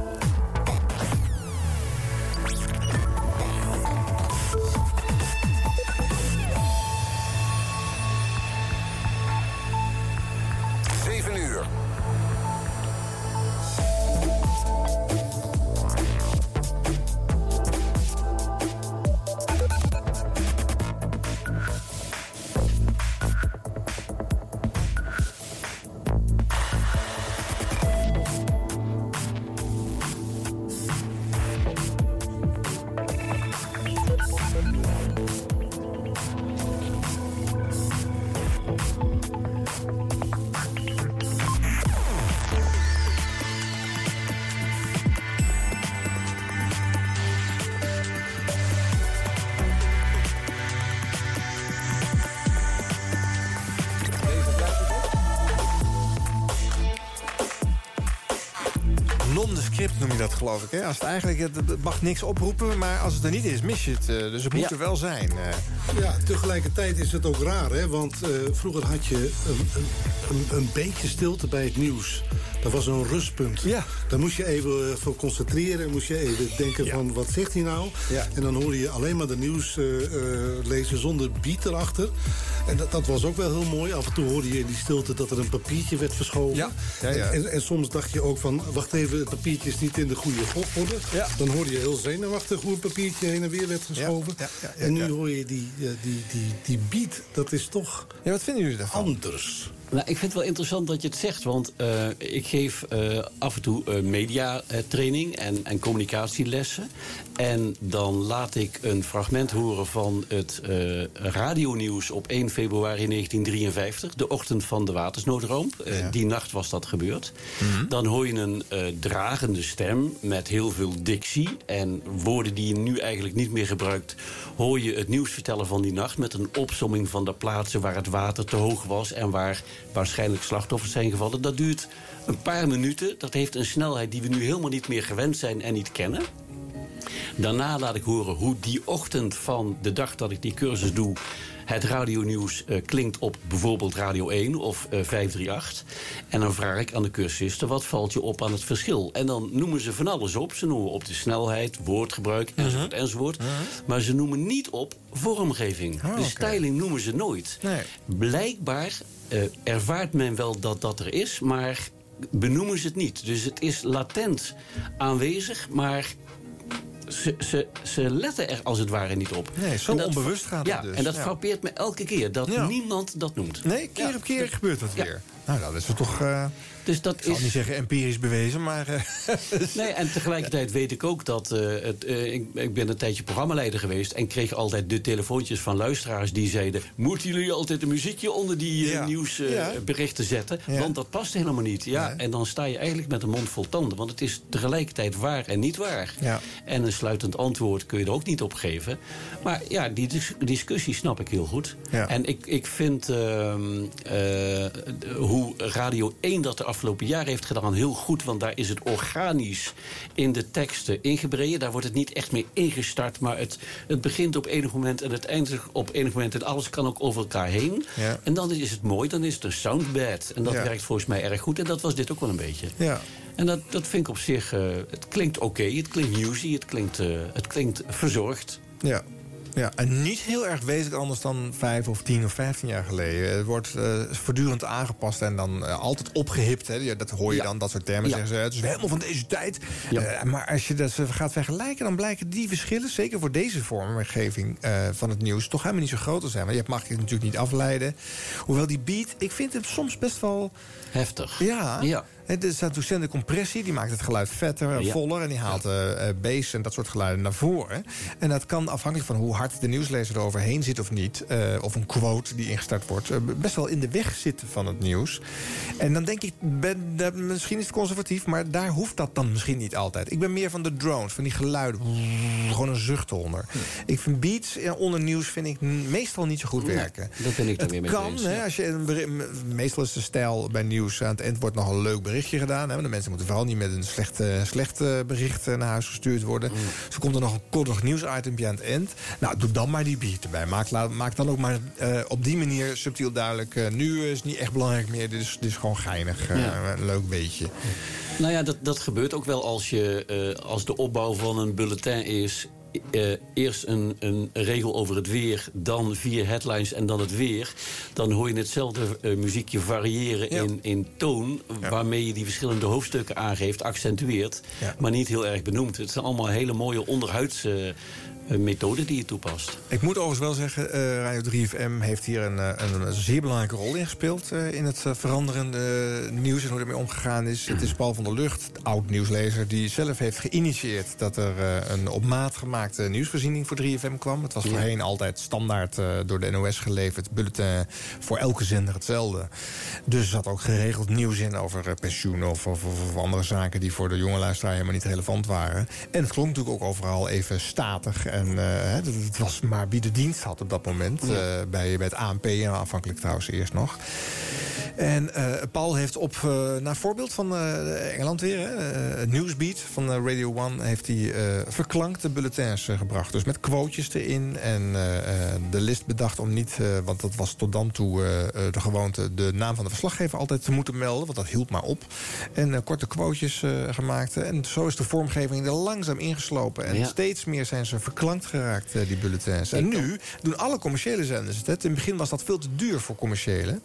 Geloof ik. Hè? Als het eigenlijk, het, mag niks oproepen, maar als het er niet is, mis je het. eh, dus het moet Ja. er wel zijn. eh. Ja, tegelijkertijd is het ook raar, hè? Want eh, vroeger had je een, een, een beetje stilte bij het nieuws. Dat was een rustpunt. Ja. Daar moest je even eh, voor concentreren. Moest je even denken van, wat zegt hij nou? Ja. En dan hoorde je alleen maar de nieuws eh, eh, lezen zonder beat erachter. En dat, dat was ook wel heel mooi. Af en toe hoorde je in die stilte dat er een papiertje werd verschoven. Ja. Ja. En, en soms dacht je ook van, wacht even, het papiertje is niet in de goede volgorde. Ja. Dan hoorde je heel zenuwachtig hoe een papiertje heen en weer werd geschoven. Ja, ja, ja, en nu hoor je die, die, die, die beat, dat is toch Ja, wat vinden jullie daarvan? anders. Nou, ik vind het wel interessant dat je het zegt, want eh, ik geef eh, af en toe uh, mediatraining en, en communicatielessen. En dan laat ik een fragment horen van het uh, radionieuws op 1 februari 1953, de ochtend van de watersnoodramp. Uh, ja. Die nacht was dat gebeurd. Mm -hmm. Dan hoor je een uh, dragende stem met heel veel dictie en woorden die je nu eigenlijk niet meer gebruikt. Hoor je het nieuws vertellen van die nacht met een opsomming van de plaatsen waar het water te hoog was en waar waarschijnlijk slachtoffers zijn gevallen. Dat duurt een paar minuten. Dat heeft een snelheid die we nu helemaal niet meer gewend zijn en niet kennen. Daarna laat ik horen hoe die ochtend van de dag dat ik die cursus doe... het radionieuws eh, klinkt op bijvoorbeeld Radio 1 of eh, 538. En dan vraag ik aan de cursisten, wat valt je op aan het verschil? En dan noemen ze van alles op. Ze noemen op de snelheid, woordgebruik, enzovoort, enzovoort. Maar ze noemen niet op vormgeving. Ah, de styling noemen ze nooit. Nee. Blijkbaar eh, ervaart men wel dat dat er is, maar benoemen ze het niet. Dus het is latent aanwezig, maar ze, ze, ze letten er als het ware niet op. Nee, zo onbewust gaat het ja, dus. En dat Ja. frappeert me elke keer, dat Ja. niemand dat noemt. Nee, keer op keer gebeurt dat weer. Nou, dat is toch... eh, dus dat ik zal is- niet zeggen empirisch bewezen, maar... eh, [laughs] Nee, en tegelijkertijd weet ik ook dat... eh, het, eh, ik, ik ben een tijdje programmaleider geweest... en kreeg altijd de telefoontjes van luisteraars die zeiden... moeten jullie altijd een muziekje onder die Ja. nieuwsberichten Ja. zetten? Ja. Want dat past helemaal niet. Ja, En dan sta je eigenlijk met een mond vol tanden. Want het is tegelijkertijd waar en niet waar. Ja. En een sluitend antwoord kun je er ook niet op geven. Maar ja, die dis- discussie snap ik heel goed. Ja. En ik, ik vind ehm, eh, hoe Radio 1 dat de afgelopen jaren heeft gedaan heel goed. Want daar is het organisch in de teksten ingebreden. Daar wordt het niet echt meer ingestart. Maar het, het begint op enig moment en het eindigt op enig moment. En alles kan ook over elkaar heen. Ja. En dan is het mooi, dan is het een soundbed. En dat Ja. werkt volgens mij erg goed. En dat was dit ook wel een beetje. ja. En dat, dat vind ik op zich... eh, het klinkt oké, het klinkt newsy, het klinkt, eh, het klinkt verzorgd. Ja. Ja, en niet heel erg wezenlijk anders dan vijf of tien of vijftien jaar geleden. Het wordt eh, voortdurend aangepast en dan eh, altijd opgehipt. Hè. Ja, dat hoor je Ja. dan, dat soort termen Ja. zeggen ze. Het is helemaal van deze tijd. Ja. Eh, maar als je dat gaat vergelijken, dan blijken die verschillen... zeker voor deze vormgeving van het nieuws... toch helemaal niet zo groot te zijn. Want je mag je natuurlijk niet afleiden. Hoewel die beat, ik vind hem soms best wel... Heftig. Ja. Ja. Er staat docent de compressie, die maakt het geluid vetter, Ja. voller... en die haalt eh, bass en dat soort geluiden naar voren. En dat kan afhankelijk van hoe hard de nieuwslezer er overheen zit of niet... eh, of een quote die ingestart wordt... best wel in de weg zitten van het nieuws. En dan denk ik, ben, misschien is het conservatief... maar daar hoeft dat dan misschien niet altijd. Ik ben meer van de drones, van die geluiden. Gewoon een zucht eronder. Ik vind beats onder nieuws vind ik meestal niet zo goed werken. dat ben ik er Het weer mee kan, eens, hè, als je een meestal is de stijl bij nieuws aan het eind wordt nog een leuk berichtje gedaan. Hè, want de mensen moeten vooral niet met een slecht, eh, slecht eh, bericht eh, naar huis gestuurd worden. Mm. Dus komt er nog een koddig nieuwsitempje aan het eind. Nou, doe dan maar die beat erbij. Maak, laat- maak dan ook maar op die manier subtiel duidelijk. nu is het niet echt belangrijk meer. Dit is, dit is gewoon geinig. Ja. Een leuk beetje. Nou ja, dat, dat gebeurt ook wel als, je, als de opbouw van een bulletin is... eh, eerst een, een regel over het weer, dan vier headlines en dan het weer... dan hoor je hetzelfde eh, muziekje variëren Ja. in, in toon... waarmee je die verschillende hoofdstukken aangeeft, accentueert... Ja. maar niet heel erg benoemt. Het zijn allemaal hele mooie onderhuidse methoden die je toepast. Ik moet overigens wel zeggen, eh, Radio 3FM heeft hier een, eh, een, een zeer belangrijke rol in gespeeld... eh, in het veranderende nieuws en hoe ermee omgegaan is. Het is Paul van der Lucht, oud nieuwslezer, die zelf heeft geïnitieerd... dat er een op maat gemaakte nieuwsvoorziening voor 3FM kwam. Het was Ja. voorheen altijd standaard door de NOS geleverd... bulletin voor elke zender hetzelfde. Dus er zat ook geregeld nieuws in over pensioen... Of, of, of andere zaken die voor de jonge luisteraar helemaal niet relevant waren. En het klonk natuurlijk ook overal even statig... En uh, het, het was maar wie de dienst had op dat moment. Uh, bij, bij het ANP en afhankelijk trouwens eerst nog. En uh, Paul heeft op, naar voorbeeld van Engeland weer... Uh, Newsbeat van Radio One... heeft hij verklankte bulletins gebracht. Dus met quotejes erin. En de list bedacht om niet... want dat was tot dan toe de gewoonte... de naam van de verslaggever altijd te moeten melden. Want dat hield maar op. En korte quotejes gemaakt. En zo is de vormgeving er langzaam ingeslopen. En ja. steeds meer zijn ze verklankt geraakt, die bulletins. En nu doen alle commerciële zenders het. In het begin was dat veel te duur voor commerciële.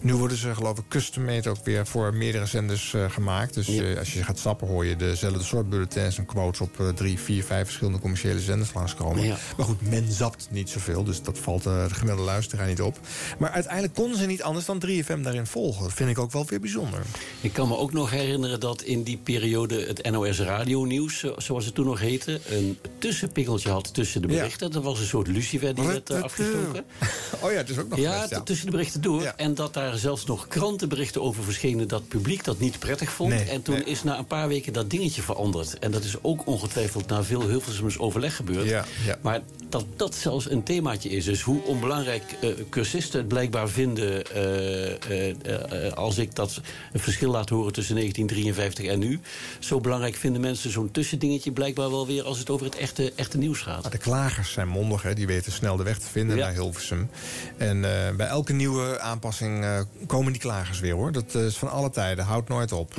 Nu worden ze geloof ik custom-made ook weer voor meerdere zenders uh, gemaakt. Dus uh, als je gaat stappen hoor je dezelfde soort bulletins en quotes op uh, drie, vier, vijf verschillende commerciële zenders langskomen. Ja. Maar goed, men zapt niet zoveel, dus dat valt de gemiddelde luisteraar niet op. Maar uiteindelijk konden ze niet anders dan 3FM daarin volgen. Dat vind ik ook wel weer bijzonder. Ik kan me ook nog herinneren dat in die periode het NOS Radio Nieuws, zoals het toen nog heette, een tussenpikkeltje had tussen de berichten. Ja. Dat was een soort lucifer die werd afgestoken. [laughs] Oh ja, het is ook nog Ja, geweest, ja. tussen de berichten door. Ja. En dat daar zelfs nog krantenberichten over verschenen... dat het publiek dat niet prettig vond. Nee, en toen nee. is na een paar weken dat dingetje veranderd. En dat is ook ongetwijfeld na veel Hilversums overleg gebeurd. Maar dat dat zelfs een themaatje is. Dus hoe onbelangrijk eh, cursisten het blijkbaar vinden... eh, eh, eh, als ik dat verschil laat horen tussen 1953 en nu. Zo belangrijk vinden mensen zo'n tussendingetje blijkbaar wel weer... als het over het echte, echte nieuws gaat. Maar de klagers zijn mondig, hè. die weten snel de weg te vinden naar Hilversum. En eh, bij elke nieuwe aanpassing eh, komen die klagers weer, hoor. Dat eh, is van alle tijden, houdt nooit op.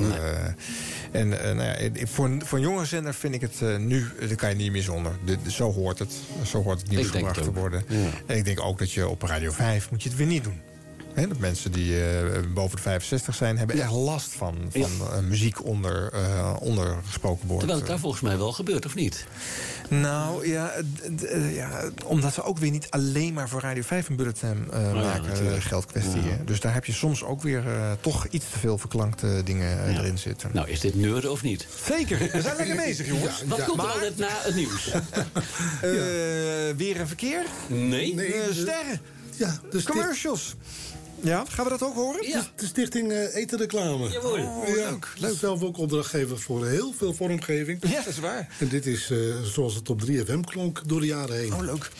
En nou ja, voor, een- voor een jonge zender vind ik het nu, daar kan je niet meer zonder. De- de- zo hoort het. Zo hoort het nieuws Ik denk gebracht te worden. Ja. En ik denk ook dat je op Radio 5 moet je het weer niet doen. Dat mensen die eh, boven de 65 zijn, hebben echt last van, van eh, muziek onder, eh onder gesproken wordt. Terwijl het daar volgens mij wel gebeurt, of niet? Nou, ja, eh, ja, omdat ze ook weer niet alleen maar voor Radio 5 een bulletin eh, ja, maken, eh, geldkwestie. Dus daar heb je soms ook weer eh, toch iets te veel verklankte dingen eh, erin zitten. Nou, is dit neurden of niet? Zeker, we zijn lekker [laughs] bezig, jongens. Wat komt er Maar- altijd na het nieuws? [laughs] Eh, Weer een verkeer? Nee. Eh, sterren. Ja, de sticht- Commercials. Ja, gaan we dat ook horen? Ja. de stichting eh Etenreclame. Jawohl. Oh, leuk, leuk. Zelf ook opdrachtgever voor heel veel vormgeving. Ja, dat is waar. En dit is eh, zoals het op 3FM klonk door de jaren heen. Oh, leuk.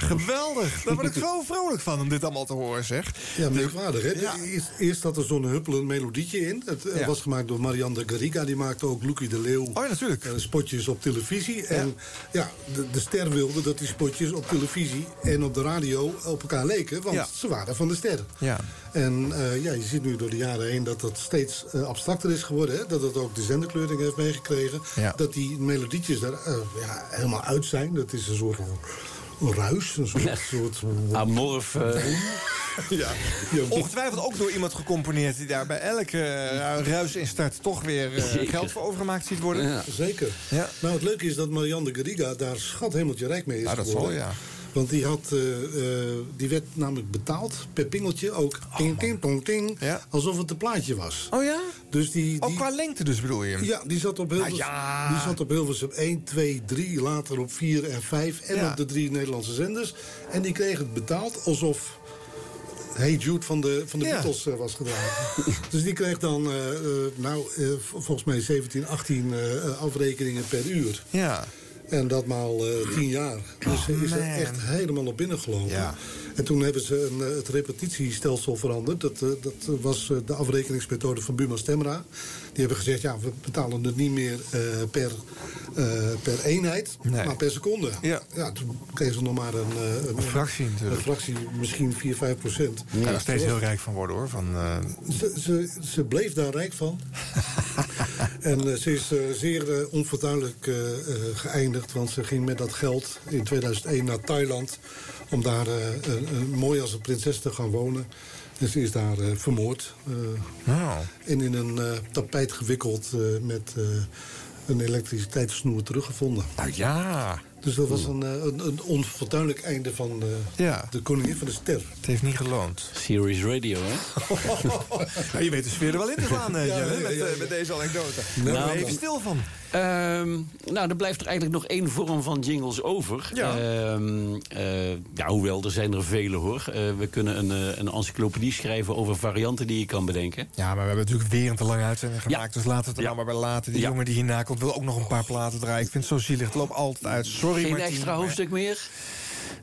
Ja, geweldig. Daar word ik zo vrolijk van om dit allemaal te horen, zeg. Ja, merkwaardig, hè? Ja. Eerst, eerst zat er zo'n huppelend melodietje in. Het eh, Ja. was gemaakt door Marianne de Garriga. Die maakte ook Loekie de Leeuw. Oh ja, natuurlijk. eh, spotjes op televisie. En ja, de, de ster wilde dat die spotjes op televisie en op de radio op elkaar leken. Want ze waren van de ster. Ja. En eh, ja, je ziet nu door de jaren heen dat dat steeds abstracter is geworden. Hè? Dat het ook de zenderkleuring heeft meegekregen. Ja. Dat die melodietjes eh, ja, helemaal uit zijn. Dat is een soort een ruis. Een soort... soort Amorf. eh, ja, ja, Ongetwijfeld ook door iemand gecomponeerd... die daar bij elke eh, ruis in start toch weer eh, geld voor overgemaakt ziet worden. Ja. Zeker. Ja. Nou, het leuke is dat Marianne de Garriga daar schat hemeltje rijk mee is Nou, dat geworden. zal, ja. Want die, had, eh, eh, die werd namelijk betaald per pingeltje ook. Ting, ting, tong, ting. Ja. Alsof het een plaatje was. Oh ja? Dus die, Ook die, qua lengte dus bedoel je? ja, die zat op Ah, ja. Die zat op Hilversum 1, 2, 3, later op 4 en 5 en Ja. op de drie Nederlandse zenders. En die kreeg het betaald alsof Hey Jude van de, van de Ja. Beatles eh, was gedragen. [laughs] dus die kreeg dan, nou, volgens mij 17, 18 eh, afrekeningen per uur. Ja. En dat maal eh, 10 jaar. Dus ze is er echt helemaal op binnengelopen. Ja. En toen hebben ze een, eh, het repetitiestelsel veranderd. Dat, eh, dat was eh, de afrekeningsmethode van Buma Stemra. Die hebben gezegd, ja, we betalen het niet meer eh, per, eh, per eenheid, Nee. maar per seconde. Ja. toen kregen ze nog maar een, eh, Een fractie natuurlijk. Een fractie, misschien 4, 5 procent. Kan er steeds heel rijk van worden hoor. Van, Ze, ze, ze bleef daar rijk van. [laughs] en ze is zeer onfortuinlijk geëindigd. Want ze ging met dat geld in 2001 naar Thailand. Om daar een- een mooi als een prinses te gaan wonen. En ze is daar eh, vermoord. eh, nou, en in een eh, tapijt gewikkeld eh, met eh, een elektriciteitssnoer teruggevonden. nou ja, Dus dat was een, een, een onfortuinlijk einde van eh, Ja. de koningin van de ster. het heeft niet geloond. Serious radio, hè? Ja, [laughs] je weet de sfeer er wel in te slaan, eh, Ja, met, ja, ja. met deze anekdote. Nou, Daar ben je dan. even stil van. Ehm, nou, er blijft er eigenlijk nog één vorm van jingles over. Ja. Ehm, eh, ja, hoewel, er zijn er vele hoor. Eh, we kunnen een, eh, een encyclopedie schrijven over varianten die je kan bedenken. Ja, maar we hebben natuurlijk weer een te lange uitzending gemaakt. Dus laten we het er Ja. nou maar bij laten. Die jongen die hierna komt wil ook nog een paar platen draaien. Ik vind het zo zielig. Het loopt altijd uit. Sorry, Geen Martien, extra hoofdstuk meer?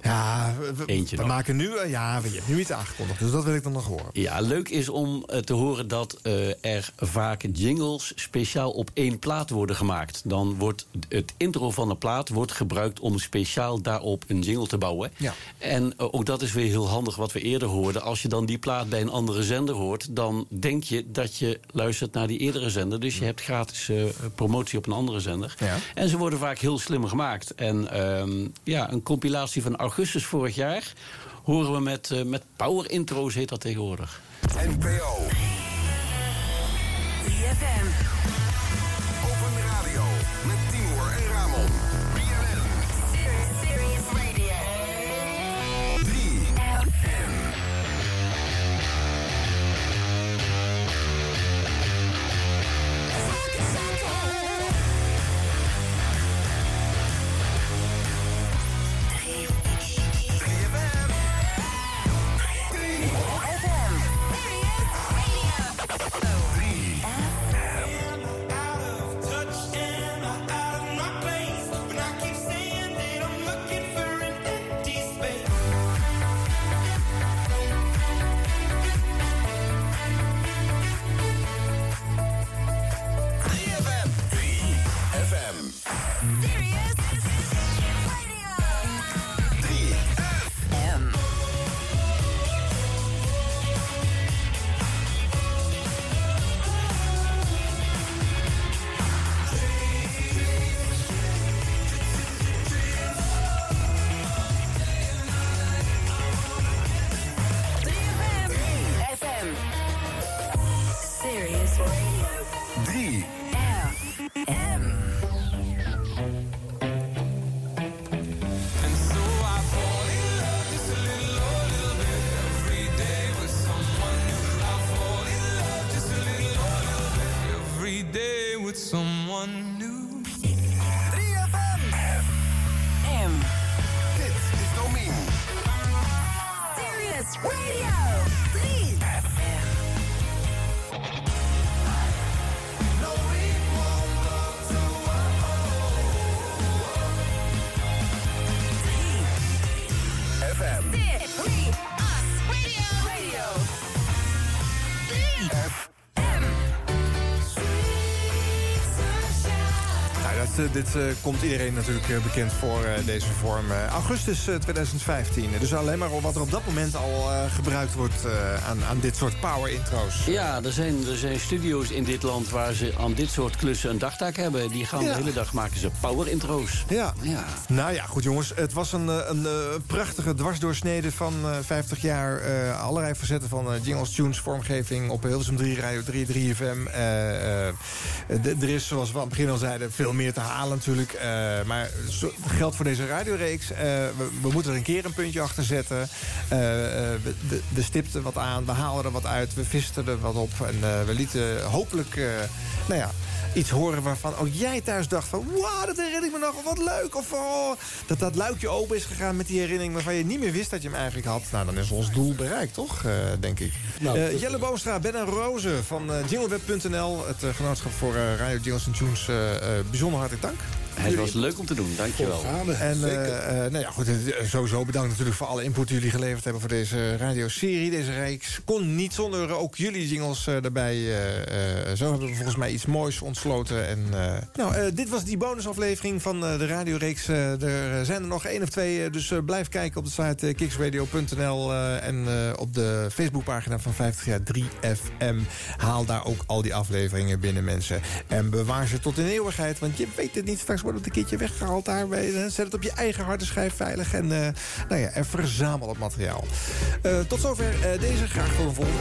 Ja, we, Eentje we nog. maken nu... eh, ja, je hebt nu iets aangekondigd. Dus dat wil ik dan nog horen. Ja, leuk is om eh, te horen dat eh, er vaak jingles speciaal op één plaat worden gemaakt. Dan wordt het intro van de plaat wordt gebruikt om speciaal daarop een jingle te bouwen. Ja. En ook dat is weer heel handig wat we eerder hoorden. Als je dan die plaat bij een andere zender hoort... dan denk je dat je luistert naar die eerdere zender. Dus je hebt gratis promotie op een andere zender. Ja. En ze worden vaak heel slim gemaakt. En ehm, ja, een compilatie van augustus vorig jaar horen we met, eh, met power intro's, heet dat tegenwoordig. NPO. Dit eh, komt iedereen natuurlijk eh, bekend voor eh, deze vorm. Augustus eh, 2015. Dus alleen maar wat er op dat moment al gebruikt wordt aan, aan dit soort power intro's. Ja, er zijn, er zijn studio's in dit land waar ze aan dit soort klussen een dagtaak hebben. Die gaan Ja. de hele dag maken ze power intro's. Ja. ja. Nou ja, goed jongens. Het was een, een, prachtige dwarsdoorsnede van eh 50 jaar. allerlei facetten van jingles, tunes, vormgeving op Hilversum 3, Radio 3, 3FM. Eh, eh, d- er is, zoals we aan het begin al zeiden, veel meer te halen natuurlijk. Eh, maar geldt voor deze radioreeks. Eh, we, moeten er een keer een puntje achter zetten. Eh, we, we, we stipten wat aan, we haalden er wat uit, we visten er wat op. En we lieten hopelijk, nou ja iets horen waarvan ook jij thuis dacht van... wauw, dat herinner ik me nog, wat leuk. Of oh, dat dat luikje open is gegaan met die herinnering... waarvan je niet meer wist dat je hem eigenlijk had. Nou, dan is ons doel bereikt, toch? Eh, denk ik. Nou, Eh, Jelle Boomstra, Ben en Roze van eh, jingleweb.nl... het genootschap voor Radio Jingles Tunes. bijzonder hartelijk dank. Het was leuk om te doen, dankjewel. En eh, eh, nou ja, goed, eh, sowieso bedankt natuurlijk voor alle input die jullie geleverd hebben voor deze radioserie, deze reeks. Kon niet zonder ook jullie jingles daarbij. eh, zo hebben we volgens mij iets moois ontsloten. En, eh, nou, eh, dit was die bonusaflevering van eh, de radioreeks. Er zijn er nog één of twee, dus blijf kijken op de site uh, kicksradio.nl eh, en eh, op de Facebookpagina van 50 jaar 3FM. Haal daar ook al die afleveringen binnen, mensen. En bewaar ze tot in eeuwigheid, want je weet het niet. Straks wordt het een keertje weggehaald daar. bij- eh, Zet het op je eigen harde schijf veilig en eh, nou ja, en verzamel het materiaal. Eh, tot zover eh, deze. Graag tot een volgende.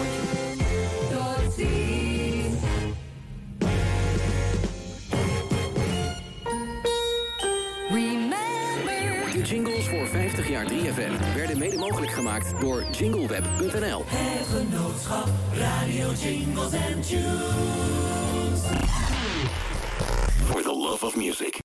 Tot ziens. Remember. De jingles voor 50 jaar 3FM werden mede mogelijk gemaakt door jingleweb.nl. Het genootschap Radio Jingles and Tunes. For the love of music.